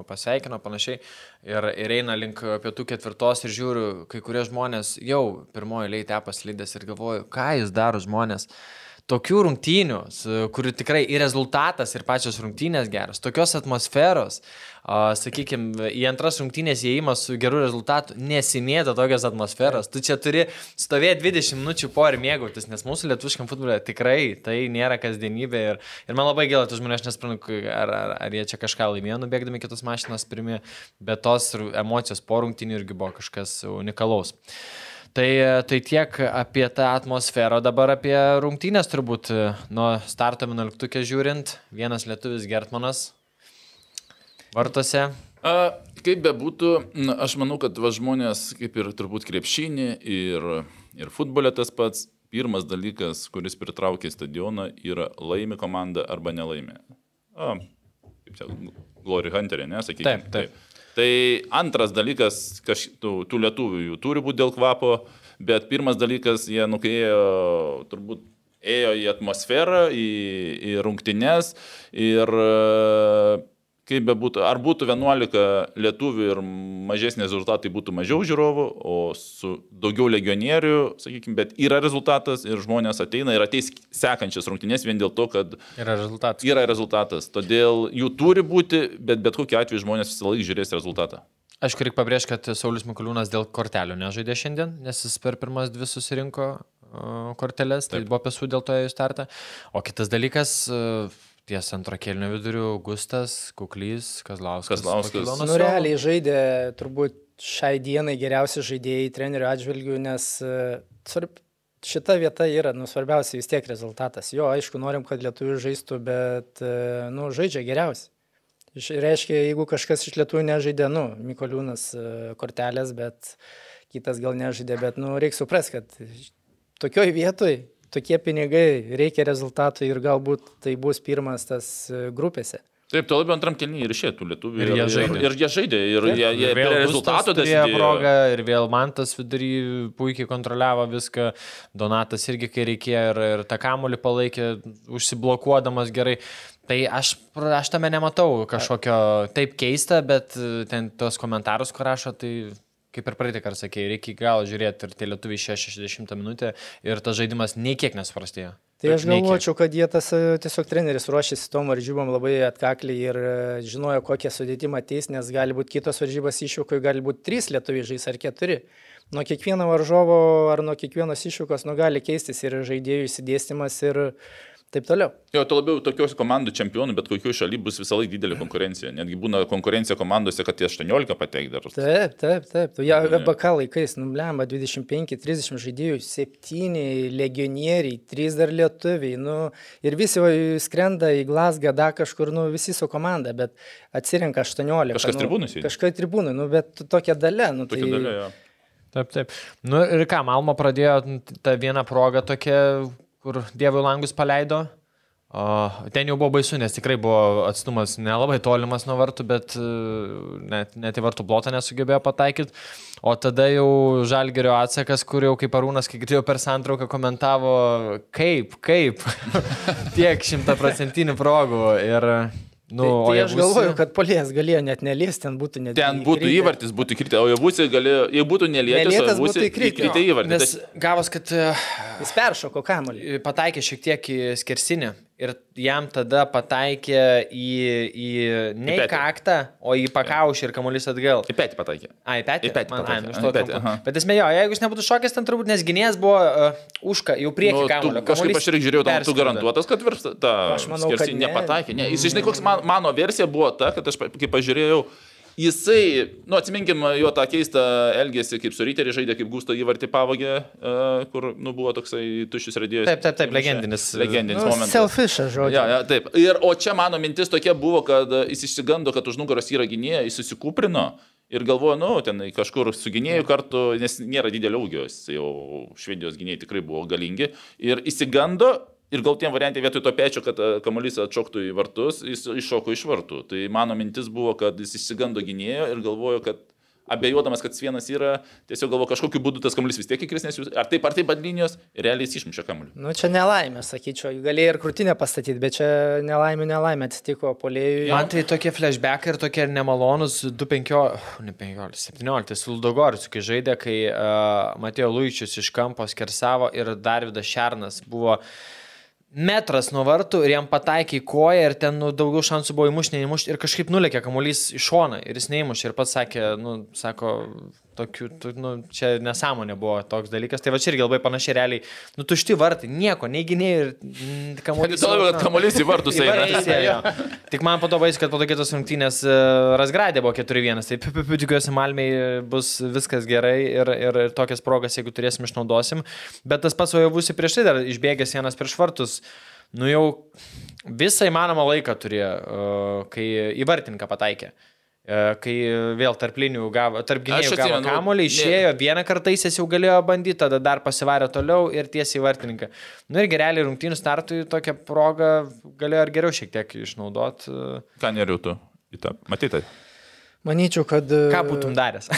pasveikino panašiai ir, ir eina link pietų ketvirtos ir žiūriu, kai kurie žmonės jau pirmoji eilėje tepas lydės ir galvoju, ką jis daro žmonės. tokių rungtynių, kurių tikrai ir rezultatas, ir pačios rungtynės geros, tokios atmosferos, sakykime, į antras rungtynės įėjimas su geru rezultatu, nesimėta tokios atmosferos. Tu čia turi stovėti 20 minučių po ir mėgautis, nes mūsų lietuviškam futbolė tikrai tai nėra kasdienybė. Ir, ir man labai gaila, tų žmonių aš nesprantu, ar, ar, ar jie čia kažką laimėjo, nubėgdami kitus mašinas pirmi, bet tos emocijos po rungtynių irgi buvo kažkas unikalaus. Tai, tai tiek apie tą atmosferą, dabar apie rungtynės turbūt nuo starto 11 žiūrint. Vienas lietuvis Gertmanas vartose. A, kaip bebūtų, aš manau, kad va, žmonės, kaip ir turbūt krepšinį ir, ir futbolė tas pats, pirmas dalykas, kuris pritraukia stadioną, yra laimi komanda arba nelaimi. A, kaip čia, Glory Hunterė, nesakykime. Taip, taip. Tai antras dalykas, kaž, tų, tų lietuvių jų turi būti dėl kvapo, bet pirmas dalykas, jie nukėjo, turbūt ėjo į atmosferą, į, į rungtynes ir e, kaip bebūtų, ar būtų 11 lietuvių ir mažesni rezultatai būtų mažiau žiūrovų, o su daugiau legionierių, sakykime, bet yra rezultatas ir žmonės ateina ir ateis sekančias rungtynės vien dėl to, kad Yra rezultatas. yra rezultatas. Todėl jų turi būti, bet bet kokiu atveju žmonės visą laiką žiūrės rezultatą. Aišku, reikia pabrėžti, kad Saulis Mikoliūnas dėl kortelių nežaidė šiandien, nes jis per pirmas dvi susirinko o, korteles, tai buvo pesų dėl to į startą. O kitas dalykas, o, ties antro kelnių vidurių, Gustas, Kuklys, Kazlauskas. Kazlauskas. Nu, realiai žaidė turbūt šiai dienai geriausi žaidėjai trenerių atžvilgių, nes e, svarb, šita vieta yra, nu, svarbiausia vis tiek rezultatas. Jo, aišku, norim, kad lietuvių žaistų, bet, e, nu, žaidžia geriausiai. Iš- Reiškia, jeigu kažkas iš lietuvių nežaidė, nu, Mikoliūnas e, kortelės, bet kitas gal nežaidė, bet, nu, reikia suprasti, kad tokioj vietoj tokie pinigai, reikia rezultatų ir galbūt tai bus pirmas tas e, grupėse. Taip, tuo labiau antram kelnyje ir išėtų lietuvių. Ir jie žaidė. Ir, jie žaidė. Ir jie, jie Ir prie vėl rezultato Gustas turėjo progą ir vėl Mantas vidury puikiai kontroliavo viską, Donatas irgi kai reikėjo ir, ir tą kamolį palaikė, užsiblokuodamas gerai. Tai aš, aš tame nematau kažkokio taip keista, bet e, ten tos komentarus, kur rašo, tai kaip ir praeitį kartą sakėjai, reikia iki galo žiūrėti ir tie lietuviai 60 minutę ir tas žaidimas nei kiek nesvarstėjo. Tai aš galvočiau, kad jie tas e, tiesiog treneris ruošėsi tom varžybom labai atkakliai ir e, žinojo, kokią sudėtimą ateis, nes gali būti kitos varžybos iššūkiai, gali būti trys lietuviai žais ar keturi. Nuo kiekvieno varžovo ar nuo kiekvienos iššūkos nu, gali keistis ir žaidėjų įsidėstymas ir taip toliau. Jo, to labiau tokios komandų čempionų, bet kokių šaly bus visą laiką didelė konkurencija. Netgi būna konkurencija komandose, kad tie 18 patek dar. Taip, taip, taip. Tu Ja, BK laikais, nulemba 25-30 žaidėjų, 7 legionieriai, 3 dar lietuviai. Nu, ir visi skrenda į Glasgą, dar kažkur, nu, visi su komanda, bet atsirenka 18. Kažkas nu, tribūnoj sėdi. Kažkas tribūnai, nu, bet tokia dalė. Nu, Tokia tai, dalia, jo. Taip, taip. Nu ir ką, Malmo pradėjo tą vieną progą tokia, kur Dievo langus paleido. O, ten jau buvo baisu, nes tikrai buvo atstumas nelabai tolimas nuo vartų, bet e, net, net į vartų plotą nesugebėjo pataikyti. O tada jau Žalgerio atsakas, kur jau kaip Arūnas, kai girdėjau per santrauką, komentavo, kaip, kaip, tiek šimtaprocentinių progų. Ir, nu, tai, tai aš būsi- galvoju, kad polės galėjo net neliesti, ten būtų net Ten būtų įvartis, būtų įkritę, o jie būtų, galėjo, jei būtų nelietęs, Nelietęs o būtų įkritę. įvartį. Nes gavos, kad Jis peršoko kamuolį. pataikė šiek tiek į skersinį ir jam tada pataikė į, į ne Į į kaktą, o į pakaušį ir kamuolys atgal. Į petį pataikė. Ai, petį. Į petį Man, ai, pataikė. nu, iš Į to petį, aha. Bet esmė jo, jeigu jis nebūtų šokęs, ten turbūt nes gynėjas buvo uh, užka, jau prieki Nu, nu, tu, kamuolio. kažkaip aš irgi žiūrėjau, tam tu garantuotas, kad virs tą Aš manau, kad skersinį ne. nepataikė. Ne, jis, žinai, koks man, mano versija buvo ta, kad aš, kai pažiūrėjau, jisai, nu atsiminkim jo tą keistą elgesį, kaip su Ryterį žaidė, kaip Gusto įvartį pavogė, uh, kur, nu, buvo toksai tuščias radijas. Taip, taip, taip, legendinis. Legendinis Nu, momentas. selfishas, žodžiu. Ja, ja, taip. Ir, o čia mano mintis tokia buvo, kad e, jis išsigando, kad už nugaros yra gynėja, jis susikuprino ir galvojo, nu, ten kažkur su gynėju kartu, nes nėra didelio ūgio, jau švedijos gynėjai tikrai buvo galingi. Ir įsigando ir gal tiem variantai vietoj to pečio, kad e, kamuolys atšoktų į vartus, jis iššoko iš vartų. Tai mano mintis buvo, kad jis išsigando gynėjo ir galvojo, kad abejodamas, kad vienas yra, tiesiog galvo kažkokiu būdu tas kamuolys vis tiek įkris, nes jūs ar taip ar taip ant linijos, realiai jis išmušė kamuolį. Nu, čia nelaimė, sakyčiau. Galėjai ir krūtinę pastatyti, bet čia nelaimė, nelaimė atsitiko polėjui. Man tai tokie flashbackai ir tokie nemalonus 2-15, ne 15, 17 su Ludogoricu, kai žaidė, kai uh, Matėjo Luičius iš kampo skersavo ir Darvidas Šernas buvo metras nuo vartų ir jam pataikė į koją ir ten nu, daugiau šansų buvo įmušti, neįmušti ir kažkaip nulėkė kamuolys į šoną ir jis neįmušė. Ir pats sakė, nu, sako, tokių, tu, nu, čia nesąmonė buvo toks dalykas, tai va čia irgi labai panašiai realiai, nu, tušti vartai, nieko, nei gynėjai ir kamuolys. Labiau, kad kamuolys į vartus eina. Tik man po to baisi, kad po to kitos rungtynės e, Rasgradė buvo 4-1, tai tikiuosi Malmiai bus viskas gerai ir, ir, ir tokias progas, jeigu turėsim, išnaudosim. Bet tas pats Ojavusi prieš tai dar išbėgęs vienas prieš vartus, nu jau visą įmanomą laiką turėjo, e, kai į vartininką pataikė. E, Kai vėl tarp linijų gavo, tarp gynėjų gavo kamuolį, ne- išėjo, vieną kartą jis jau galėjo bandyti, tada dar pasivarė toliau ir tiesiai į vartininką. Nu ir realiai rungtynių startui tokią progą galėjo ir geriau šiek tiek išnaudoti. Ką neriutų į tą. Matytai. Manyčiau, kad... Ką būtum daręs?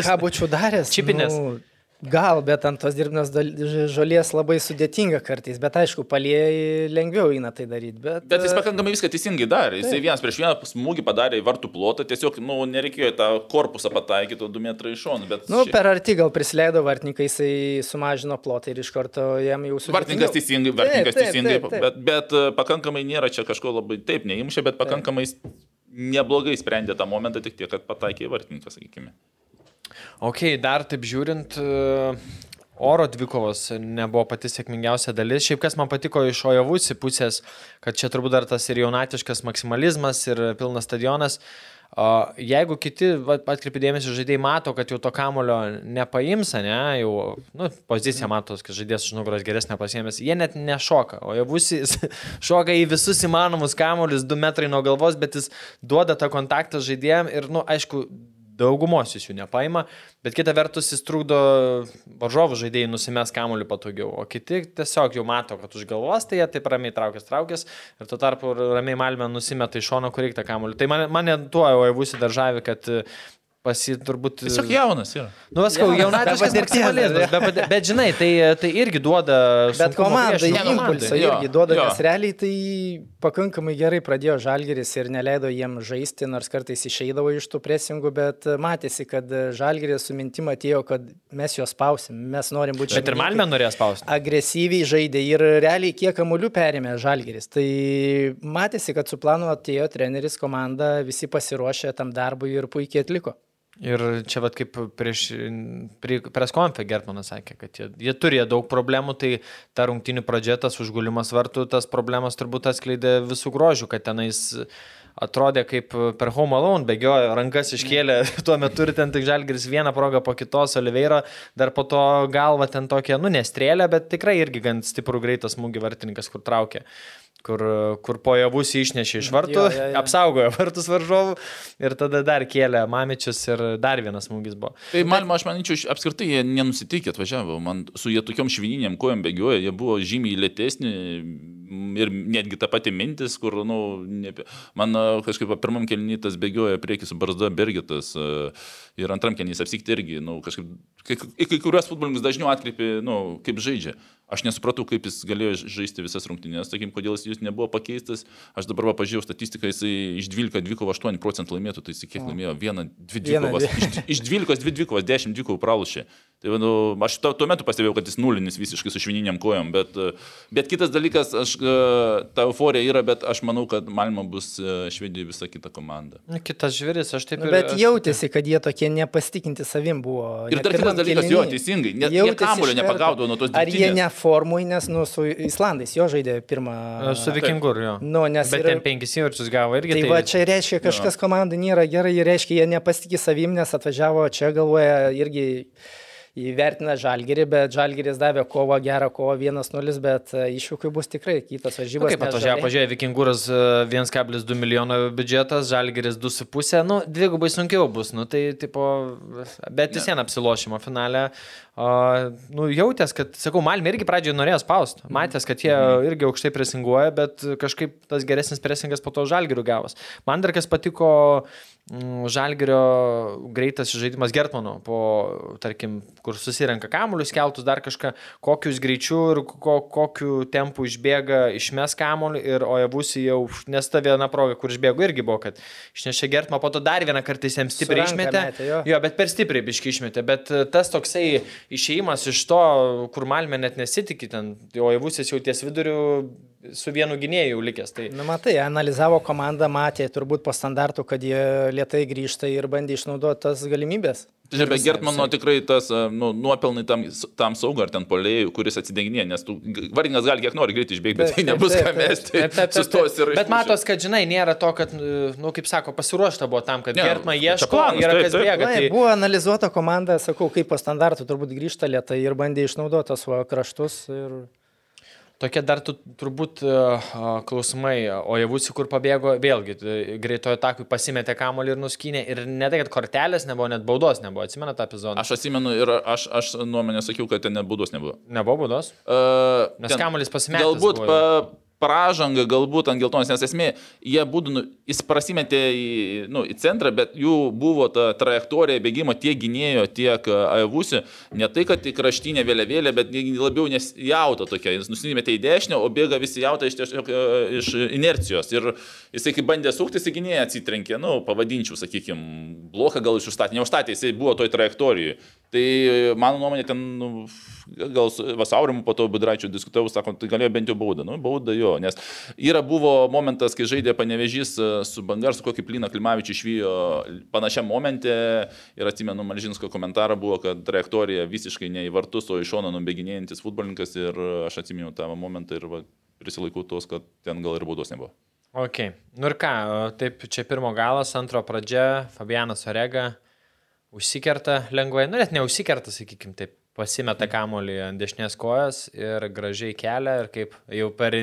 Ką būčiau daręs? Čipinės? Nu, gal, bet ant tos ž- žolės labai sudėtinga kartais, bet aišku, palėjai lengviau eina tai daryti. Bet, Bet jis e, pakankamai viską teisingai darė. Jis vienas prieš vieną smūgį padarė į vartų plotą, tiesiog, nu, nereikėjo tą korpusą pataikyti, du metrai iš šono. Bet Nu, šiaip- per arti gal prisileido vartininkai, jisai sumažino plotą ir iš karto jam jau sudėtingiau. Vartininkas teisingai, vartininkas Taip, taip, teisingai, taip, taip. bet, bet e, pakankamai nėra čia kažko labai taip neįmušė, bet pakankamai jis neblogai sprendė tą momentą, tik tiek, kad pataikė į vartininką, sakykime. Ok, dar taip žiūrint, e, oro dvikovos nebuvo pati sėkmingiausia dalis. Šiaip kas man patiko iš Ojavusi pusės, kad čia turbūt dar tas ir jaunatiškas maksimalizmas ir pilnas stadionas. Jeigu kiti atkreipi dėmesį, žaidėjai mato, kad jau to kamulio nepaims, ne, jau nu, pozicija matos, kad žaidėjas už nugaros geresnė pasiemęs, jie net nešoka, o jau bus jis šoka į visus įmanomus kamuolius, du metrai nuo galvos, bet jis duoda tą kontaktą žaidėjim ir, nu, aišku, daugumos jis jų nepaima, bet kita vertus jis trukdo varžovų žaidėjai nusimes kamuolį patogiau, o kiti tiesiog jau mato, kad už galvos, tai jie taip ramiai traukės, traukės ir tuo tarpu ramiai Malmė nusimeta iš šono, kur reikia kamuolį. Tai mane, mane tuo jau įvusi daržavį, kad pasi turbūt... Tiesiog jaunas yra. Nu, be patirties, maksimalizmas, ar bet, bet žinai, tai, tai irgi duoda... Bet komandai impulsą irgi duoda, jo. nes realiai tai pakankamai gerai pradėjo žalgeris ir neleido jiem žaisti, nors kartais išeidavo iš tų presingų, bet matėsi, kad žalgeris su mintim atėjo, kad mes juos spausim, mes norim būti Bet ir Malmė norėjo spausti. agresyviai žaidė ir realiai kiek kamuolių perėmė žalgeris. Tai matėsi, kad su planu atėjo treneris, komanda, visi pasiruošė tam darbui ir puikiai atliko. Ir čia vad kaip prieš preskonfę Gertmanas sakė, kad jie, jie turėjo daug problemų, tai ta rungtinių pradžia, tas užgulimas vartų, tas problemas turbūt atskleidė visų grožių, kad tenais atrodė kaip per Home Alone, bėgiojo, rankas iškėlė, tuo metu ir ten tik žalgeris vieną progą po kitos, Oliveira dar po to galva ten tokia, nu, nestrėlė, bet tikrai irgi gan stiprų greitą smūgį vartininkas, kur traukė kur, kur po javus išnešė iš vartų, Jo, jo, jo. apsaugojo vartus varžovų ir tada dar kėlė Mamičius ir dar vienas smūgis buvo. Tai Malmo, aš manyčiau, apskritai jie nenusitikė atvažiavo. Man su jie tokiom švininiam kojom bėgioja, jie buvo žymiai lėtesni ir netgi ta pati mintis, kur, na, nu, ne, man kažkaip pirmam kelnyje tas bėgioja prieki su barzda Bergitas a, ir antram kelnyje apsikti irgi, nu, kažkaip, kai, kai kuriuos futbolininkus dažniau atkreipi, nu, kaip žaidžia. Aš nesupratau, kaip jis galėjo žaisti visas rungtynės, sakykim, kodėl jis jis nebuvo pakeistas. Aš dabar va, pažiūrėjau statistiką, jisai iš 12 dvikovų 8 procentų laimėtų, tai jis kiek laimėjo? Vieną, dvi dvikovas. Iš, iš 12 dvi dvikovas, 10 dvikovų pralašė. Tai nu, aš tuo, tuo metu pastebėjau, kad jis nulinis visiškai su švininiam kojom, bet, bet kitas dalykas, aš, e, ta euforija yra, bet aš manau, kad Malmo bus e, Švedijoje visa kita komanda. Kitas žvėris, aš taip Nu, ir... bet jautėsi, kad jie tokie nepasitikinti savim buvo. Ir dar kitas dalykas, kėliny jo, teisingai, net iš karto. nepagaudavo nuo tos Ar jie ne formui, nes nu, su Islandais jo žaidė pirmą. Su Vikingur, jo. Nu, nes Bet yra- ten penkis įvarčius gavo irgi. Tai va čia reiškia, kažkas komandai nėra gerai, reiškia, jie nepasitikė savim, nes atvažiavo čia galvoja irgi įvertina žalgerį, bet žalgeris davė kovą, gerą kovą 1-0, bet e, iššūkių bus tikrai kitos Nu, varžybos. kaip nes atvažiavo, pažiūrėjau, Vikingūras e, 1,2 milijono biudžetas, Žalgeris 2,5, nu, dvigubai sunkiau bus, nu, tai, tipo, bet vis vien apsilošimo finale, o, nu, jautęs, kad, sakau, Malmė irgi pradžioje norėjo spausti, matęs, kad jie irgi aukštai presinguoja, bet kažkaip tas geresnis presingas po to Žalgirių gavos. Man dar kas patiko mm, Žalgirio greitas žaidimas Gertmano po, tarkim, kur susirenka kamuolius, keltus, dar kažką, kokius greičiu ir ko, kokiu tempu išbėga, išmes kamuolį ir Ojavusi jau, nes ta viena proga, kur išbėgo irgi buvo, kad išnešė gertmą, po to dar vieną kartą jis jam stipriai Su ranka išmetė. metė, jo. jo, bet per stipriai biški išmetė, bet e, tas toksai išėjimas iš to, kur Malmė net nesitikė, ten Ojavusis jau ties viduriu su vienu gynėju likęs. Tai Na, matai, analizavo komandą, matė turbūt po standartų, kad jie lietai grįžta ir bandė išnaudoti tas galimybės. Čia be Gertmano tikrai tas e, nu, nuopelnai tam, tam saugui ar ten polėjui, kuris atsidenginė, nes tu vardinas gali kiek nori greitai išbėgti, bet tai nebus ką mesti. Sustos ir. Bet matos, kad, žinai, nėra to, kad, nu, kaip sako, pasiruošta buvo tam, kad Ne, Gertma ieško, planas, yra taip, kas bėga. Tai... buvo analizuota komanda, sakau, kaip po standartų turbūt grįžta lietai ir bandė išnaudoti tos va kraštus. Ir... Tokie dar tu, turbūt uh, klausimai, o javusi, kur pabėgo, vėlgi tai greitojo atakui pasimetė kamolį ir nuskynė. Ir ne tai, kad kortelės nebuvo, net baudos nebuvo. Atsimena tą epizodą? Aš atsimenu ir aš, aš nuomonę sakiau, kad ten net baudos nebuvo. Nebuvo baudos? Uh, Nes kamuolys pasimetęs Galbūt pa, pražanga, galbūt ant geltonos, nes esmė, jie būdų, nu, jis prasimetė į, nu, į centrą, bet jų buvo ta trajektorija bėgimo tiek gynėjo, tiek avusi, ne tai, kad į kraštinę vėliavėlę, bet labiau nes jauta tokia, jis nusimetė į dešinę, o bėga visi jauta iš, tiesiog, e, iš inercijos. Ir jisai kaip bandė suktis į gynėją atsitrenkė, nu, pavadinčiau, sakykime, bloką gal iš užstatė, neužstatė, jisai buvo toj trajektorijoje. Tai mano nuomonė ten, nu, gal Vasaurimu po to Budraičiu diskutavau, sako, tai galėjo bent jau baudą. Nu, bauda jo, nes yra buvo momentas, kai žaidė panevežys e, su Bangar, su kokį plyną Klimavičių išvyjo panašiam momente ir atsimenu Malžinsko komentarą buvo, kad trajektorija visiškai ne į vartus, o į šoną nubėginėjantis futbolininkas ir aš atsimenu tą momentą ir va, prisilaikau tos, kad ten gal ir baudos nebuvo. Ok. Nu ir ką, taip, čia pirmo galas, antro pradžia, Fabianas Orega užsikerta lengvai, nu net neužsikerta, sakykim taip, pasimeta kamolį ant dešinės kojas ir gražiai kelia ir kaip jau per,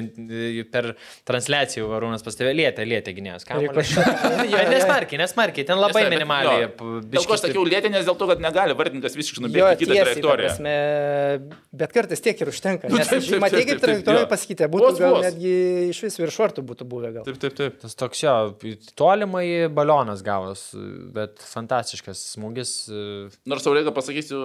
per transliaciją Varūnas pastebė, lietė, lietė gynėjas kamuolį. Bet nesmarkiai, nesmarkiai, ten labai bet minimaliai. jo. Dėl ko aš sakiau lėtinės, dėl to, kad negali vardininkas visiškai Jo, nubėgti kitą trajektoriją. prasme, bet kartais tiek ir užtenka. Nu, Nes taip, taip, matai, kaip trajektorija jo. pasakyti, būtų Vos, gal vos. netgi iš vis virš vartų būtų buvę gal. Taip, taip, taip. Tas toks jo, tolimai balionas gavos, bet fantastiškas smūgis. Nors Aurėga pasakysiu,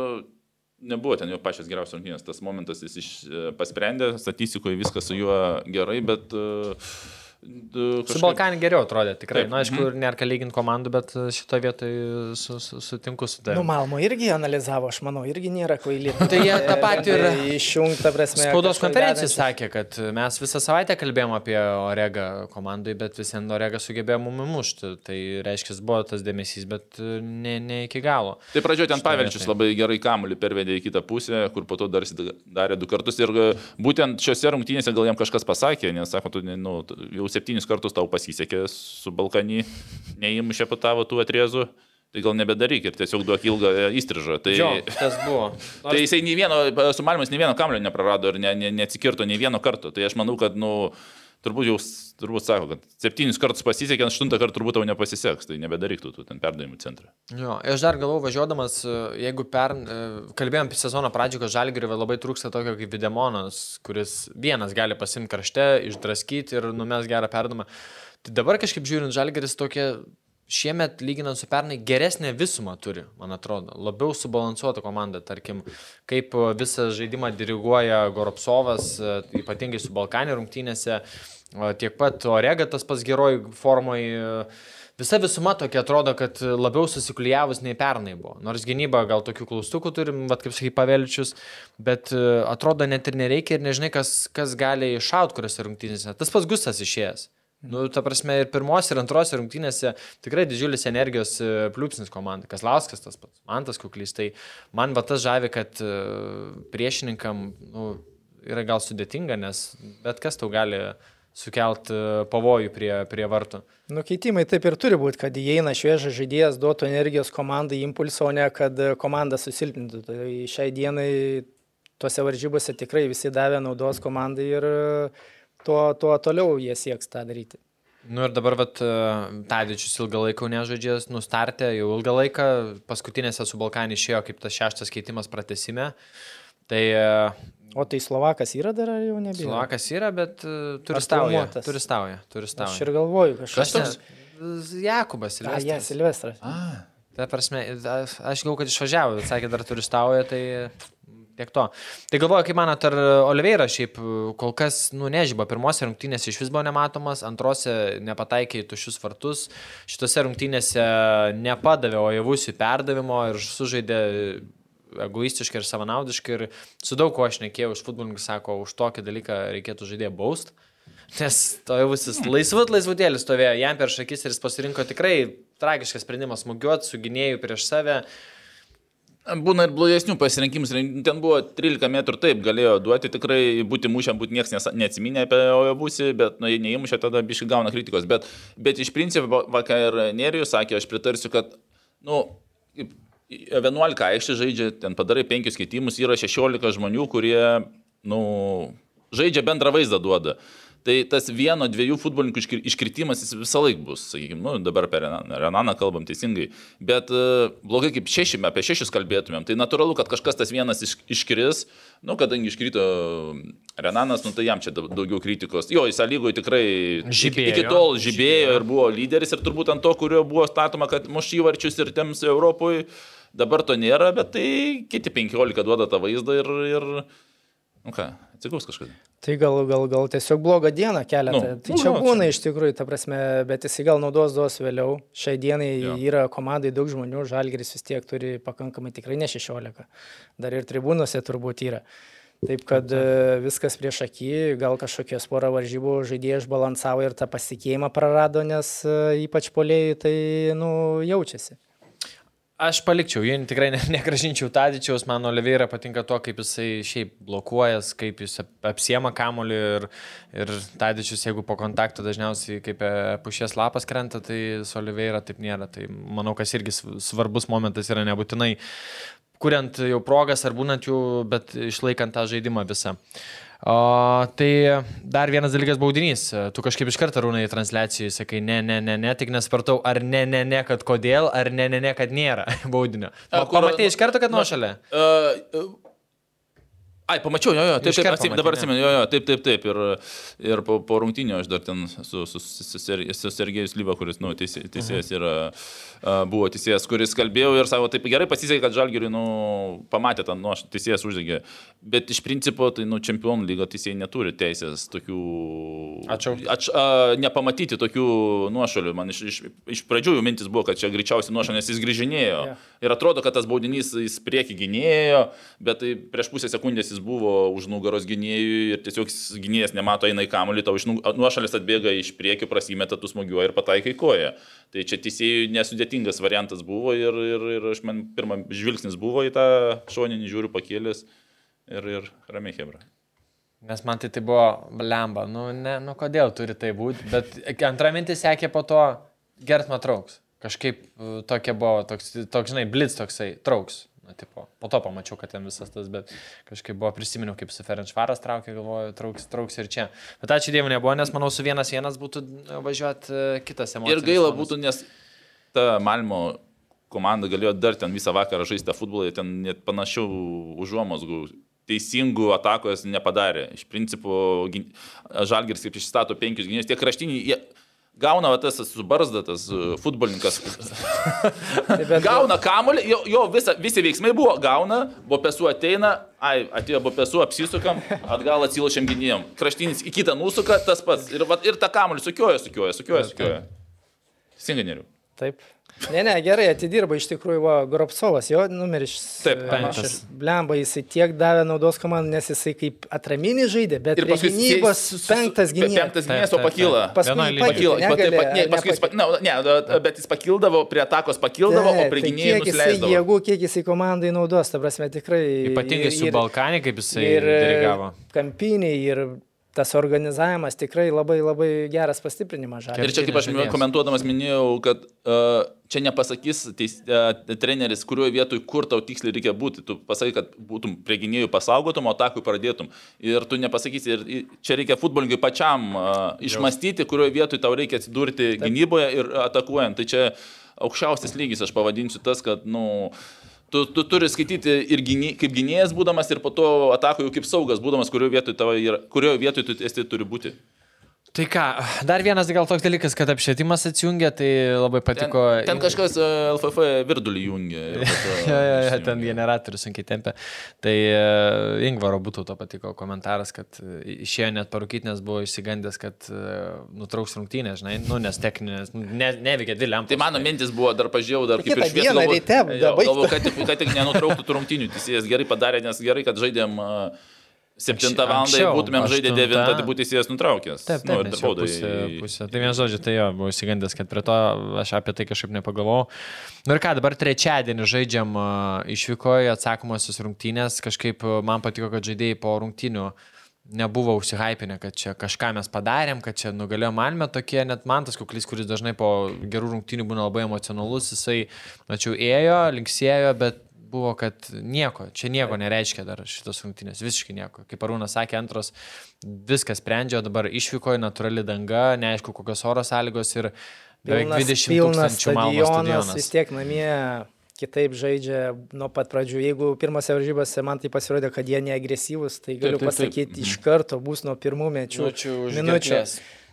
nebuvo ten jo pačios geriausios rungtynės. Tas momentas jis iš, e, pasprendė, statistikoje viskas su juo gerai, bet... Uh, Su Balkanį geriau atrodė, tikrai. Na, aišku, nėra ką lyginti komandų, bet šitoje vietoje su, su, sutinku su Nu, tavimi. Malmo irgi analizavo, aš manau, irgi nėra kvaili. Tai jie tą patį ir- Išjungta prasme. Spaudos dedančių. sakė, kad mes visą savaitę kalbėjome apie Oregą komandai, bet vis vien Orega sugebėjo mum mušti. Tai reiškia, buvo tas dėmesys, bet ne, ne iki galo. Tai pradžioje ten Pavelčius vietoj. labai gerai kamuolį pervedė į kitą pusę, kur po to dar darė du kartus. Ir e, būtent šiuose rungtynėse gal jam kažkas pasakė, nes sako, tu nu, jau septynis kartus tau pasisekė su Balkanį, neįmušė po tavo tų atrėzų. Tai gal nebedaryk ir tiesiog duok ilgą e, įstrižą. Tai, Jo, tas buvo. tai jisai nei vieno, su Malmės nei vieno kamulio neprarado ir ne, ne, neatsikirto nei vieno karto. Tai aš manau, kad, nu, turbūt jau, turbūt sako, kad septynis kartus pasisekė, aštuntą kartą turbūt tau nepasiseks. Tai nebedaryk tu, ten perdavimų centrą. Jo, aš dar galvoju, važiuodamas, e, jeigu per, e, kalbėjom apie sezono pradžią, kad žalgiriui labai trūksta tokio kaip Videmonas, kuris vienas gali pasimti krašte, išdraskyti ir numes gerą perdamą. Tai dabar kažkaip žiūrint, žalgiris tokia šiemet, lyginant su pernai, geresnę visumą turi, man atrodo. Labiau subalansuota komanda, tarkim, kaip e, visą žaidimą diriguoja Goropsovas, e, ypatingai su Balkanė rungtynėse, o tiek pat Orega tas pas geroj formai. e, Visa visuma tokia atrodo, kad labiau susiklyjavus nei pernai buvo. Nors gynyba gal tokių klaustukų turim, bet kaip sakai, pavelčius, bet e, atrodo net ir nereikia ir nežinai, kas, kas gali iššaut kuriuose rungtynėse. Tas pats Gustas išėjęs. Nu, ta prasme, ir pirmos, ir antros rungtynėse tikrai didžiulis energijos e, pliūpsnis komandai. Kaslauskas tas pats, man tas kuklys. Tai man va tas žavi, kad e, priešininkam nu, yra gal sudėtinga, nes bet kas tau gali sukelt e, pavojų prie, prie vartų. Nukeitimai taip ir turi būti, kad įeina šviežas žaidėjas, duotų energijos komandai impulsą, o ne kad komanda susilpnintų. Tai šiai dienai tuose varžybose tikrai visi davė naudos komandai ir e, tuo, tuo toliau jie sieks tą daryti. Nu ir dabar, vat, Tadičius ilgą laiką nežaidžės, nustartė jau ilgą laiką, paskutinėse su Balkanį išėjo kaip tas šeštas keitimas pratesime. Tai e, O tai Slovakas yra dar ar jau nebėra? Slovakas yra, bet e, turistauja. traumuotas? Turistauja, Aš turistauja. ir galvoju, kažkas. Kas toks? Jakubas A, jie, Silvestras. Silvestras. A, Ta prasme, aš aš galvoju, kad išvažiavo, bet sakė, dar turistauja, tai tiek to. Tai galvoju, kaip manat, ar Oliveira šiaip kol kas, nu, nežyba, pirmose rungtynėse iš vis buvo nematomas, antrose nepataikė į tušius vartus, šitose rungtynėse nepadavė, o javusių perdavimo ir sužaidė egoistiškai ir savanaudiškai ir su daug ko aš nekėjau už futbolininkus, sako, už tokį dalyką reikėtų žaidėją baust. Nes to jau visis laisvut, laisvutėlis stovėjo jam per šakis ir jis pasirinko tikrai tragišką sprendimą smūgiuoti su gynėjų prieš save. Būna ir blogesnių pasirinkimų. Ten buvo 13 metrų, taip, galėjo duoti tikrai būti mušiam, būti niekas neatsiminė apie Ojabusi, bet nu, jei neįmušė, tada biškai gauna kritikos. Bet, bet iš principo, vakar ir Nerijus sakė, aš pritarsiu, kad, nu, 11 aikštė žaidžia, ten padarai 5 keitimus, yra 16 žmonių, kurie, nu, žaidžia bendrą vaizdą duoda. Tai tas vieno, dviejų futbolininkų iškri- iškritimas jis visą laiką bus, sakykime, nu, dabar apie Renaną, kalbam teisingai, bet uh, blogai kaip šešime, apie šešis kalbėtumėm, tai natūralu, kad kažkas tas vienas iš, iškris, nu, kadangi iškrito Renanas, nu, tai jam čia daug- daugiau kritikos. Jo, jis lygoje tikrai iki, Žibėjo. iki tol žibėjo ir buvo lyderis ir turbūt ant to, kurio buvo statoma, kad muš įvarčius ir tiems Europoje, dabar to nėra, bet tai kiti 15 duoda tą vaizdą ir, ir nu ką, atsigaus kažkas. Tai gal, gal, gal tiesiog blogą dieną keletą. Nu, Nu, tai nu, čia gal būna čia. iš tikrųjų, ta prasme, bet jisai gal naudos duos vėliau. Šiai dienai jo. yra komandai daug žmonių, žalgeris vis tiek turi pakankamai tikrai ne 16. Dar ir tribūnose turbūt yra. Taip kad e, viskas prieš akį, gal kažkokios pora varžybų žaidėjai išbalansavo ir tą pasitikėjimą prarado, nes e, ypač polėjai tai nu, jaučiasi. Aš palikčiau, jį tikrai ne, negražinčiau Tadičiaus, man Oliveira patinka to, kaip jisai šiaip blokuojas, kaip jis ap- apsiema kamolį ir, ir Tadičius, jeigu po kontakto dažniausiai kaip e, pušies lapas krenta, tai su Oliveira taip nėra. Tai manau, kas irgi sv- svarbus momentas yra nebūtinai kuriant jau progas ar būnant jų, bet išlaikant tą žaidimą visą. O, tai dar vienas dalykas baudinys. Tu kažkaip iš karto rūnai transliacijai sakai, ne, ne, ne, ne, tik nespartau, ar ne, ne, ne, kad kodėl, ar ne, ne, ne, kad nėra baudinio. Pamatai iš karto, kad nuo šalia. Uh, Ai, pamačiau, jo, jo, taip, taip, pamatei, dabar atsimenu, jo, jo, taip, taip, taip. Ir, ir po, po rungtynio aš dar ten su, su, su, su, Ser- su Sergejus Lyva, kuris, nu, teisė- teisėjas yra, uh, buvo teisėjas, kuris kalbėjau ir savo, taip gerai pasisekė, kad Žalgiriui, nu, pamatė tą, nu, aš teisėjas uždegė. Bet iš principo, tai, nu, čempionų lygo teisėjai neturi teisės tokių... Atšaukti. Atš, uh, nepamatyti tokių nuošalių. Man iš, iš, iš pradžių jų mintis buvo, kad čia greičiausiai nuošalė, nes jis grįžinėjo. Jo. Ir atrodo, kad tas baudinys jis prieki gynėjo, bet tai prieš pusę sekundės jis buvo už nugaros gynėjų ir tiesiog gynėjas nemato, eina į kamuolį, tau iš nu- nuošalės atbėga iš priekio, prasimeta, tu smūgiuoji ir pataikai koją. Tai čia teisėjų nesudėtingas variantas buvo ir, ir, ir aš man pirmą žvilgsnis buvo į tą šoninį žiūrių pakėlęs ir, ir ramiai hebra. Nes man tai tai buvo lemba. Nu, ne, nu kodėl turi tai būti. Bet antra mintis sekė po to gert man trauks. Kažkaip uh, tokia buvo, toks, toks žinai, blitz toksai, trauks. Na, tipo, po to pamačiau, kad ten visas tas, bet kažkaip buvo prisiminiau, kaip su Ferenčvaras traukė, galvoju, trauks, trauks ir čia. Bet ačiū Dievui nebuvo, nes manau, su vienas vienas būtų važiuoti kitas emocijas. Ir gaila būtų, nes ta Malmo komanda galėjo dar ten visą vakarą žaisti futbolą, ten net panašių užuomasgų teisingų atakos nepadarė. Iš principo, Žalgiris kaip išstato penkius gynėjus, tie kraštiniai, jie gauna va, tas subarzdatas uh, futbolininkas, Tai gauna kamolį, jo, jo visa, visi veiksmai buvo, gauna, bopesu ateina, ai, atėjo bopesu, apsisukam, atgal atsilošiam gynėjom. Kraštinis į kitą nusuka, tas pats. Ir, va, ir tą kamolį sukioja, sukioja, sukioja, sukioja. Teisingai neriu. Taip. Ne, ne, gerai, atidirba iš tikrųjų va, Gropsovas, jo numeris. Taip, e, penktas. Blemba, jisai tiek davė naudos komandai, nes jisai kaip atraminis žaidė, bet Ir paskui gynybos penktas pe- gynėjas. Penktas Taip, gynėjas, o taip, pakyla. taip. Paskui pakeitė, Pakyla, bet, taip, pat- ne, paskui, jis na, ne, bet jis pakildavo, prie atakos pakildavo, o prie tai gynėjų kiek jisai jėgų, kiek jisai komandai naudos, ta prasme tikrai. Ypatingai su Balkanė, kaip jisai ir e, dirigavo. kampiniai ir tas organizavimas tikrai labai labai geras pastiprinimas žalio. Ir čia kaip aš žaidėjas. komentuodamas minėjau, kad uh, čia nepasakys teis, uh, treneris, kurioje vietoje, kur tau tiksliai reikia būti. Tu pasakai, kad būtum prie gynėjų pasaugotum, o atakui pradėtum. Ir tu nepasakysi, ir čia reikia futbolininkui pačiam uh, išmastyti, kurioje vietoje tau reikia atsidurti gynyboje ir atakuojant. Tai čia aukščiausias lygis, aš pavadinsiu tas, kad, nu, Tu, tu turi skaityti ir gyny, kaip gynėjas būdamas ir po to atakoju kaip saugas būdamas, kurioje vietoje, yra, kurioje vietoje tu esi turi būti. Tai ką, dar vienas gal toks dalykas, kad apšvietimas atsijungia, tai labai Ten, patiko. ten kažkas e, LFF virdulį jungia. Jo, jo, jo, ten generatorius sunkiai tempia. Tai uh, Ingvaro būtų to patiko komentaras, kad uh, išėjo net parūkyti, nes buvo išsigandęs, kad uh, nutrauks rungtynės, žinai, nu, nes techninės, nu, ne, neveikia dvi lempos. Tai mano mintis buvo, dar pažiūrėjau, dar kaip ir šviesą. dieną galvo- ryte galvoju, kad, tik- kad tik nenutrauktų tų rungtynių. Teisėjas gerai padarė, nes gerai, kad žaidėm 7 Anksčiau- val. būtumėm žaidę aštuntą. 9, tai būtų teisėjas nutraukęs. Taip, Nu, taip, jau baudą pusė, pusė. Tai vienas žodžiu, tai jo, buvau įsigandęs, kad prie to aš apie tai kažkaip nepagavau. Nu ir ką, dabar trečiadienį žaidžiam išvykoje atsakomosios rungtynės. Kažkaip man patiko, kad žaidėjai po rungtynių nebuvo užsihypinę, kad čia kažką mes padarėm, kad čia nugalėjo Malmė tokie, net man tas kuklys, kuris dažnai po gerų rungtynių būna labai emocionalus, jisai, mačiau, ėjo, linksėjo, bet buvo, kad nieko, čia nieko nereiškia dar šitos rungtynės, visiškai nieko. Kaip Arūnas sakė, antros viskas sprendžia, dabar išvyko į natūrali danga, neaišku, kokios oro sąlygos ir beveik 20 tūkstančių Malmos stadionas. vis tiek namie kitaip žaidžia nuo pat pradžių. Jeigu pirmose varžybose man tai pasirodė, kad jie neagresyvūs, tai galiu taip, taip. pasakyti iš karto bus nuo pirmų mečių. Minučių.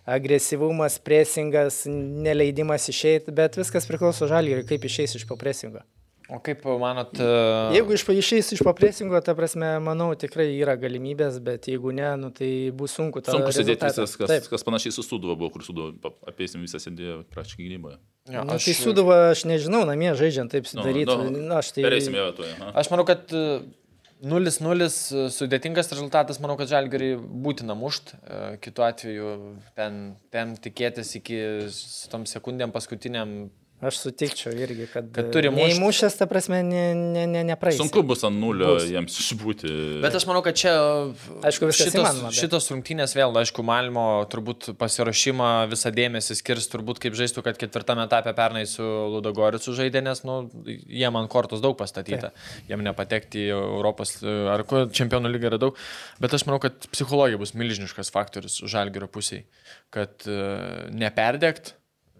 Agresyvumas, presingas, neleidimas išeiti, bet viskas priklauso žalgiui, kaip išeis iš popresingo. O kaip manot, e, Jeigu iš, išeis iš popresingo, ta prasme, manau, tikrai yra galimybės, bet jeigu ne, nu, tai bus sunku. Sunku sėdėti visas, kas, Taip. kas panašiai su Suduva buvo, kur Suduva apėsim visą sėdėjo praktiškai gynyboje. jo, Nu, tai suduva, aš nežinau, namie žaidžiant taip Nu, daryti. nu, Nu, aš tai... Perėsim jau tuoj. Aš manau, kad e, 0-0 sudėtingas rezultatas, manau, kad žalgariai būtina mušt. e, Kitu atveju ten, ten tikėtis iki tom sekundėm paskutiniam. Aš sutikčiau irgi, kad, Kad turi mušt. Neįmušęs, ta prasme, ne, ne, ne, nepraeis. Sunku bus ant nulio Bus. jiems išbūti. Bet aš manau, kad čia Aišku, šitos, įmanoma, bet- šitos rungtynės vėl, aišku, Malmo turbūt pasirašymą visą dėmesį skirs, turbūt kaip žaistų, kad ketvirtame etape pernai su Ludogoricu žaidė, nes nu, jie man kortos daug pastatyta. Jiem nepatekti į Europos e, ar ko čempionų lygą yra daug. Bet aš manau, kad psichologija bus milžiniškas faktorius žalgerio pusiai. Kad uh, neperdėkt,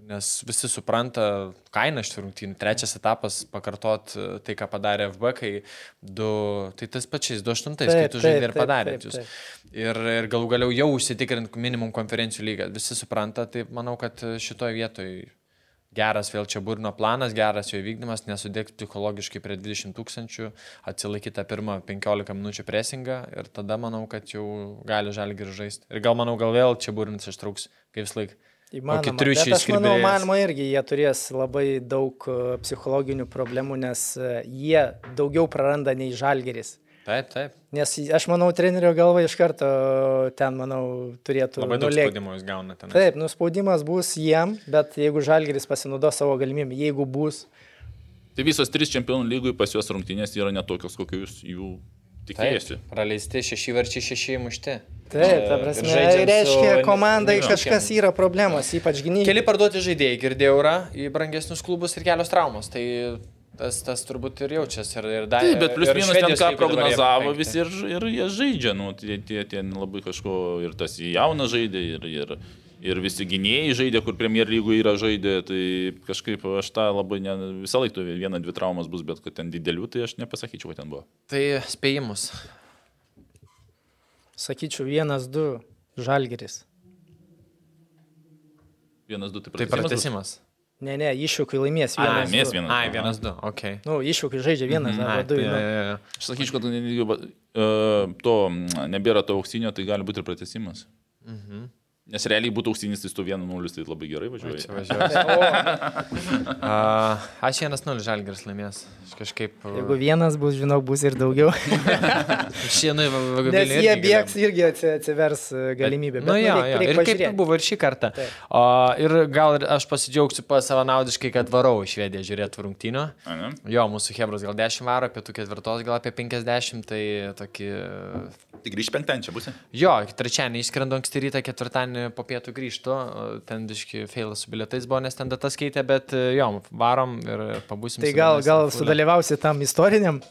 Nes visi supranta kainą šitų rungtynių. Trečias etapas pakartot e, tai, ką padarė FB, kai du, tai tas pačiais, 2-8, kai tu žaidai ir padarėt jūs. Ir, ir galų galiau jau užsitikrint minimum konferencijų lygą. Visi supranta, tai manau, kad šitoje vietoje geras vėl čia burno planas, geras jo įvykdymas, nesudėkti psichologiškai prie 20 tūkstančių, atsilaikyti tą pirmą 15 minučių presingą ir tada manau, kad jau gali žalgi žaisti. Ir gal manau, gal vėl čia burnis ištrauks, kaip vis laik. Įmanoma, Kokį triušį aš manau. Malmo irgi jie turės labai daug e, psichologinių problemų, nes e, jie daugiau praranda nei žalgeris. Taip, taip. Nes aš manau, trenerio galva iš karto ten, manau, turėtų Labai daug nulėkti. spaudimo jūs gauna ten. Taip, nuspaudimas bus jiem, bet jeigu žalgeris pasinaudos savo galimybę, jeigu bus, Tai visos trys čempionų lygui pas juos rungtynės yra netokios, kokius jų tikėjosi. Praleisti šeši varčiai, šeši mušti. Taip, ta Ir prasme, su reiškia, komandai ne- kažkas yra problemos, ypač gynybai. Keli parduoti žaidėjai girdėjau yra į brangesnius klubus ir kelios traumos. Tai tas, tas turbūt ir jaučiasi. Ir, ir dar, Taip, bet plius ir minus ten ką prognozavo visi ir, ir jie žaidžia, nu, tie, tie, tie labai kažko ir tas jaunas žaidė, ir, ir, ir visi gynėjai žaidė, kur Premier lygoje yra žaidė, tai kažkaip aš tą labai ne, visą laiką vieną, dvi traumas bus, bet kad ten didelių, tai aš nepasakyčiau, kad ten buvo. Tai spėjimus. Sakyčiau, vienas, du, žalgeris. Vienas, du, tai Tai pratęsimas bus. pratesimas. Ne, ne, iššūkiai laimės Ai, vienas. laimės du. vienas. Ai, vienas, du, ok. Nu, iššūkiai žaidžia vienas Ai, arba du. tai, nu. jo, jo, jo. Aš sakyčiau, kad uh, to mm, nebėra to auksinio, tai gali būti ir pratesimas. Mhm. Nes realiai būtų auksinis, tai tu 1-0, tai labai gerai Oi, čia važiuoji. važiuoju. A, Aš vienas nulis žalgeris laimės. Kažkaip. Jeigu vienas bus, žinau, bus ir daugiau. Šienui Nes jie bėgs irgi atsi- atsivers e, galimybė. Na, nu, jo, jo. Ir kaip ir pažiūrėti. buvo ir šį kartą. Taip. O, ir gal aš pasidžiaugsiu pas savanaudiškai, kad varau į Švediją žiūrėti rungtynių. Ane? Jo, mūsų Hebras gal 10 varo, pietų ketvirtos gal apie 50, tai tokį... Tai grįž penktadienį čia bus. Jo, trečiadienį išskrendu anksti rytą, ketvirtadienį po pietų grįžtu, ten biški feilas su bilietais buvo, nes ten datas keitė, bet jo, varom ir pabūsim. Tai gal, gal sudalyvausi tam istoriniam?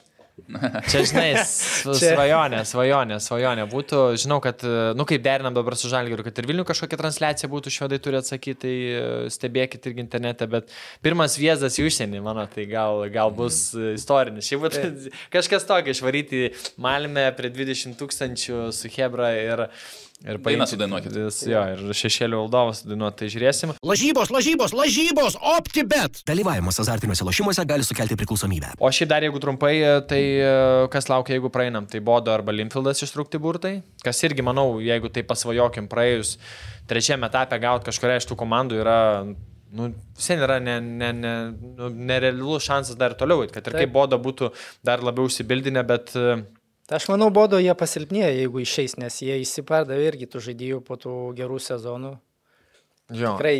Čia, žinai, svajonė, svajonė, svajonė būtų. Žinau, kad, nu kaip derinam dabar su Žalgiriu, kad ir Vilnių kažkokia transliacija būtų, švedai turi atsakyti, tai e, stebėkit irgi internete, bet pirmas viezdas į užsienį, mano, tai gal, gal bus istorinis. Šiaip būtų kažkas tokio, išvaryti Malmę prie 20 tūkstančių su Hebra ir Ir paimti- sudainuokit. Jis- Jo, ir šešėlių valdovas dainuoti, tai žiūrėsim. Lažybos, lažybos, lažybos, OptiBet. Dalyvavimas azartiniuose lošimuose gali sukelti priklausomybę. O šiaip dar jeigu trumpai, tai e, kas laukia, jeigu praeinam, tai Bodo arba Limfieldas ištrūkti burtai. Kas irgi, manau, jeigu tai pasvajokim praėjus trečiame etape gauti kažkuria iš tų komandų yra... Nu, visien yra ne, ne, ne, nu, nerealus šansas dar toliau, eit, kad ir Taip. kaip bodo būtų dar labiau užsibildinę, bet e, Tai aš manau, bodo jie pasilpnėja, jeigu išeis, nes jie įsipardavė irgi tų žaidėjų po tų gerų sezonų. jo. Tikrai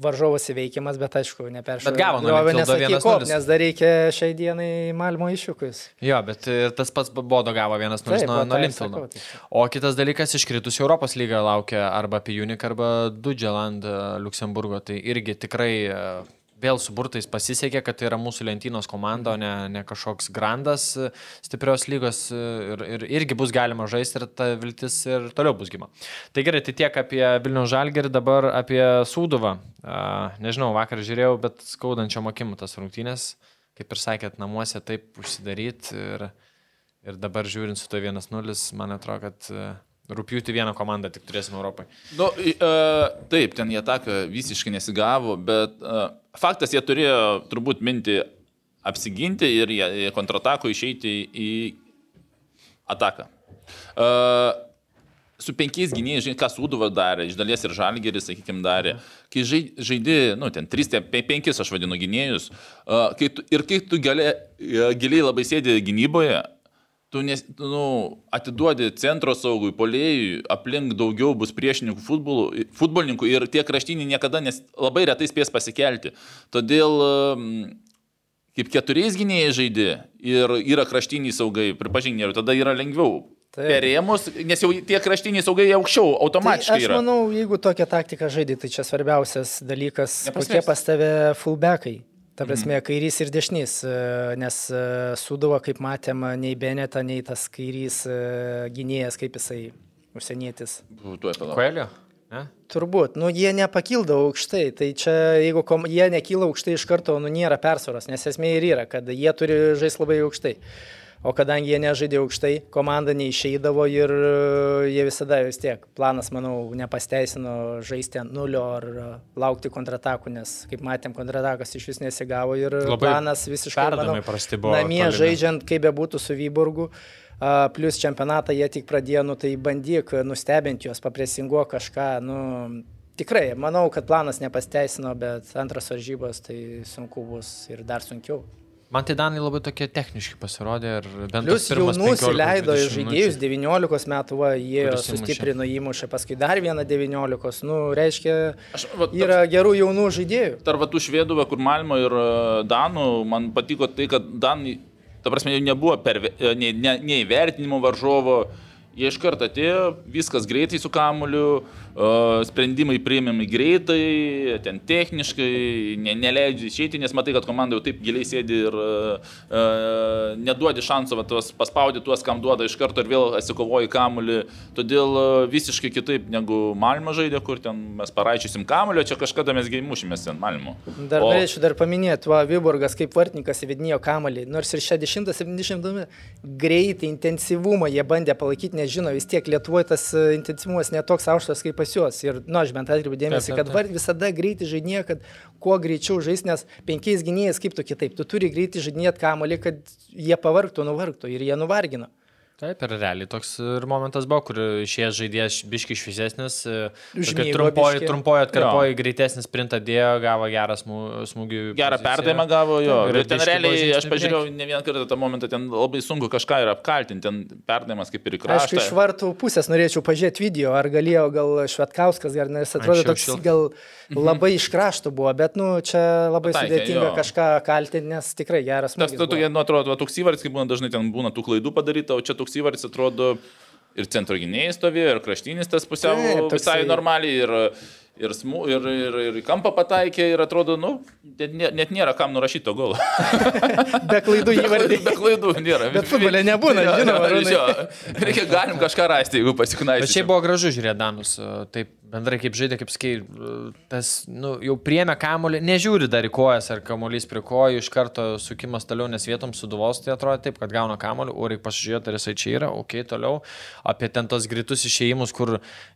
varžovas įveikiamas, bet aišku, neperšau. Bet gavo nuo Linfieldo 1:0. nes dar reikia šiai dienai Malmo iššūkius. Jo, bet ir tas pats Bodo gavo vienas nors Taip, nuo, va, nuo sakau, tai- O kitas dalykas, iškritus Europos lygą laukia arba Pijunik, arba Dudželand Luksemburgo. Tai irgi tikrai e, vėl su burtais pasisekė, kad tai yra mūsų lentynos komanda, o ne, ne kažkoks grandas e, stiprios lygos e, ir, ir irgi bus galima žaisti ir ta viltis ir toliau bus gima. Tai gerai, tai tiek apie Vilnių Žalgerį, dabar apie Sūduvą. Nežinau, vakar žiūrėjau, bet skaudančiom akim tas rungtynės, kaip ir sakėt, namuose taip užsidaryti ir, ir dabar žiūrint su to 1-0, man atrodo, kad e, rūpjūti vieną komandą tik turėsim Europai. Nu, e, taip, ten jie ataką visiškai nesigavo, bet e, faktas, jie turėjo turbūt minti apsiginti ir jie kontratako išeiti į ataką. E, su penkiais gynėjais, žinai, ką Sūduva darė, iš dalies ir Žalgeris, sakykime, darė. Kai žai- žaidi, nu, ten 3-5 aš vadinu gynėjus, e, kai tu, ir kai tu giliai, giliai labai sėdi gynyboje, tu nes, nu, atiduodi centro saugui, polėjui, aplink daugiau bus priešininkų futbolų, futbolininkų ir tie kraštiniai niekada nes, labai retai spės pasikelti. Todėl um, kaip keturiais gynėjai žaidži ir yra kraštiniai saugai, pripažink, ir tada yra lengviau. Taip. Perėmus, nes jau tie kraštiniai saugai aukščiau, Tai automatiškai aš yra. manau, jeigu tokią taktiką žaidži, tai čia svarbiausias dalykas, Nepaslėpsi. kokie pas tave fullbackai. Ta prasme, mm. kairys ir dešinys, e, nes e, Sudova, kaip matėm, nei Beneta, nei tas kairys e, gynėjas, kaip jisai užsienietis. Tuoj palauk. Koelio? Ne? Turbūt, nu jie nepakildavo aukštai, tai čia jeigu kom, jie nekyla aukštai iš karto, nu nėra persvaros, nes esmė ir yra, kad jie turi žaisti labai aukštai. O kadangi jie nežaidė aukštai, komanda neišeidavo ir e, jie visada vis tiek, planas, manau, nepasteisino žaisti ant nulio ar e, laukti kontratakų, nes, kaip matėm, kontratakas iš vis nesigavo ir Labai planas visiškai, manau, namie tolimi. žaidžiant, kaip bebūtų su Vyborgu. a, Plus čempionatą jie tik pradėjo, nu tai bandyk nustebinti juos, papresinguo kažką. Nu, tikrai, manau, kad planas nepasteisino, bet antras varžybos tai sunku bus ir dar sunkiau. Man tai Danai labai tokie techniški pasirodė ir bent Plus tas pirmas jaunus 15, įleido 20 žaidėjus, minučių. 19 metų, va, jie sustiprino įmušę, paskui dar vieną 19, nu, reiškia, Aš, va, yra gerų jaunų žaidėjų. tarp va tų švedų, kur Malmo ir e, Danų, man patiko tai, kad Danai, ta prasme, jau nebuvo per, nei, ne, neįvertinimo varžovo, jie iš karto atėjo, viskas greitai su kamuliu, uh, sprendimai priimami greitai, ten techniškai, ne, neleidžia išeiti, nes matai, kad komanda jau taip giliai sėdi ir uh, uh, neduodi šansų, va, tuos, paspaudi tuos, kam duoda iš karto ir vėl atsikovoji kamuolį. Todėl uh, visiškai kitaip negu Malmo žaidė, kur ten mes paraičysim kamuolio, čia kažkada mes gaimušimės ten Malmo. Dar O- norėčiau dar paminėti, va, Viborgas kaip vartininkas įvedinėjo kamalį, nors ir 60-70 greitai, intensyvumą jie bandė palaikyti, nes žino, vis tiek Lietuvoje tas e, intensyvumas netoks aukštas kaip pas juos. Ir, na, nu, aš bent atkreipiu dėmesį, kad var, visada greitai žaidinėja, kad kuo greičiau žais, nes penkiais gynėjais kaip tu kitaip, tu turi greitai žaidinėti kamalį, kad jie pavargtų, nuvargtų ir jie nuvargino. Taip, ir realiai toks ir momentas buvo, kur išėjęs žaidėjas biški šviesesnis, Užmygo trumpoji, trumpoji atkarpoji, greitesnis sprintą dėjo, gavo gerą smū- smūgį. Gerą perdavimą gavo jo. Ir Ir ten realiai, aš pažiūrėjau ne vieną kartą tą momentą, ten labai sunku kažką ir apkaltinti, ten perdavimas kaip ir į Aišku, kraštą. iš vartų pusės norėčiau pažiūrėti video, ar galėjo gal Švetkauskas, ar nes atrodo toks gal labai iš krašto buvo, bet, nu, čia labai Pataikė, sudėtinga jo. kažką kaltinti, nes tikrai geras Nes smūgis tu buvo. tokie, nu, atrodo, va, toks įvartis, kaip būna dažnai ten būna tų klaidų padaryta, o čia toks įvartis atrodo ir centro gynėjai stovėjo, ir kraštinis tas pusiau Taip, toksai- visai normaliai, ir, Ir, smu, ir, ir, ir į kampą pataikė ir atrodo, nu, net, nė- net nėra kam nurašyti to golo. Be klaidų įvardį. Be klaidų nėra. Bet futbole nebūna, Jo, žinoma, jo. Reikia, galim kažką rasti, jeigu pasiknaisi. Bet šiaip buvo gražu žiūrėti Danus, e, taip bendrai kaip žaidė, kaip skai, tas, nu, jau priemė kamolį, nežiūri dar į kojas, ar kamolys prie kojų, iš karto sukimas toliau, nes vietom suduvos, tai atrodo taip, kad gauna kamolį, o reikia pasižiūrėti, ar jisai čia yra, ok, toliau, apie ten tos greitus išėjimus, kur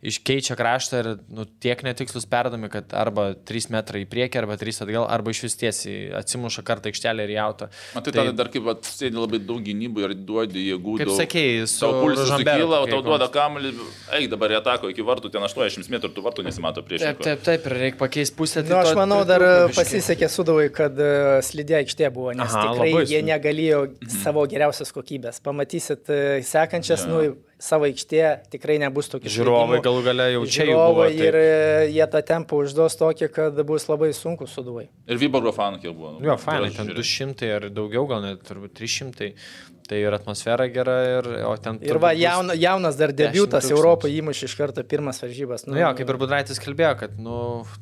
iškeičia kraštą ir, nu, tiek netikslus perdami, kad arba 3 metrai į priekį, arba 3 atgal, arba iš vis tiesiai atsimuša kartą aikštelę ir jautą. Matai, tada dar kaip vat sėdi labai daug gynybų ir duodi jėgų. Kaip daug. sakei, su Rožamberu sukyla, tau duoda kamuolį, eik dabar į ataką iki vartų, ten 80 metrų, tų vartų nesimato prieš. Taip, taip, taip, ir reikia pakeisti pusę. tai Nu, aš manau, dar biškį. pasisekė sudavai, kad e, slidė aikštė buvo, nes Aha, tikrai labai jie negalėjo savo geriausios kokybės. Pamatysit e, sekančias, Jo. nu, savo aikštė tikrai nebus tokių Žiūrovai slydimų. galų gale jau čia jau Žiūrovai buvo. ir taip. e, jie tą tempą užduos tokį, kad bus labai sunku suduvai. Ir Vyborgo fanų kiek buvo. Jo, fainai, ten žiūrėt. 200 ar daugiau, gal net turbūt 300. Tai ir atmosfera gera, ir, o ten... Ir va, jauna, jaunas dar 10 debutas. Europoje įmušė iš karto pirmas varžybas. Nu jo, kaip ir Budraitis kalbėjo, kad, nu,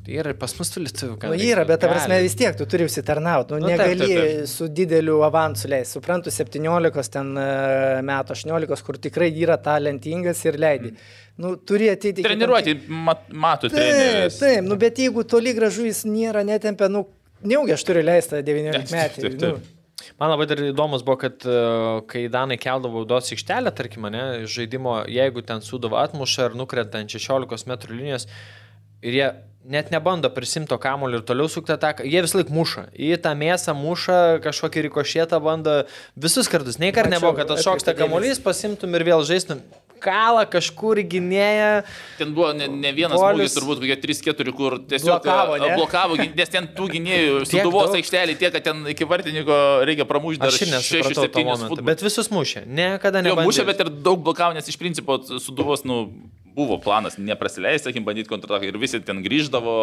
yra ir pas mus tų lietuvių. Nu, yra, bet ta prasme vis tiek tu turi užsitarnauti. Nu, Nu, taip, negali taip, taip. su dideliu avansu leisti. Suprantu, 17 ten e, metų, 18, kur tikrai yra talentingas ir leidai. Nu, turi ateiti. iki tam Treniruoti, mat, mato Taip, treneris. taip, nu, bet jeigu toli gražu jis nėra netempę, nu, neugi aš turiu leisti 19 Taip, metų. taip. Nu, Man labai dar įdomus buvo, kad e, kai Danai keldavo baudos aikštelę, tarkim, ne, žaidimo, jeigu ten sudavo atmuša ar nukrenta ant 16 m linijos ir jie net nebando prisimto kamuolį ir toliau sukti ataką, jie vis laik muša. Į tą mėsą muša, kažkokį rikošėtą bando visus kartus. Nei kart nebuvo, kad atšoksta kamuolys, pasimtum ir vėl žaistum. Kalą kažkur į gynėją. Ten buvo ne, ne vienas smūgis, turbūt kokie 3-4, kur tiesiog Blokavo, ne? a, blokavo, nes ten tų gynėjų suduvos aikštelį tiek, kad ten iki vartininko reikia pramušti dar Aš ir nesupratau to 6-7 momento. futbolus. Bet visus mušė. Niekada Jo, nebandė. mušė, bet ir daug blokavo, nes iš principo suduvos, nu, buvo planas neprasileisti, sakykim, bandyti kontrataką ir visi ten grįždavo,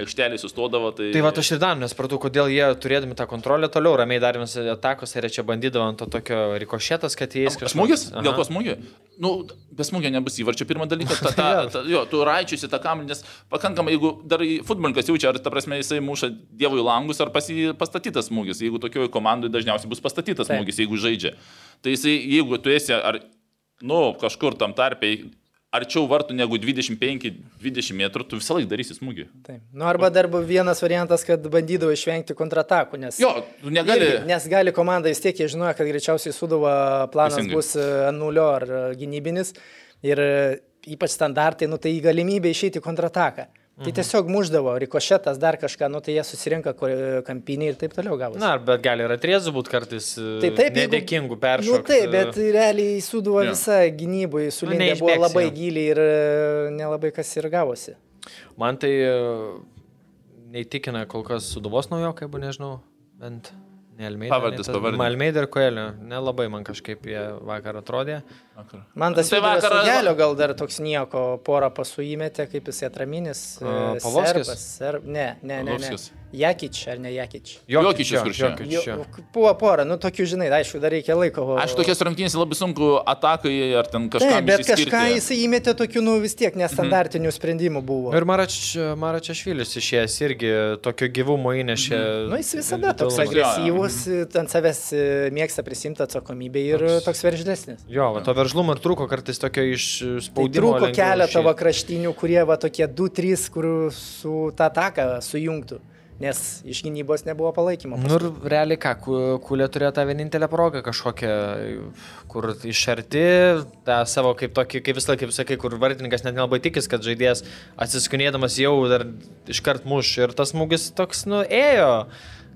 aikštelį sustodavo. Tai, Tai va, aš ir dar nesupratau, kodėl jie turėdami tą kontrolę toliau ramiai darėmės atakos ir čia bandydavo ant to tokio rikošėtas, kad jie įskris. Smūgis? Dėl ko smūgio? Nu, be smūgio nebus įvarčio pirmą dalyką. Ta, ta, ta, jo, tu raičiusi tą kamuolį, nes pakankamai, jeigu dar futbolininkas jaučia, ar ta prasme jisai muša dievui langus, ar pas jį pastatytas smūgis. Jeigu tokioje komandoje dažniausiai bus pastatytas smūgis, jeigu žaidžia. Tai jisai, jeigu tu esi, ar, nu, kažkur tam tarpiai, arčiau vartų negu 25-20 metrų, tu visą laiką darysi smūgį. taip. Nu, arba dar buvo vienas variantas, kad bandydavo išvengti kontratakų, nes... Jo, tu negali. Irgi, nes gali komanda vis tiek, jie žinojo, kad greičiausiai suduva planas Teisingai. bus e, nulio ar gynybinis ir e, ypač standartai, nu tai galimybė išeiti kontrataką. Tai tiesiog muždavo, rikošetas dar kažką, nu tai jie susirinka kampinį ir taip toliau gavosi. Na, bet gali ir atrėzų būti kartais Tai taip, jeigu- nedėkingų peršokų. Nu taip, bet realiai suduvo Jo. visa gynybai, sulindė buvo neišbėgsi labai giliai ir e, nelabai kas ir gavosi. Man tai e, neįtikina kol kas suduvos naujokai, bu nežinau, bent ne Almeida. Tas- pavardės. Almeida ir Koelio. Nelabai man kažkaip jie vakar atrodė. Man tas Tai tai vakar- vakarą gal dar toks nieko, porą pasų įmetė, kaip jis atraminis. e, Pavlovskis? Serb... Ne, ne, ne. ne. Pavlovskis. Jakič ar ne Jakič? Jokičius, jo. buvo pora, nu tokių, žinai, aišku, dar reikia laiko. Aš tokias rungtynės labai sunku atakai ar ten kažką. Taip, bet kažką jis įmetė tokių, nu vis tiek nestandartinių sprendimų buvo. Ir Marač, Maračašvilis išėjęs irgi tokio gyvumo įnešė. Nu, jis visada toks agresyvus, ant savęs e, mėgsta prisimti atsakomybę ir toks veržlesnis. Jo, va, to veržlumo ir trūko kartais tokio iš Tai spaudimo. trūko lengviau keletą kraštinių, kurie va tokie 2-3, kur su tą taką sujungtų, nes iš gynybos nebuvo palaikymo. Nu ir realiai ką, Ku- kulė turėjo tą vienintelę progą kažkokią, kur iš arti, tą savo kaip tokį, kaip visą laiką, kaip sakai, kur vartininkas net nelabai tikis, kad žaidėjas atsiskunėdamas jau dar iškart muš ir tas smūgis toks, nu, ėjo.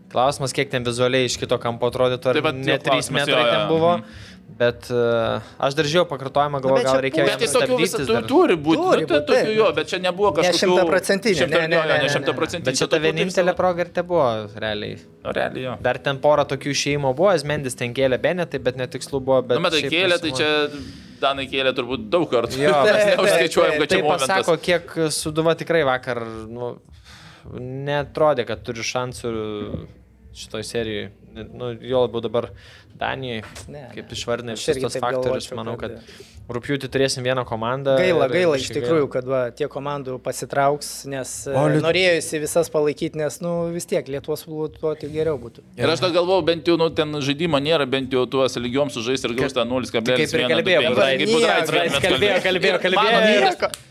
Klausimas, kiek ten vizualiai iš kito kampo atrodytų, ar Tai vat ne jo 3 klausimas, metrai jo, jo, ten buvo. mhm. Bet uh, aš dar žiūrėjau pakartojimą, galvoju, gal reikėjo Bet jau visą stabdytis tu, turi būti. Turi nu, tai būt, tokių jo, bet čia nebuvo Ne kažkokių... šimtaprocentinė, Šimta- ne, ne, ne, ne, ne. šimtaprocentinė. Bet čia ta Tokių tai vienintelė proga ir te buvo, realiai. Nu, Realiai jo. Dar ten porą tokių išėjimo buvo, Esmendis ten kėlė Benetai, bet netikslu buvo. Bet Nu, bet tai kėlė, tai čia Danai kėlė turbūt daug kartų. Jo, mes bet- neužskaičiuojam, kad Tai čia momentas. pasako, kiek Suduva tikrai vakar nu, netrodė, kad turi šansų šitoj serijoje. Nu, jo labiau dabar Danijai, Ne, kaip išvardinai visus tos faktorius, manau, kad- kad Rūpjūtį turėsim vieną komandą. Gaila, ir gaila iš tikrųjų, kad va, tie komandų pasitrauks, nes O, o, Liet- norėjusi visas palaikyti, nes nu, vis tiek Lietuvos futbolo tik geriau būtų. Ir aš dar galvoju, bent jau nu, ten žaidimo nėra, bent jau tuos lygiom sužaisti ir gaus tą 0,1. Kaip ir kalbėjo, kaip vienas kalbėjo, kalbėjo, kalbėjo. Mano ir-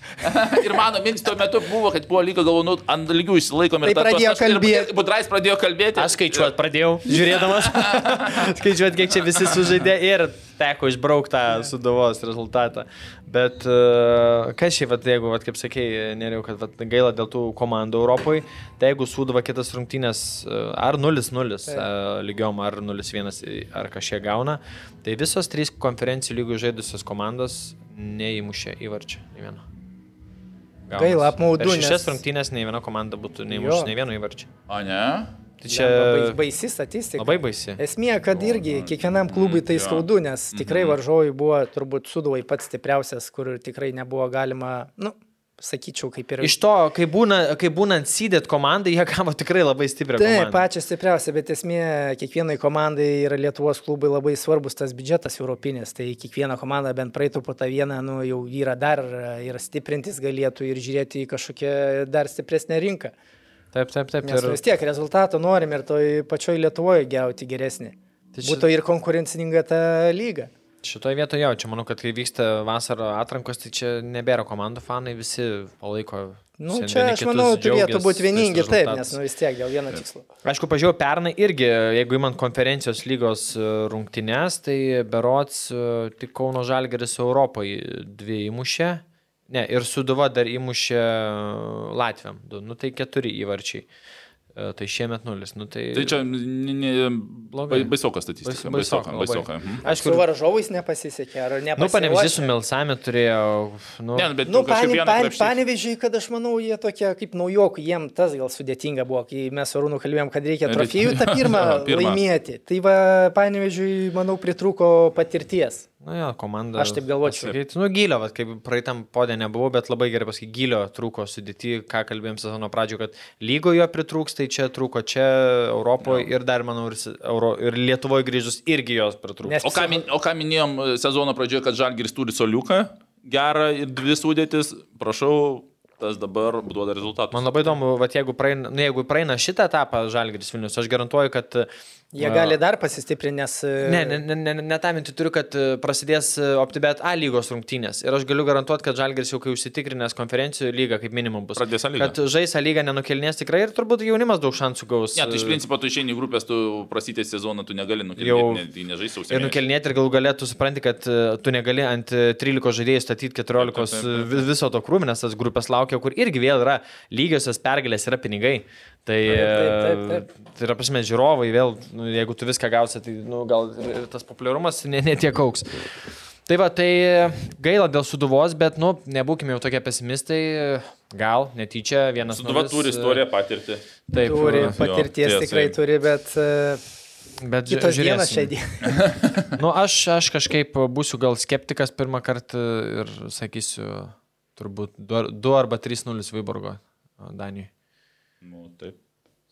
Ir mano mintis tuo metu buvo, kad buvo lyga galvo, nu, ant lygių išsilaikom ir Tai pradėjo kalbėt. Budrais pradėjo kalbėti. Aš skaičiuot pradėjau, žiūrėdamas. skaičiuot, kiek čia visi sužaidė ir teko išbraukti tą suduvos rezultatą. Bet uh, kas šiaip, vat, jeigu, vat, kaip sakėjai, neriau, kad vat, gaila dėl tų komandų Europoje, tai jeigu suduva kitas rungtynės uh, ar 0-0 uh, lygiom, ar 0-1, ar kažkiek gauna, tai visos trys konferencijų lygų žaidusios komandos neįmušė įvarčio į vieną. Gaunas. Gaila, apmaudu, Šešias nes- rungtynės nei viena komanda būtų neįmušusi Jo. nei vieno įvarčio. O ne? Tai Čia labai baisi statistika. labai baisi. Esmė, kad irgi kiekvienam klubui tai skaudu, nes tikrai varžovai buvo turbūt suduvai pats stipriausias, kur tikrai nebuvo galima, nu, sakyčiau, kaip ir... Iš to, kai, būna, kai būnant sydėt komandai, jie gavo tikrai labai stiprią Taip, pačią stipriausią, bet esmė, kiekvienai komandai yra Lietuvos klubai labai svarbus tas biudžetas europinis, tai kiekviena komanda bent praeitų po tą vieną, nu, jau yra dar ir stiprintis galėtų ir žiūrėti į kažkokią dar stipresnę rinką. Taip, taip, taip. Nes Ir, nu, vis tiek rezultato norim ir toj pačioj Lietuvoje gauti geresnį. Tai čia- Būtų ir konkurencinga ta lyga. šitoje vietoje jau, čia manau, kad kai vyksta vasaro atrankos, tai čia nebėra komandų fanai, visi palaiko. Nu, vieni čia aš manau turėtų būti vieningi taip, nes nu, vis tiek dėl vieno tikslo. Aišku, pažiūrėjau pernai irgi, jeigu imant konferencijos lygos e, rungtynes, tai berots e, tik Kauno Žalgeris Europoje dvi įmušė. Ne, ir Suduva dar įmušė Latviam. Du, nu tai keturi įvarčiai. E, Tai šiemet nulis. Nu, tai... Tai čia baisoka statistika. Baisoka, baisoka, mhm. Aišku, Su varžovais nepasisekė, ar ne? Nu, panevižys su Milsami turėjo. Nu, Ne, bet Nu, pane, pane, panevežiai, kad aš manau, jie tokie kaip naujokai, jiem tas gal sudėtinga buvo, kai mes su Rūnu kalbėjom, kad reikia trofėjų tą pirmą pirmą. laimėti. Tai va, panevežiai, manau, pritruko patirties. Nu, jo, komanda. Aš taip galvočiau. Pasakyti, nu, gilio, vat, kaip praeitam podė nebuvau, bet labai gerai pasakyti, gilio trūko sudėti, ką kalbėjom sezono pradžioje, kad lygoje pritrūks, tai čia trūko, čia Europoje ir dar, manau, ir, Euro, ir Lietuvoje grįžus irgi jos pritrūks. Nes- O ką, min- o ką minėjom e, sezono pradžioje, kad Žalgiris turi soliuką, gerą ir dvi sudėtis, prašau, tas dabar duoda rezultatų. Man labai įdomu, vat, jeigu, praeina, nu, jeigu praeina šitą etapą Žalgiris Vilnius, aš garantuoju, kad... Jie gali dar pasistiprinti, nes... Ne, ne, ne, ne, ne tą mintį turiu, kad e, prasidės e, OptiBet A lygos rungtynės. Ir aš galiu garantuoti, kad Žalgiris jau kai užsitikrinęs konferencijų lygą kaip minimum bus. Pradės A lygą. Kad žais A lygą nenukelnės tikrai ir turbūt jaunimas daug šansų gaus. Ne, tai iš e, principo tu išeini į grupės, tu prasytės sezoną, tu negali Jau- nukentėti, ne, nežais Ir sausiai. nukelnėti ir galų galėtų supranti, kad e, tu negali ant e, 13 žaidėjų statyti 14 Taip, taip, taip, taip. vi- viso to krūmį, nes tas grupės laukia, kur irgi vėl yra lygiosios pergalės, yra pinigai. Tai, taip, e, tai yra prasme, žiūrovai vėl, nu, jeigu tu viską gausi, tai nu, gal ir, tas populiarumas ne, ne auks. Tai va, tai gaila dėl suduvos, bet, nu, nebūkime jau tokie pesimistai, gal netyčia vienas. Suduva nulis, turi e, istoriją patirti. Taip, Turi patirties, tiesa. tikrai turi, bet e, bet kitos dienos šią dieną. Nu, aš, aš kažkaip būsiu gal skeptikas pirmą kartą ir sakysiu, turbūt 2 arba 3-0 Viborgo Danijoje. Nu, taip.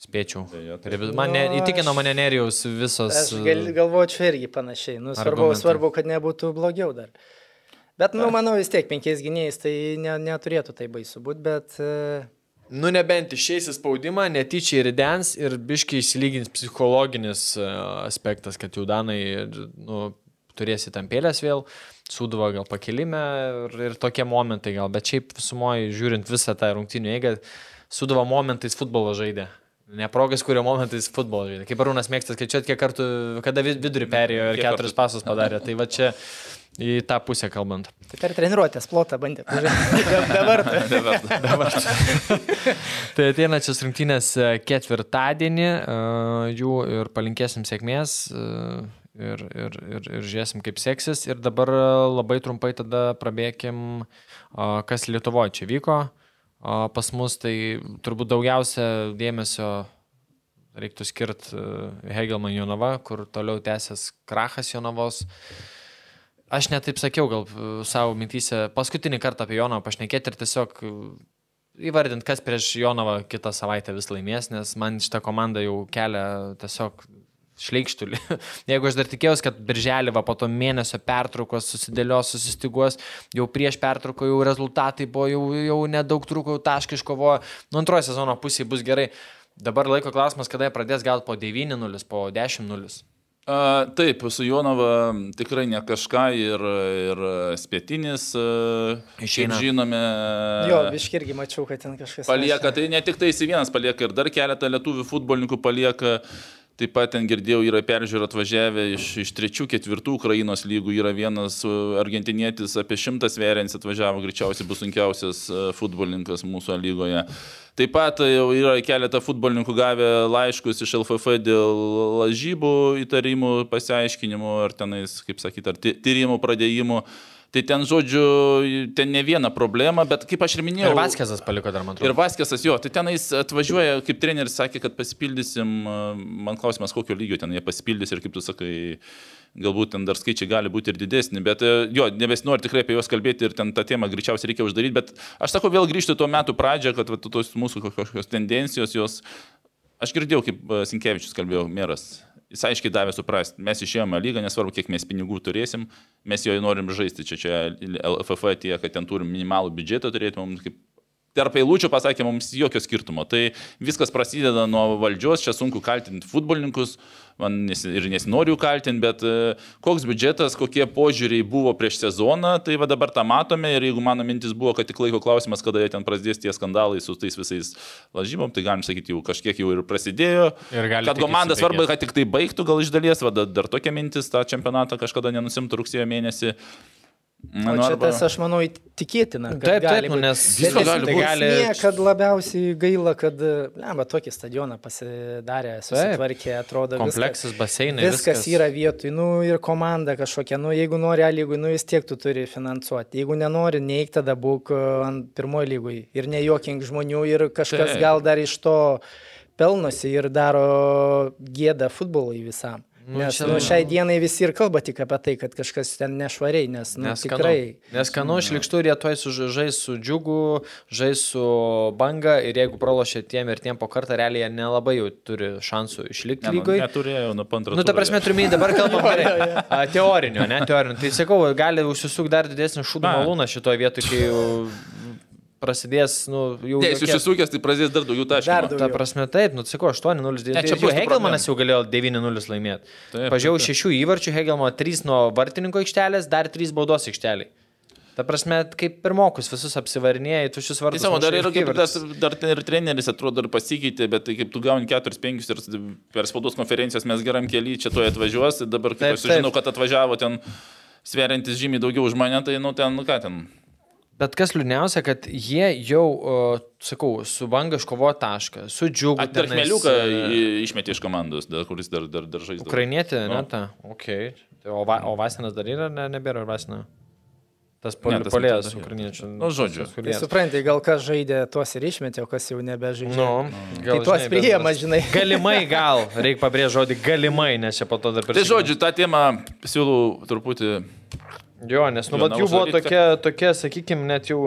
Spėčiau. Deja, vis- Man ne, Nu, įtikino mane Nerijos visos. Aš gal, galvočiau irgi panašiai. Nu, svarbu, Argumentai. svarbu, kad nebūtų blogiau dar. Bet, nu, manau, vis tiek penkiais gynėjais tai ne, neturėtų tai baisu būti, bet... e, Nu, nebent išeis į spaudimą, netyčia ir dens ir biškiai išsilygins psichologinis e, aspektas, kad jau Danai nu, turės įtampėlės vėl, sudavo gal pakilime ir, ir tokie momentai gal, bet šiaip sumoji, žiūrint visą tą rungtinių eigą, sudavo momentais futbolo žaidė. Ne progas, kurio momentais futbolą žaidė. Kaip Arūnas mėgsta skaičiuoti, kiek kartų, kada vid- vidurį perėjo ir keturis kartų? pasus padarė. Tai va čia į tą pusę kalbant. Tai per treniruotės plotą bandė. Dabar. Dabar. Tai ateinačias rungtynės e, ketvirtadienį, e, jų ir palinkėsim sėkmės e, ir, ir, ir, ir žiūrėsim, kaip seksis. Ir dabar labai trumpai tada prabėkim, e, kas Lietuvoje čia vyko. O pas mus tai turbūt daugiausia dėmesio reiktų skirti Hegelman Jonava, kur toliau tęsės krachas Jonavos. Aš netaip sakiau, gal e, savo mintysę paskutinį kartą apie Jonavą pašnekėti ir tiesiog e, įvardinti, kas prieš Jonavą kitą savaitę vis laimės, nes man šitą komandą jau kelia tiesiog šleikštulį. Jeigu aš dar tikėjausi, kad birželį va po to mėnesio pertraukos susidėlios, susistiguos, jau prieš pertrauką jau rezultatai buvo, jau, jau nedaug trūko, jau taškai iškovojo, nu antrojo sezono pusėje bus gerai. Dabar laiko klausimas, kada jie pradės gal po 9-0, po 10-0. A, taip, su Jonava tikrai ne kažką ir, ir spėtinis, Išeina. šiaip žinome. Jo, biški irgi mačiau, kad ten kažkas. Palieka, nešė. tai ne tik tai jis vienas palieka ir dar keletą lietuvių futbolininkų palieka. Taip pat ten girdėjau, yra peržiūrą atvažiavę iš, iš trečių, ketvirtų Ukrainos lygų. Yra vienas e, argentinietis apie šimtas sveriantis atvažiavo, greičiausiai bus sunkiausias e, futbolininkas mūsų lygoje. Taip pat e, jau yra keletą futbolininkų gavę laiškus iš LFF dėl lažybų įtarimų pasiaiškinimų ar tenais, kaip sakyti, ar ty- tyrimų pradėjimų. Tai ten, žodžiu, ten ne viena problema, bet kaip aš ir minėjau. Ir Vaskėsas paliko dar, man atrodo. Ir Vaskėsas jo, tai tenais atvažiuoja, kaip treneris sakė, kad pasipildysim, man klausimas, kokio lygio ten jie pasipildys ir kaip tu sakai, galbūt ten dar skaičiai gali būti ir didesni, bet e, jo, nebesinori tikrai apie juos kalbėti ir ten tą temą greičiausiai reikia uždaryti, bet aš sakau, vėl grįžti tuo metu pradžią, kad va, tos mūsų kažkokios tendencijos, jos, aš girdėjau, kaip e, Sinkevičius kalbėjo, meras. Jis aiškiai davė suprasti, mes išėjome lygą, nesvarbu, kiek mes pinigų turėsim, mes jo norim žaisti. Čia, čia LFF tie, kad ten turim minimalų biudžetą turėti, mums kaip tarp eilučių pasakė, mums jokio skirtumo. Tai viskas prasideda nuo valdžios, čia sunku kaltinti futbolininkus, man nesi, ir nesinoriu kaltinti, bet e, koks biudžetas, kokie požiūriai buvo prieš sezoną, tai va dabar tą matome ir jeigu mano mintis buvo, kad tik laiko klausimas, kada jie ten prasidės tie skandalai su tais visais lažybom, tai galim sakyti, jau kažkiek jau ir prasidėjo. Ir kad komanda svarbu, kad tik tai baigtų gal iš dalies, va dar, dar tokia mintis tą čempionatą kažkada nenusimtų rugsėjo mėnesį. O čia tas, aš manau, tikėtina. kad Taip, taip, gali nu, nes visko gali būt. esmė, kad labiausiai gaila, kad, lemba, tokį stadioną pasidarė, susitvarkė, atrodo. Kompleksas, viskas, baseinai. viskas, viskas yra vietoj, nu ir komanda kažkokia, nu jeigu nori A lygui, nu vis tiek tu turi finansuoti. Jeigu nenori, neik tada būk e, ant pirmojo lygui ir nejuokink žmonių ir kažkas Taip. gal dar iš to pelnosi ir daro gėdą futbolui visam. Nu, Nes čia- nu, šiai dienai visi ir kalba tik apie tai, kad kažkas ten nešvariai, nes nu, Nes tikrai. Nes kanu šlikštų ir jie toj žais su džiugu, žais su banga ir jeigu pralošia tiem ir tiem po kartą, realiai jie nelabai jau turi šansų išlikti lygoje. Neturėjau nuo antro. Nu, ta prasme, turime dabar kalbam gerai. A, Teorinio, ne teorinio. Tai sakau, gali užsisukti dar didesnį šūdą malūną šitoje vietoje, kai jau prasidės, nu, jau... Jis jokie- užsisukęs, tai prasidės dar daugiau taškų. Dar Ta daugiau. prasme, taip, nu, sakau, 8-0. Ne, čia tų Hegelmanas jau galėjo 9-0 laimėti. Pažiūrėjau taip, taip. 6 įvarčių, Hegelmo 3 nuo vartininko aikštelės, dar 3 baudos aikšteliai. Ta prasme, kaip pirmokus visus apsivarinėjai, tušius vartus. Tiesiog, dar mušai yra ir tas, dar ten ir treneris atrodo ir pasikeitė, bet tai kaip tu gauni 4-5 ir per spaudos konferencijas mes geram keliui, čia tuoj atvažiuos, ir dabar kaip Taip, aš sužinau, kad atvažiavo ten sveriantis žymiai daugiau už mane, tai nu ten, nu ką ten. Bet kas liūdniausia, kad jie jau, uh, sakau, su banga iškovojo tašką, su džiugu. Dar tenais, Meliuką e, išmetė iš komandos, dar, kuris dar, dar, dar žaidžia. Ukrainietė, ne Nu. ta. Okay. Tai O, va, o Vasinas dar yra, ne, nebėra Vasina. Tas Ne, polėjas ukrainiečių. Nu, žodžiu. Tai suprantate, gal kas žaidė, tuos ir išmetė, o kas jau nebežaidžia. Nu, Tai tuos žinai, priima, bendras- žinai. Galimai gal, reikia pabrėžti žodį galimai, nes čia po to dar Tai prisimenu. žodžiu, tą temą siūlau truputį. Jo, nes nu, vat jų buvo tokia, tokia sakykime, net jau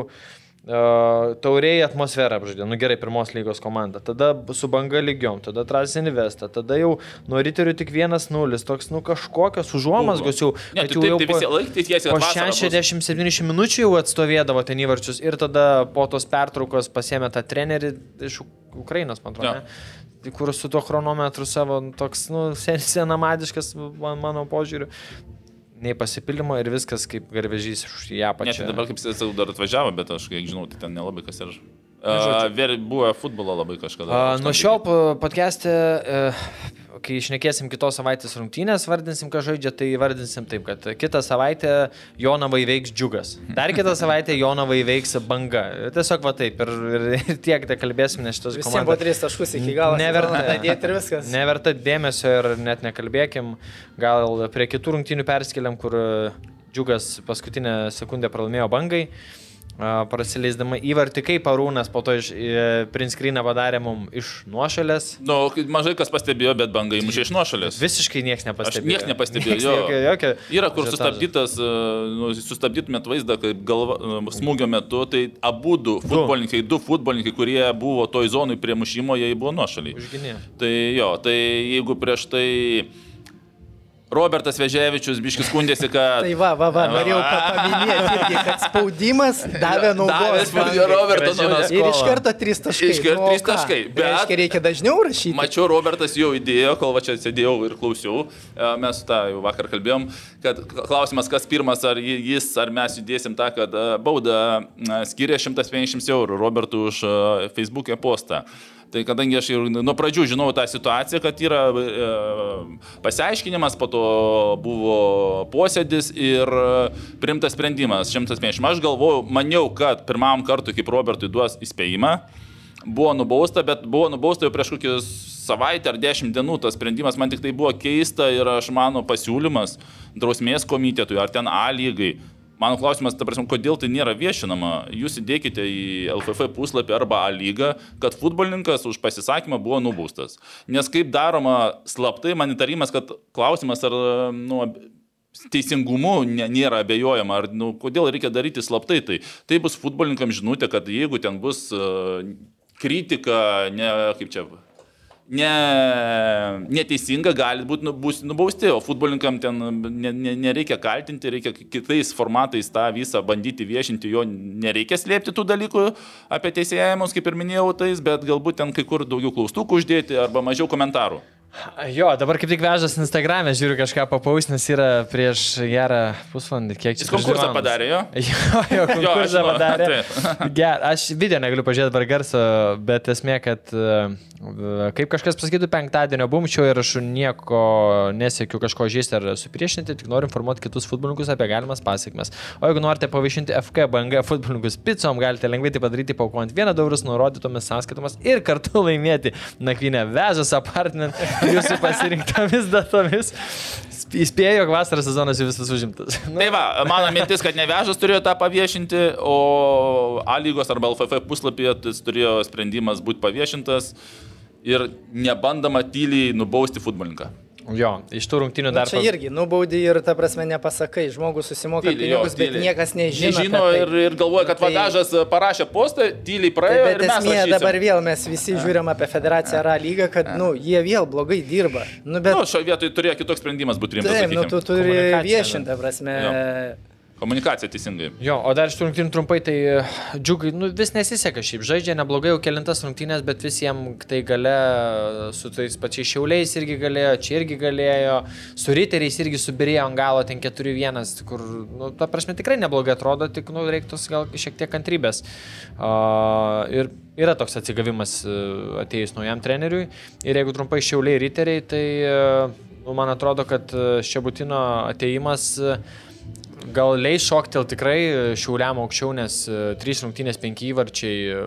uh, tauriai atmosferą apžaidė. Nu gerai, pirmos lygos komanda. Tada su banga lygiom, tada Transin Investa, tada jau nuo riterių tik 1-0, toks, nu kažkokios užuomasgos jau. Ne, tai jau- tai visi laikyti tiesiai Po 60-70 minučių jau atstovėdavo ten įvarčius ir tada po tos pertraukos pasėmė tą trenerį iš Uk- Ukrainos, man atrodo. Tai Kur su tuo chronometru savo, nu, toks, nu, sen- senamadiškas man, mano požiūriu. Nei pasipildymo ir viskas kaip garvežys iš ją Ne, pačią. tai dabar kaip sakau, dar atvažiavo, bet aš kiek žinau, tai ten nelabai kas ir... Ver, buvo futbolo labai kažkada. Nuo šiol podcast'e, e, kai išnekėsim kitos savaitės rungtynės, vardinsim, ką žaidžia, tai vardinsim taip, kad kitą savaitę Jonavai veiks džiugas. Dar kitą savaitę Jonavai veiks banga. Tiesiog va taip ir, ir, ir tiek, tai kalbėsim, nes šitos Visiems buvo komandos. tris taškus iki galo. Neverta. Dėti ir viskas. Neverta dėmesio ir net nekalbėkim. Gal prie kitų rungtynių perskeliam, kur džiugas paskutinę sekundę pralaimėjo bangai. Prasileisdama įvartį, kaip Arūnas po to iš prinskryną padarė mums iš nuošalės. Nu, mažai kas pastebėjo, bet bangai mušė iš nuošalės. Visiškai niekas Aš nepastebėjo. nieks nepastebėjo. Nieks jo. jokio, jokio Yra kur ažiotažo. sustabdytas, e, nu, sustabdytumėt vaizdą, kaip galva, e, smūgio metu, tai abu du futbolininkai, du futbolininkai, kurie buvo toj zonai prie mušimo, jie buvo nuošaliai. Tai jo, tai jeigu prieš tai Robertas Veževičius biškis skundėsi, kad... Tai va, va, va, norėjau paminėti irgi, kad spaudimas davė naudos. Davė Grąžino naudos. Ir iš karto trys taškai. Iškart Nu, o trys taškai, Tai bet- Reiškia, reikia dažniau rašyti. Mačiau, Robertas jau įdėjo, kol va čia sėdėjau ir klausiau. E, Mes tą jau vakar kalbėjom, kad klausimas, kas pirmas, ar ji- jis, ar mes judėsim tą, kad e, bauda e, skiria 150 eurų Robertui už Facebook'e postą. Tai kadangi aš jau nuo pradžių žinau tą situaciją, kad yra e, pasiaiškinimas, po to buvo posėdis ir primtas sprendimas 150. Aš galvojau, maniau, kad pirmam kartui, kaip Robertui duos įspėjimą, buvo nubausta, bet buvo nubausta jau prieš kokius savaitę ar dešimt dienų. Tas sprendimas man tik tai buvo keista ir aš mano pasiūlymas drausmės komitetui ar ten A lygai. Mano klausimas, ta prasme, kodėl tai nėra viešinama? Jūs įdėkite į LFF puslapį arba A lygą, kad futbolininkas už pasisakymą buvo nubaustas. Nes kaip daroma slaptai, man įtarimas, kad klausimas ar nu, teisingumu nėra abejojama, ar nu, kodėl reikia daryti slaptai. Tai, tai bus futbolininkams žinutė, kad jeigu ten bus uh, kritika, ne kaip čia. Ne, neteisinga, gali būti nu, nubausti, o futbolininkam ten ne, ne, nereikia kaltinti, reikia kitais formatais tą visą bandyti viešinti, jo nereikia slėpti tų dalykų apie teisėjimus, kaip ir minėjau, tais, bet galbūt ten kai kur daugiau klaustukų uždėti arba mažiau komentarų. Jo, dabar kaip tik vežas Instagram'e, žiūriu kažką papaus, nes yra prieš gerą pusvalandį, kiek čia. Jis konkursą padarė, jo? Jo, jo, konkursą žinau, padarė. taip. Ger, aš video negaliu pažiūrėti dabar garso, bet esmė, kad e, kaip kažkas pasakytų penktadienio bumčio ir aš nieko nesiekiu kažko žaisti ar supriešinti, tik noriu informuoti kitus futbolininkus apie galimas pasiekmes. O jeigu norite pavaišinti FK BNG futbolininkus pizzom, galite lengvai tai padaryti paukojant vieną eurus nurodytomis sąskaitomis ir kartu laimėti nakvynę vežas apartment jūsų pasirinktomis datomis. Įspėju, jog vasaros sezonas jau visas užimtas. Nu, Tai va, mano mintis, kad nevežas turėjo tą paviešinti, o A lygos arba LFF puslapyje turėjo sprendimas būti paviešintas ir nebandama tyliai nubausti futbolininką. Jo, iš tų rungtinių dar... Dar čia irgi, nubaudi ir ta prasme nepasakai, žmogus susimoka Tyliai, jo, pinigus, bet tyliai. niekas nežino. Nežino tai. ir, ir galvoja, kad Tai- vagažas parašė postą, tyliai Tai praėjo. bet ir mes esmė rašysim. dabar vėl mes visi žiūrim apie federaciją R lygą, kad, nu, jie vėl blogai dirba. Nu, bet, Nu, šio vietoje turėjo kitoks sprendimas būti rimtas. taip, nu, tu turi viešinti, ta prasme. Jo. Komunikacija teisingai. Jo, o dar iš rungtynių trumpai, tai e, džiugai, nu, vis nesiseka šiaip, žaidžia neblogai jau kelintas rungtynės, bet visiems tai gale su tais pačiais šiauliais irgi galėjo, čia irgi galėjo, su riteriais irgi subirėjo ant galo ten 4-1, kur, nu, ta prasme tikrai neblogai atrodo, tik, nu, reiktų gal šiek tiek kantrybės. Uh, ir yra toks atsigavimas e, atėjus naujam treneriui. Ir jeigu trumpai šiauliai riteriai, tai, e, nu, man atrodo, kad Šebutino ateimas e, Gal leis šoktel tikrai šiauliam aukščiau, nes e, trys rungtynės penki įvarčiai e,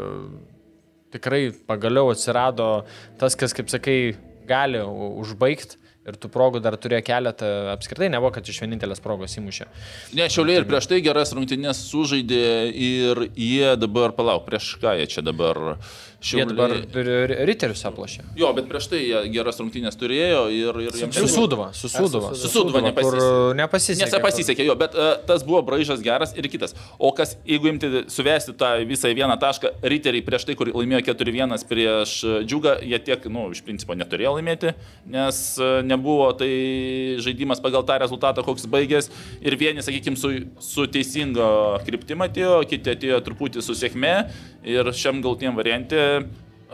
tikrai pagaliau atsirado tas, kas, kaip sakai, gali užbaigti ir tų progų dar turėjo keletą, apskritai nebuvo, kad iš vienintelės progos įmušė. Ne, šiauliai ir prieš tai geras rungtynės sužaidė ir jie dabar, palauk, prieš ką jie čia dabar. Jie dabar ir riterius aplašė. Jo, bet prieš tai jie geras rungtynės turėjo ir, ir jiems Su Sūduva, su Sūduva. Su Su Sūduva kur nepasisekė. nepasisekė. Nes nepasisekė jo, bet uh, tas buvo braižas geras ir kitas. O kas, jeigu imti, suvesti tą visą į vieną tašką, riteriai prieš tai, kur laimėjo 4-1 prieš e, džiugą, jie tiek, nu, iš principo neturėjo laimėti, nes uh, nebuvo tai žaidimas pagal tą rezultatą, koks baigės. Ir vieni, sakykime, su, su teisingo kryptim atėjo, kiti atėjo truputį su sėkme ir šiam galtiniam variantė.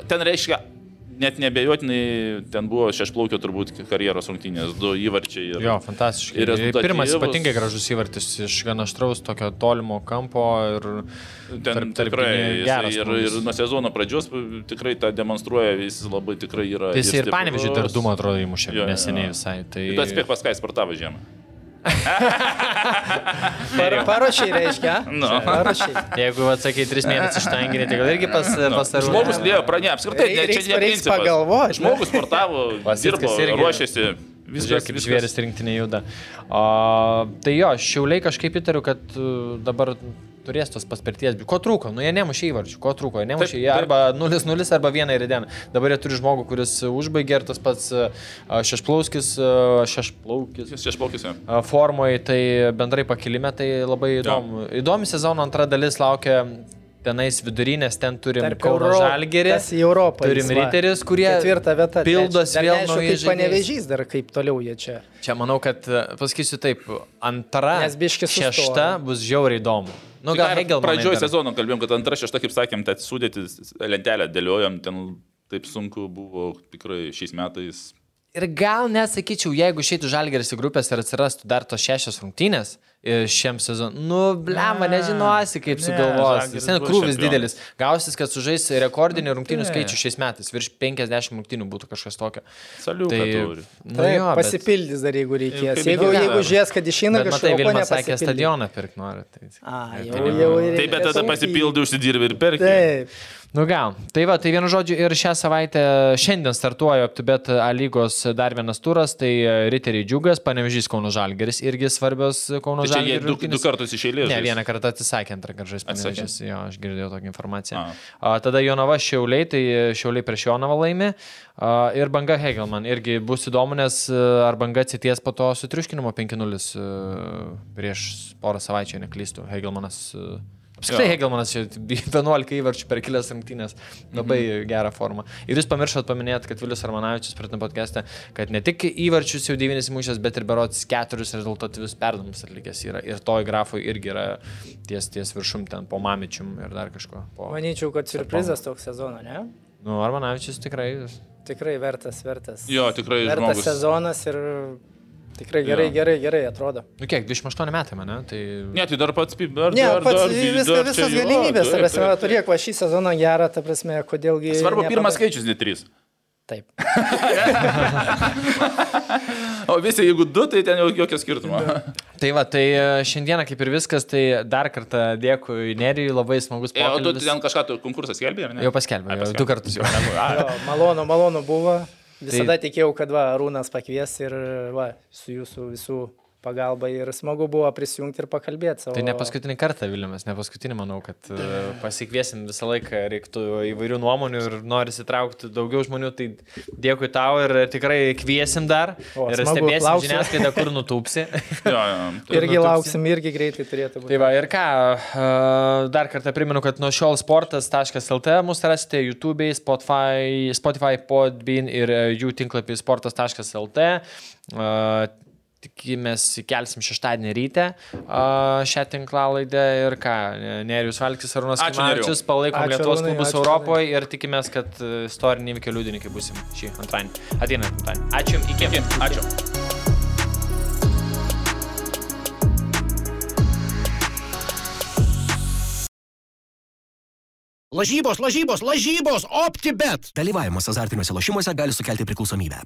Ten reiškia, net nebejotinai, ten buvo šešplaukio turbūt karjeros rungtynės, du įvarčiai. Ir, Jo, fantastiškai. Ir. Pirmas ypatingai gražus įvartis iš gana aštraus, tokio tolimo kampo ir Ten tarp- tikrai geras ir, ir nuo sezono pradžios tikrai tą demonstruoja, jis labai tikrai yra. Jis ir stiprus. panevižiai dar du, man atrodo, įmušė neseniai visai. Tai... Bet spėk pas ką jis sportavo žiemą. Par, parašiai reiškia. Nu. Parašiai. Jeigu atsakai tris mėnesius štanginį, tai gal irgi pas, pas ar Žmogus lėjo pranė, apskritai, ne, čia ne principas. pagalvot, ne? Žmogus sportavo, dirbo, irgi. ruošėsi. Viskas kaip žvėris rinktinė juda. O, tai jo, šiauliai kažkaip įtariu, kad uh, dabar turės tos paspirties. Ko trūko? Nu, jie nemušė įvarčių. Ko trūko? Jie nemušė. Taip, Jie arba 0-0 arba 1 ir 1. Dabar jie turi žmogų, kuris užbaigė ir tas pats a, šešplauskis, a, šešplaukis. Šešplaukis. a, Formoje, tai bendrai pakilime, tai labai įdomu. Įdomi sezono antra dalis laukia tenais vidurinės, ten turim Tarp Kauno Euro- Žalgerį, Europą turim. Riterius, kurie vieta. pildos Dar vėl naujais kaip žaidėjais. panevežys dar, kaip toliau jie čia. Čia manau, kad e, pasakysiu taip, antra, šešta bus žiauriai įdomu. Nu, Tai gal Hegel Pradžioje sezono kalbėjom, kad antra šešta, kaip sakėm, tą sudėti lentelę dėliojom, ten taip sunku buvo tikrai šiais metais. Ir gal nesakyčiau, jeigu išeitų žalgeris į grupės ir atsirastų dar tos šešios rungtynės e, šiam sezonui, nu, blema, Ne, nežinosi, kaip ne, sugalvos. Ten bus krūvis čempionas. didelis. Gausis, kad sužais rekordinį rungtynių Ne. skaičių šiais metais, virš 50 rungtynių būtų kažkas tokio. Saliuką Tai, turi. nu, Taip, jo, bet- pasipildys dar, jeigu reikės. Jeigu, jeigu žies, kad išeina kažkas, Vilma sakė, stadioną pirkti nori. Tai... A, jau, pinigų. jau ir Taip, bet tada pasipildai, užsidirbi ir perki. Taip. Nu gal, tai va, tai vienu žodžiu ir šią savaitę šiandien startuoja OptiBet A lygos dar vienas turas, tai Riteriai Džiugas, Panevežys Kauno Žalgeris, irgi svarbios Kauno Tai čia jie Žalgeris. du, du kartus iš eilės. Ne, vieną kartą atsisakė, antrą kartą žais? Panevežys, jo, aš girdėjau tokią informaciją. A. A, tada Jonava Šiauliai, tai Šiauliai prieš Jonavą laimi. A, ir Banga Hegelman, irgi bus įdomu, nes a, ar Banga atsities po to sutriuškinimo 5-0 a, prieš porą savaičių, neklystų. Hegelmanas. a, Apskritai. Hegelmanas čia 11 įvarčių per kelias rungtynės. Labai mhm. gerą formą. Ir jūs pamiršot paminėti, kad Vilius Armanavičius prie tam podcast'e, kad ne tik įvarčius jau 9 mušęs, bet ir berots 4 rezultatyvius perdamus atlikęs yra. Ir toj grafui irgi yra ties, ties viršum ten po mamičium ir dar kažko. Po... Manyčiau, kad surprizas toks sezono, ne? Nu, Armanavičius tikrai. Tikrai vertas, vertas. Jo, tikrai Vertas žmogus. sezonas ir tikrai gerai, Jo. gerai, gerai atrodo. Nu kiek, 28 metai mane, tai... Ne, tai dar pats pip, dar, Ne, dar, pats dar, viskas, dar čia visas jo, galimybės, ta prasme, turėk va šį sezoną gerą, ta prasme, kodėlgi... Svarbu, nepada- pirmas skaičius, ne trys. Taip. O visi, jeigu du, tai ten jau jokio skirtumo. Tai va, tai e, šiandieną kaip ir viskas, tai dar kartą dėkui Nerijui, labai smagus E, o tu pokalbis. ten kažką tu konkursą skelbė, ar ne? Jau paskelbė, jau paskelbė. du kartus jau. Jo, malonu, malonu buvo. Visada Tai- tikėjau, kad va, Rūnas pakvies ir va, su jūsų visų pagalba ir smagu buvo prisijungti ir pakalbėti savo. Tai ne paskutinį kartą, Vilnius, ne paskutinį, manau, kad e, pasikviesim visą laiką, reiktų įvairių nuomonių ir norisi traukti daugiau žmonių, tai dėkui tau ir tikrai kviesim dar O, ir stebėsim žiniasklaidą, kur nutūpsi. Jo, jo. Irgi nutupsi. lauksim, irgi greitai turėtų būti. Tai va, ir ką, e, dar kartą primenu, kad nuo šiol sportas.lt mūsų rasite YouTube, Spotify, Spotify Podbean ir e, jų tinklapį sportas.lt. Tikimės įkelsim šeštadienį ryte a, šią tinklalaidę ir ką, Nerijus Valkis Arūnas Ačiū, Nerijau. Klimavičius, palaikom Ačiū, Lietuvos Arūnai, klubus ačiū, Europoje ir tikimės, kad e, istorinį įvykio liudininkai busim šį antradienį. Ateinant antradienį. Ačiū Jums, iki. Iki, ačiū. Lažybos, lažybos, lažybos, OptiBet. Dalyvavimas azartiniuose lošimuose gali sukelti priklausomybę.